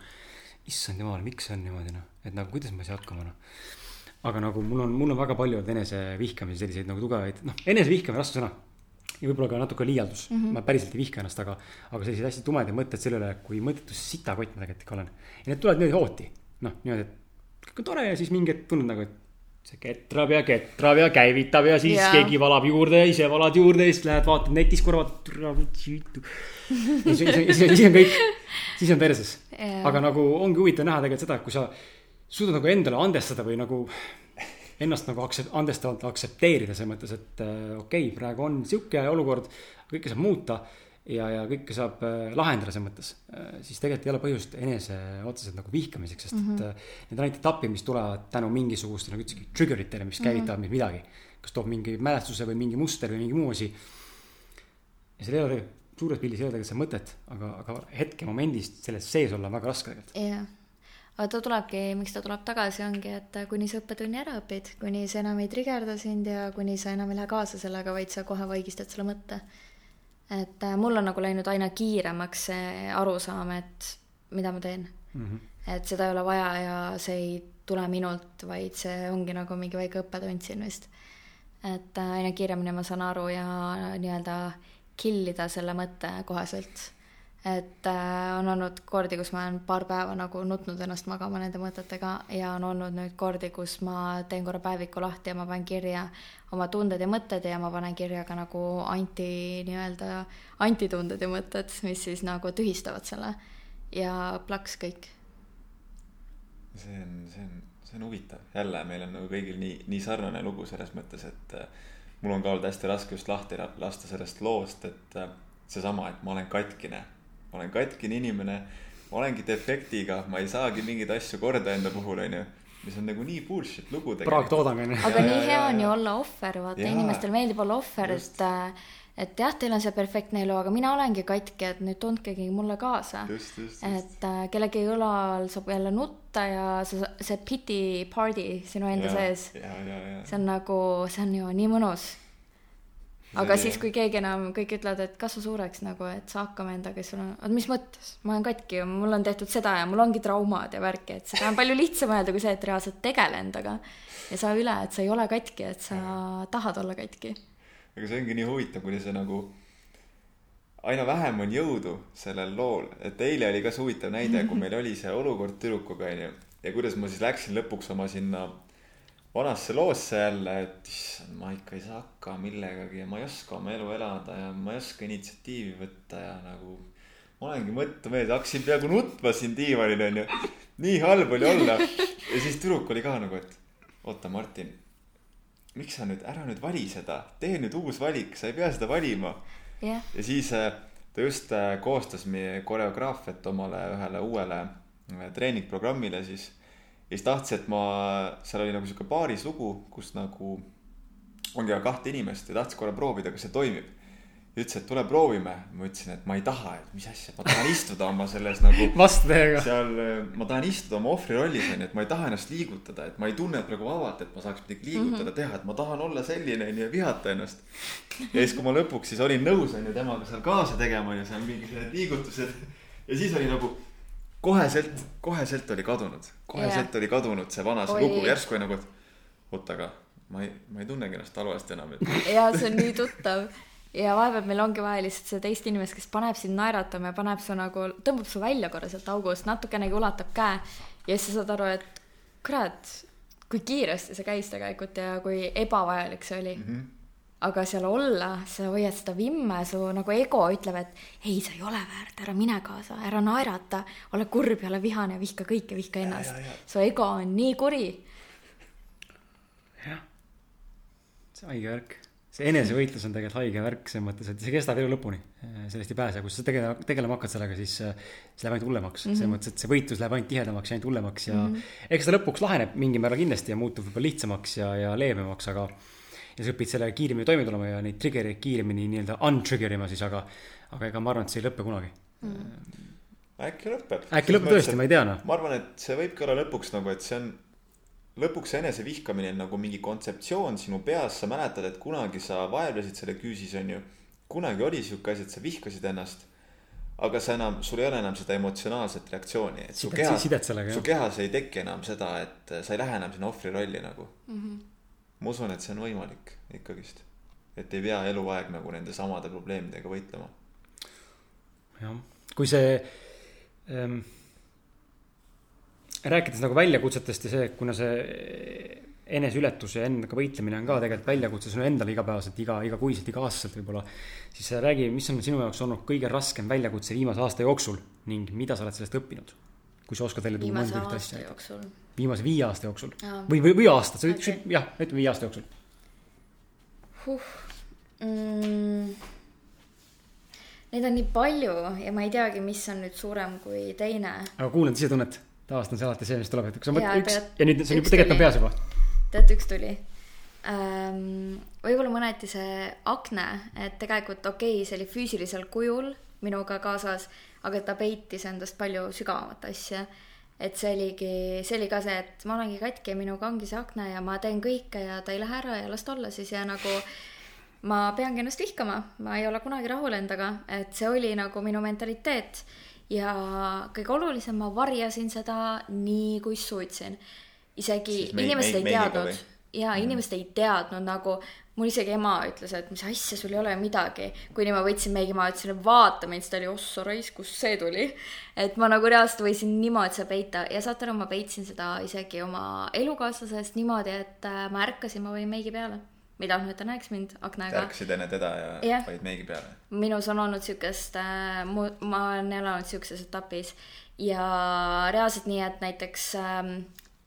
issand jumal, miks see on niimoodi noh, et nagu kuidas ma ei saa hakkama noh. aga nagu mul on, mul on väga palju olnud enesevihkamisi, selliseid nagu tugevaid, noh, enesevihkamine, raske sõna. ja võib-olla ka natuke liialdus mm, -hmm. ma päriselt ei vihka ennast, aga, aga sellised hästi tumedad mõtted selle üle, kui mõttetu sitakott ma tegelikult ikka olen. ja need tulevad niimoodi hooti, noh, niimoodi, et kõik on tore ja siis mingi hetk tunned nagu, et see ketrab ja ketrab ja käivitab ja siis yeah. keegi valab juurde ja ise valad juurde ja siis lähed vaatad netis korvad. siis, siis, siis on kõik, siis on perses yeah.. aga nagu ongi huvitav näha tegelikult seda, et kui sa suudad nagu endale andestada või nagu ennast nagu aktsept-, andestavalt aktsepteerida selles mõttes, et äh, okei okay,, praegu on sihuke olukord, kõike saab muuta. Ja, ja kõike saab äh, lahendada selles mõttes, siis tegelikult ei ole põhjust enese otseselt nagu vihkamiseks, sest mm -hmm. et need on ainult etapid, mis tulevad tänu mingisugustele, nagu ütlesidki, trigger itele, mis mhm. käivitavad meid mm -hmm. midagi. kas toob mingi mälestuse või mingi muster või mingi muu asi. ja seal ei ole, suures pildis ei ole tegelikult seda mõtet, aga, aga hetkemomendist selles sees olla on väga raske tegelikult. jah yeah aga ta tulebki, miks ta tuleb tagasi, ongi, et kuni sa õppetunni ära õpid, kuni see enam ei trigerda sind ja kuni sa enam ei lähe kaasa sellega, vaid sa kohe vaigistad selle mõtte. Et äh, mul on nagu läinud aina kiiremaks see arusaam, et mida ma teen mm. -hmm. et seda ei ole vaja ja see ei tule minult, vaid see ongi nagu mingi väike õppetund siin vist. et äh, aina kiiremini ma saan aru ja nii-öelda kill ida selle mõtte koheselt et äh, on olnud kordi, kus ma olen paar päeva nagu nutnud ennast magama nende mõtetega ja on olnud nüüd kordi, kus ma teen korra päeviku lahti ja ma panen kirja oma tunded ja mõtted ja ma panen kirja ka nagu anti nii-öelda antitunded ja mõtted, mis siis nagu tühistavad selle. Ja plaks kõik. see on, see on, see on huvitav, jälle meil on nagu kõigil nii, nii sarnane lugu selles mõttes, et äh, mul on ka olnud hästi raske just lahti lasta sellest loost, et äh, seesama, et ma olen katkine ma olen katkine inimene, ma olengi defektiga, ma ei saagi mingeid asju korda enda puhul, onju mis on nagu nii bullshit lugu tegelikult. praaktoodang onju. aga ja, nii hea on ju olla ohver, vaata inimestele meeldib olla ohver, et et jah, teil on see perfektne elu, aga mina olengi katki, et nüüd tundkegi mulle kaasa. et äh, kellegi õlal saab jälle nutta ja see, see pity party sinu enda ja, sees. see on nagu, see on ju nii mõnus aga see... siis, kui keegi enam, kõik ütlevad, et kasva suureks nagu, et saa hakkama endaga, siis sul on, oot mis mõttes, ma olen katki ja mul on tehtud seda ja mul ongi traumad ja värki, et seda on palju lihtsam öelda kui see, et reaalselt tegele endaga. ja saa üle, et sa ei ole katki, et sa tahad olla katki. aga see ongi nii huvitav, kuni see nagu aina vähem on jõudu sellel lool, et eile oli ka see huvitav näide, kui meil oli see olukord tüdrukuga onju ja kuidas ma siis läksin lõpuks oma sinna vanasse loosse jälle, et issand, ma ikka ei saa hakkama millegagi ja ma ei oska oma elu elada ja ma ei oska initsiatiivi võtta ja nagu. ma olengi mõttemees, hakkasin peaaegu nutma siin diivanil onju. nii halb oli olla. ja siis tüdruk oli ka nagu, et oota, Martin. miks sa nüüd, ära nüüd vali seda, tee nüüd uus valik, sa ei pea seda valima yeah.. ja siis äh, ta just äh, koostas meie koreograafiat omale ühele uuele äh, treeningprogrammile siis ja siis tahtis, et ma, seal oli nagu sihuke paaris lugu, kus nagu ongi aga kahte inimest ja tahtis korra proovida, kas see toimib. ja ütles, et tule proovime. ma ütlesin, et ma ei taha, et mis asja, ma tahan istuda oma selles nagu. vastu teiega. seal, ma tahan istuda oma ohvri rollis onju, et ma ei taha ennast liigutada, et ma ei tunne praegu vabalt, et ma saaks midagi liigutada mm, -hmm. teha, et ma tahan olla selline onju ja vihata ennast. ja siis, kui ma lõpuks siis olin nõus onju temaga seal kaasa tegema onju, seal mingisugused liigutused ja siis oli nagu koheselt, koheselt oli kadunud, koheselt yeah. oli kadunud see vana see lugu, järsku nagu, et oot, aga ma ei, ma ei tunnegi ennast halvasti enam et.... ja see on nii tuttav. Ja vahepeal meil ongi vaja lihtsalt seda teist inimest, kes paneb sind naeratama ja paneb su nagu, tõmbab su välja korra sealt august, natukenegi ulatab käe. Ja siis sa saad aru, et kurat, kui kiiresti see käis tegelikult ja kui ebavajalik see oli. Mm. -hmm aga seal olla, sa hoiad seda vimme, su nagu ego ütleb, et ei, sa ei ole väärt, ära mine kaasa, ära naerata, ole kurb ja ole vihane, vihka kõike, vihka ennast. su ego on nii kuri. jah, see haige värk, see enesevõitlus on tegelikult haige värk selles mõttes, et see kestab elu lõpuni. sellest ei pääse, kui sa tegelema, tegelema hakkad sellega, siis see läheb ainult hullemaks mm, -hmm. selles mõttes, et see võitlus läheb ainult tihedamaks ja ainult hullemaks ja mm -hmm. eks ta lõpuks laheneb mingil määral kindlasti ja muutub võib-olla lihtsamaks ja, ja leebemaks, aga ja sa õpid sellega kiiremini toime tulema ja neid trigger'eid kiiremini nii-öelda untrigger ima siis, aga, aga ega ma arvan, et see ei lõpe kunagi mm.. äkki lõpeb. äkki lõpeb tõesti, ma ei tea noh. ma arvan, et see võibki olla lõpuks nagu, et see on, lõpuks enesevihkamine on nagu mingi kontseptsioon sinu peas, sa mäletad, et kunagi sa vaevlesid selle küüsis, on ju. kunagi oli sihuke asi, et sa vihkasid ennast aga sa enam, sul ei ole enam seda emotsionaalset reaktsiooni, et su kehas, su kehas ei teki enam seda, et sa ei lähe enam sinna ohvri rolli nagu mm. -hmm ma usun, et see on võimalik ikkagist. et ei pea eluaeg nagu nende samade probleemidega võitlema. jah, kui see ähm,, rääkides nagu väljakutsetest ja see, kuna see eneseületus ja endaga võitlemine on ka tegelikult väljakutse sinu endale igapäevaselt, iga, igakuiselt, iga-aastaselt võib-olla. siis räägi, mis on sinu jaoks olnud kõige raskem väljakutse viimase aasta jooksul ning mida sa oled sellest õppinud? kui sa oskad välja tuua mõnda ühte asja. viimase viie aasta jooksul Aa. või, või, või aasta, sa ütlesid okay. jah, ütleme viie aasta jooksul huh.. Mm. Neid on nii palju ja ma ei teagi, mis on nüüd suurem kui teine. aga kuule sisetunnet, tavaliselt on see alati see, mis tuleb, et kui sa mõtled üks tead, ja nüüd see on juba tegelikult on peas juba. tead, üks tuli ähm,. võib-olla mõneti see akne, et tegelikult okei okay,, see oli füüsilisel kujul minuga kaasas, aga ta peitis endast palju sügavamat asja. Et see oligi, see oli ka see, et ma olengi katki ja minuga ongi see akne ja ma teen kõike ja ta ei lähe ära ja las ta olla siis. Ja nagu ma peangi ennast vihkama, ma ei ole kunagi rahul endaga, et see oli nagu minu mentaliteet. ja kõige olulisem, ma varjasin seda nii, kui suutsin. isegi meig- inimesed meig- ei meigiga teadnud. ja inimesed ei teadnud nagu, mul isegi ema ütles, et mis asja, sul ei ole midagi. kuni ma võtsin meigi, ma ütlesin, et vaata mind, siis ta oli ossa raisk, kust see tuli. et ma nagu reaalselt võisin niimoodi seda peita ja saate aru, ma peitsin seda isegi oma elukaaslasest niimoodi, et äh, ma ärkasin, ma panin meigi peale. ma ei tahtnud, et ta näeks mind aknaga. ärkasid enne teda ja Jah. panid meigi peale. minus on olnud siukest äh,, mu, ma olen elanud siukses etapis ja reaalselt nii, et näiteks ähm,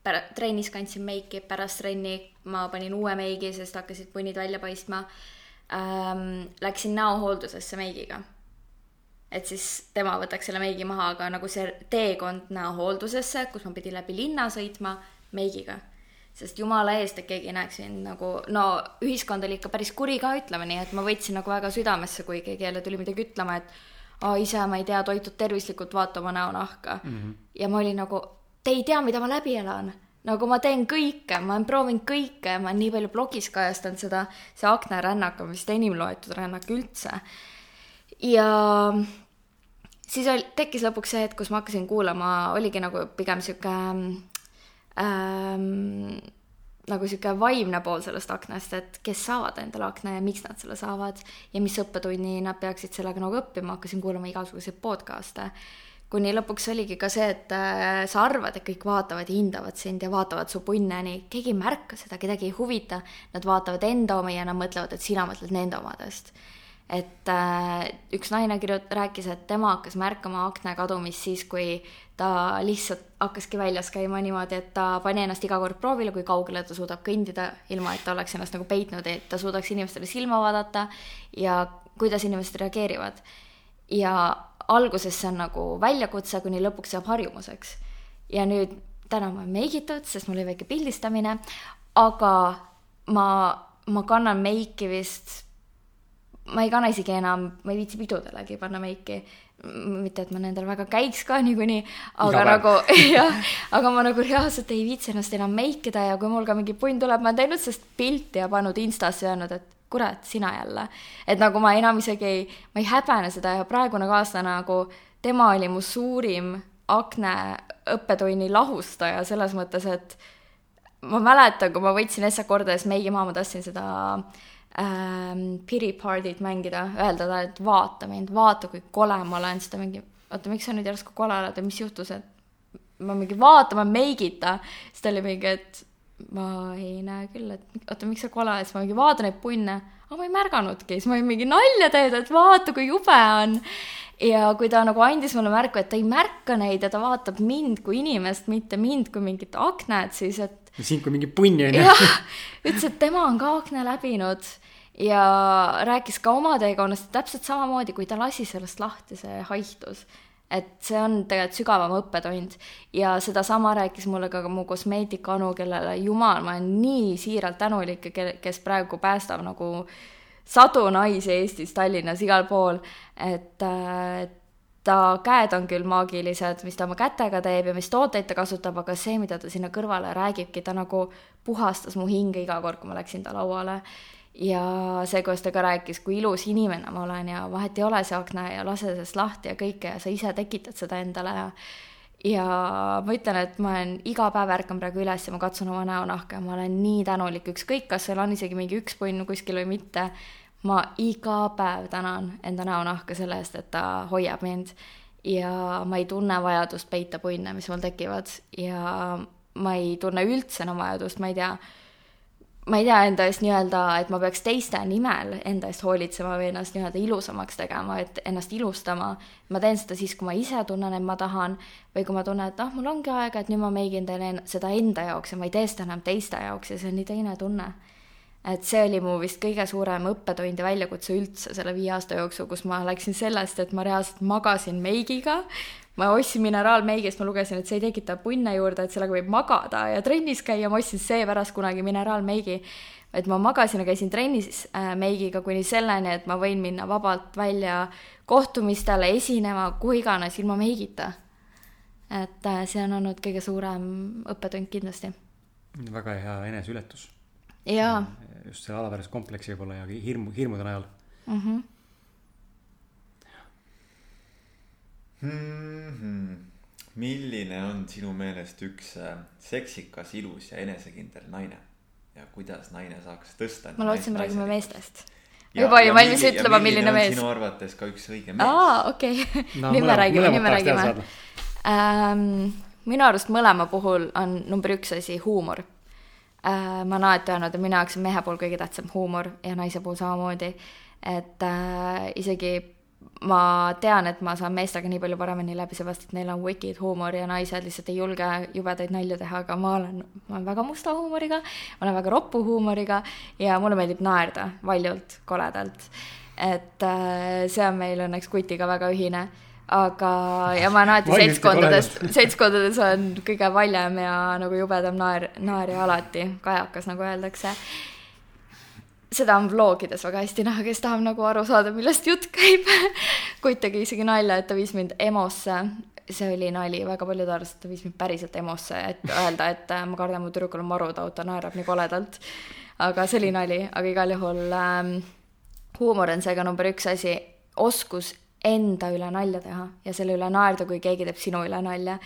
pär- trennis kandsin meiki, pärast trenni ma panin uue meigi, sest hakkasid punnid välja paistma ähm,. Läksin näohooldusesse meigiga. et siis tema võtaks selle meigi maha, aga nagu see teekond näohooldusesse, kus ma pidin läbi linna sõitma meigiga sest jumala eest, et keegi ei näeks mind nagu, no ühiskond oli ikka päris kuri ka, ütleme nii, et ma võtsin nagu väga südamesse, kui keegi jälle tuli midagi ütlema, et aa, ise ma ei tea, toitud tervislikult, vaata oma näonahka mm. -hmm. ja ma olin nagu, te ei tea, mida ma läbi elan. nagu ma teen kõike, ma olen proovinud kõike, ma olen nii palju blogis kajastanud seda, see aknarännak on vist enim loetud rännak üldse. ja siis oli, tekkis lõpuks see hetk, kus ma hakkasin kuulama, oligi nagu pigem sihuke ähm, nagu sihuke vaimne pool sellest aknast, et kes saavad endale akna ja miks nad selle saavad ja mis õppetunni nad peaksid sellega nagu õppima, hakkasin kuulama igasuguseid podcast'e. Kuni lõpuks oligi ka see, et äh, sa arvad, et kõik vaatavad ja hindavad sind ja vaatavad su punne, nii keegi ei märka seda, kedagi ei huvita. Nad vaatavad enda omi ja nad mõtlevad, et sina mõtled nende omadest et äh, üks naine kirjut-, rääkis, et tema hakkas märkama akna kadumist siis, kui ta lihtsalt hakkaski väljas käima niimoodi, et ta pani ennast iga kord proovile, kui kaugele ta suudab kõndida, ilma et ta oleks ennast nagu peitnud, et ta suudaks inimestele silma vaadata ja kuidas inimesed reageerivad. ja alguses see on nagu väljakutse, kuni lõpuks saab harjumuseks. ja nüüd täna ma olen meigitud, sest mul oli väike pildistamine, aga ma, ma kannan meiki vist ma ei kanna isegi enam, ma ei viitsi pidudelegi panna meiki. mitte, et ma nendel väga käiks ka niikuinii, aga Iga nagu jah, aga ma nagu reaalselt ei viitsi ennast enam meikida ja kui mul ka mingi punn tuleb, ma olen teinud sellest pilti ja pannud Instasse ja öelnud, et kurat, sina jälle. et nagu ma enam isegi ei, ma ei häbene seda ja praegune kaaslane nagu, tema oli mu suurim akne õppetunni lahustaja selles mõttes, et ma mäletan, kui ma võtsin esimest korda ja siis meigi maha, ma tahtsin seda ähm, pity party't mängida, öelda talle, et vaata mind, vaata, kui kole ma olen, siis ta mingi, oota, miks sa nüüd järsku kole oled ja mis juhtus, et ma mingi vaata, ma meigita, siis ta oli mingi, et ma ei näe küll, et oota, miks sa kole siis ma mingi vaatan neid punne, aga ma ei märganudki, siis ma olin mingi nalja teed, et vaata, kui jube on. ja kui ta nagu andis mulle märku, et ta ei märka neid ja ta vaatab mind kui inimest, mitte mind kui mingit aknet, siis et sind kui mingi punni on ju. jah, ütles, et tema on ka akna läbinud ja rääkis ka oma teekonnast täpselt samamoodi, kui ta lasi sellest lahti, see haihtus. Et see on tegelikult sügavam õppetund ja sedasama rääkis mulle ka mu kosmeetikanu, kellele jumal, ma olen nii siiralt tänulik ja kel- kes praegu päästab nagu sadu naisi Eestis, Tallinnas, igal pool, et äh, ta käed on küll maagilised, mis ta oma kätega teeb ja mis tooteid ta kasutab, aga see, mida ta sinna kõrvale räägibki, ta nagu puhastas mu hinge iga kord, kui ma läksin ta lauale. Ja see, kuidas ta ka rääkis, kui ilus inimene ma olen ja vahet ei ole see akna ja lase sellest lahti ja kõike ja sa ise tekitad seda endale ja ja ma ütlen, et ma olen iga päev ärkan praegu üles ja ma katsun oma näonahka ja ma olen nii tänulik, ükskõik, kas seal on isegi mingi üks punn kuskil või mitte ma iga päev tänan enda näonahka selle eest, et ta hoiab mind. Ja ma ei tunne vajadust peita punne, mis mul tekivad. Ja ma ei tunne üldse enam vajadust, ma ei tea, ma ei tea enda eest nii-öelda, et ma peaks teiste nimel enda eest hoolitsema või ennast nii-öelda ilusamaks tegema, et ennast ilustama. ma teen seda siis, kui ma ise tunnen, et ma tahan või kui ma tunnen, et ah, mul ongi aega, et nüüd ma meigin teen en- seda enda jaoks ja ma ei tee seda enam teiste jaoks ja see on nii teine tunne et see oli mu vist kõige suurem õppetund ja väljakutse üldse selle viie aasta jooksul, kus ma läksin sellest, et ma reaalselt magasin meigiga, ma ostsin mineraalmeigi, sest ma lugesin, et see ei tekita punne juurde, et sellega võib magada ja trennis käia, ma ostsin seepärast kunagi mineraalmeigi. et ma magasin ja käisin trennis äh, meigiga kuni selleni, et ma võin minna vabalt välja kohtumistele, esinema, kuhu iganes, ilma meigita. et äh, see on olnud kõige suurem õppetund kindlasti. väga hea eneseületus. jaa. just selle alaväärse kompleksi võib-olla ja hirmu, hirmude najal mm. -hmm mm. -hmm. milline on sinu meelest üks äh, seksikas, ilus ja enesekindel naine ja kuidas naine saaks tõsta? ma lootsin, me räägime meestest. ma juba olin valmis ütlema, milline mees. sinu arvates ka üks õige mees? aa, okei okay. no,, nüüd me räägime, nüüd me räägime. Ähm, minu arust mõlema puhul on number üks asi huumor äh,. ma olen alati öelnud, et minu jaoks on mehe puhul kõige tähtsam huumor ja naise puhul samamoodi. et äh, isegi ma tean, et ma saan meestega nii palju paremini läbi, seepärast et neil on wicked huumor ja naised lihtsalt ei julge jubedaid nalju teha, aga ma olen, ma olen väga musta huumoriga, ma olen väga roppu huumoriga ja mulle meeldib naerda valjult, koledalt. et äh, see on meil õnneks kutiga väga ühine aga, ja ma olen alati seltskondades, seltskondades on kõige valjem ja nagu jubedam naer, naerja alati, kajakas, nagu öeldakse seda on vlogides väga hästi näha, kes tahab nagu aru saada, millest jutt käib kutt tegi isegi nalja, et ta viis mind EMO-sse. see oli nali, väga paljud arvasid, et ta viis mind päriselt EMO-sse, et öelda, et äh, ma kardan, mu tüdrukul on marutaud, ta naerab nii koledalt. aga see oli nali, aga igal juhul ähm, huumor on seega number üks asi, oskus enda üle nalja teha ja selle üle naerda, kui keegi teeb sinu üle nalja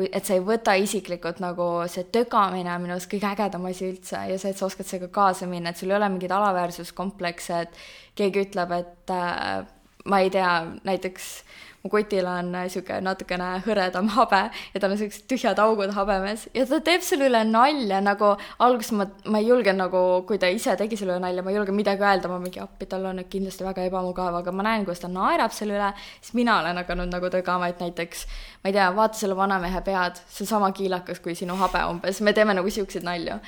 kui, et sa ei võta isiklikult nagu see tögamine on minu arust kõige ägedam asi üldse ja see, et sa oskad sellega kaasa minna, et sul ei ole mingeid alaväärsuskomplekse, et keegi ütleb, et äh, ma ei tea, näiteks mu kotil on niisugune natukene hõredam habe ja tal on niisugused tühjad augud habemes ja ta teeb selle üle nalja nagu alguses ma, ma ei julge nagu, kui ta ise tegi selle üle nalja, ma ei julge midagi öelda, ma mingi appi, tal on nüüd kindlasti väga ebamugav, aga ma näen, kuidas ta naerab selle üle, siis mina olen hakanud nagu tõgama, et näiteks ma ei tea, vaata selle vanamehe pead, see on sama kiilakas kui sinu habe umbes, me teeme nagu siukseid nalju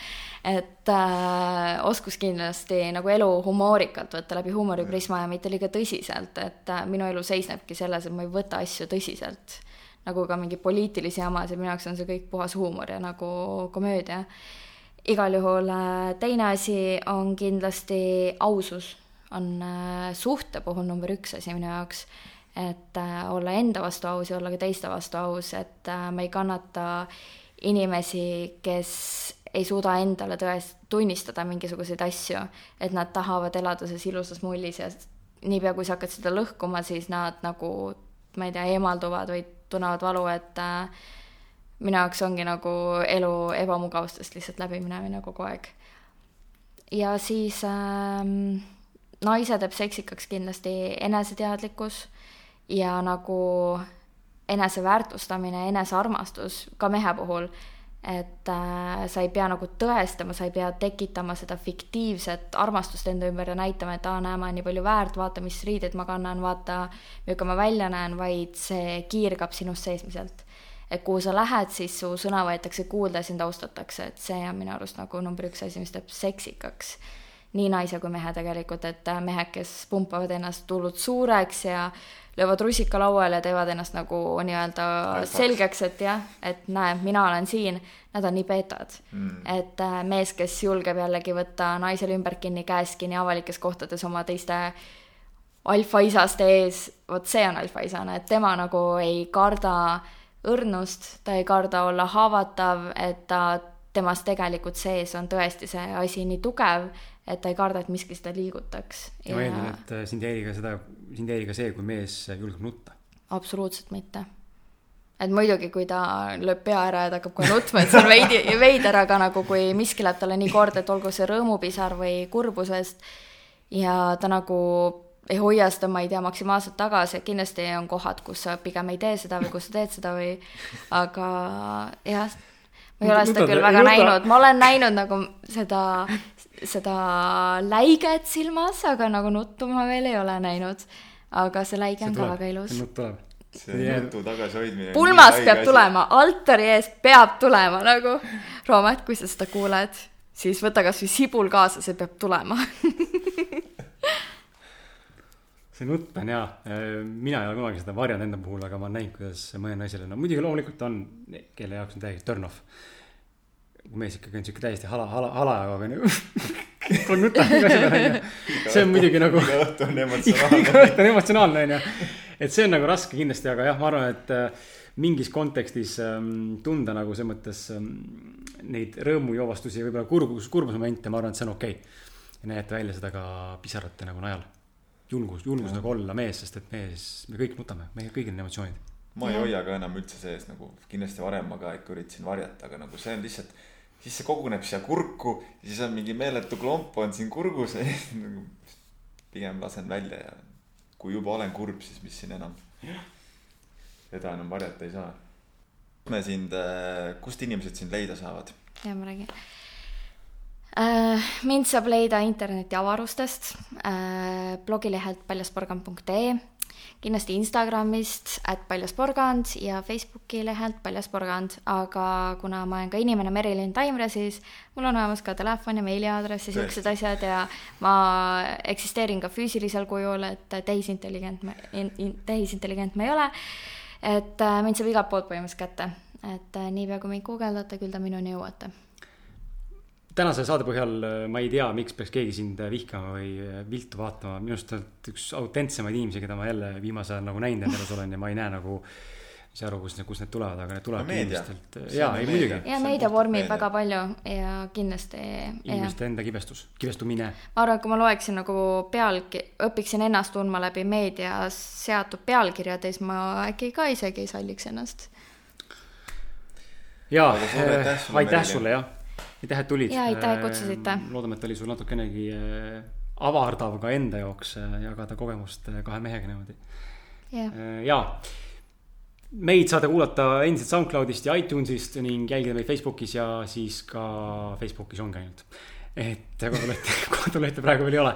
et äh, oskus kindlasti nagu elu humoorikalt võtta läbi huumoriprisma ja mitte liiga tõsiselt, et äh, minu elu seisnebki selles, et ma ei võta asju tõsiselt. nagu ka mingeid poliitilisi jamasid, minu jaoks on see kõik puhas huumor ja nagu komöödia. igal juhul äh, teine asi on kindlasti ausus, on äh, suhte puhul number üks asi minu jaoks et äh, olla enda vastu aus ja olla ka teiste vastu aus, et äh, ma ei kannata inimesi, kes ei suuda endale tõest-, tunnistada mingisuguseid asju, et nad tahavad elada selles ilusas mullis ja niipea, kui sa hakkad seda lõhkuma, siis nad nagu, ma ei tea, eemalduvad või tunnevad valu, et äh, minu jaoks ongi nagu elu ebamugavustest lihtsalt läbiminemine kogu aeg. ja siis ähm, naise teeb seksikaks kindlasti eneseteadlikkus ja nagu eneseväärtustamine, enesearmastus ka mehe puhul et äh, sa ei pea nagu tõestama, sa ei pea tekitama seda fiktiivset armastust enda ümber ja näitama, et aa, näe, ma olen nii palju väärt, vaata, mis riideid ma kannan, vaata, milline ma välja näen, vaid see kiirgab sinust seesmiselt. et kuhu sa lähed, siis su sõna võetakse kuulda ja sind austatakse, et see on minu arust nagu number üks asi, mis teeb seksikaks nii naise kui mehe tegelikult, et äh, mehed, kes pumpavad ennast hullult suureks ja löövad rusika lauale ja teevad ennast nagu nii-öelda selgeks, et jah, et näe, mina olen siin, nad on nii beetad mm.. et äh, mees, kes julgeb jällegi võtta naisele ümber kinni, käest kinni avalikes kohtades oma teiste alfaisaste ees, vot see on alfaisane, et tema nagu ei karda õrnust, ta ei karda olla haavatav, et ta temas tegelikult sees on tõesti see asi nii tugev, et ta ei karda, et miski seda liigutaks. ja ma eeldan, et äh, sind ei häiri ka seda, sind ei häiri ka see, kui mees julgeb nutta. absoluutselt mitte. et muidugi, kui ta lööb pea ära ja ta hakkab kohe nutma, et see on veidi, veider, aga nagu kui miski läheb talle nii korda, et olgu see rõõmupisar või kurbusest ja ta nagu ei hoia seda, ma ei tea, maksimaalselt tagasi, et kindlasti on kohad, kus sa pigem ei tee seda või kus sa teed seda või, aga jah ma ei ole seda küll väga näinud, ma olen näinud nagu seda, seda läiget silmas, aga nagu nuttu ma veel ei ole näinud. aga see läige on ka väga ilus. nutt tuleb. see nutu tagasihoidmine. pulmast peab asi. tulema, altari eest peab tulema nagu. Roomet, kui sa seda kuuled, siis võta kasvõi sibul kaasa, see peab tulema see nutt on hea, mina ei ole kunagi seda varjanud enda puhul, aga ma olen näinud, kuidas mõnel naisel, no muidugi loomulikult on, kelle jaoks on täiesti turn off. kui mees ikkagi on sihuke täiesti hala, hala, halajaga onju on nutab iga peale onju. see on muidugi nagu. iga õhtu on emotsionaalne. iga õhtu on emotsionaalne onju. et see on nagu raske kindlasti, aga jah, ma arvan, et äh, mingis kontekstis ähm, tunda nagu selles mõttes ähm, neid rõõmujoovastusi ja võib-olla kurbus, kurbusmomente, ma arvan, et see on okei okay. ja näidata välja seda ka pisarate nagu najal julgus, julgus nagu olla mees, sest et mees, me kõik nutame, meil kõigil on emotsioonid. ma ei hoia ka enam üldse sees nagu kindlasti varem ma ka ikka üritasin varjata, aga nagu see on lihtsalt, siis see koguneb siia kurku siis on mingi meeletu klomp on siin kurgus nagu pigem lasen välja ja kui juba olen kurb, siis mis siin enam. seda enam varjata ei saa. me sind, äh, kust inimesed sind leida saavad? ja ma räägin Äh, mind saab leida interneti avarustest, äh, blogilehelt paljasporgand.ee, kindlasti Instagramist, at paljasporgand ja Facebooki lehelt paljasporgand, aga kuna ma olen ka inimene Merilin Taimre, siis mul on olemas ka telefon ja meiliaadress ja siuksed asjad ja ma eksisteerin ka füüsilisel kujul, et tehisintelligent ma, tehisintelligent ma ei ole. et äh, mind saab igalt poolt põhimõtteliselt kätte, et niipea kui mind guugeldate, küll te minuni jõuate tänase saade põhjal äh, ma ei tea, miks peaks keegi sind äh, vihkama või äh, viltu vaatama, minu arust sa oled üks autentsemaid inimesi, keda ma jälle viimasel ajal nagu näinud enda elus olen ja ma ei näe nagu ei saa aru, kust, kust need tulevad, aga need tulevadki inimestelt. jaa, ei muidugi. ja meedia vormib väga palju ja kindlasti. inimeste enda kibestus, kibestumine. ma arvan, et kui ma loeksin nagu pealki-, õpiksin ennast tundma läbi meedia seatud pealkirjade, siis ma äkki ka isegi ei salliks ennast. jaa, aitäh sulle, jah aitäh, et tulid. ja aitäh, et kutsusite. Äh, loodame, et oli sul natukenegi äh, avardav ka enda jaoks äh, jagada kogemust kahe mehega niimoodi. ja meid saate kuulata endiselt SoundCloudist ja iTunesist ning jälgida meid Facebookis ja siis ka Facebookis ongi ainult. et kodulehte, kodulehte praegu veel ei ole.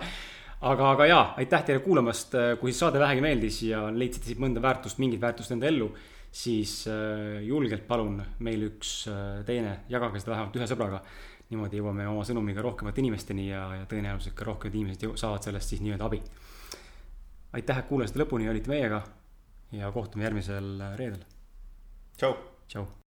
aga, aga jaa, aitäh teile kuulamast, kui saade vähegi meeldis ja leidsite siit mõnda väärtust, mingit väärtust enda ellu siis äh, julgelt palun meil üks äh, teine, jagage seda vähemalt ühe sõbraga. niimoodi jõuame oma sõnumiga rohkemate inimesteni ja, ja tõenäoliselt ka rohkemad inimesed saavad sellest siis nii-öelda abi. aitäh, et kuulasite lõpuni olite meiega ja kohtume järgmisel reedel. tšau. tšau.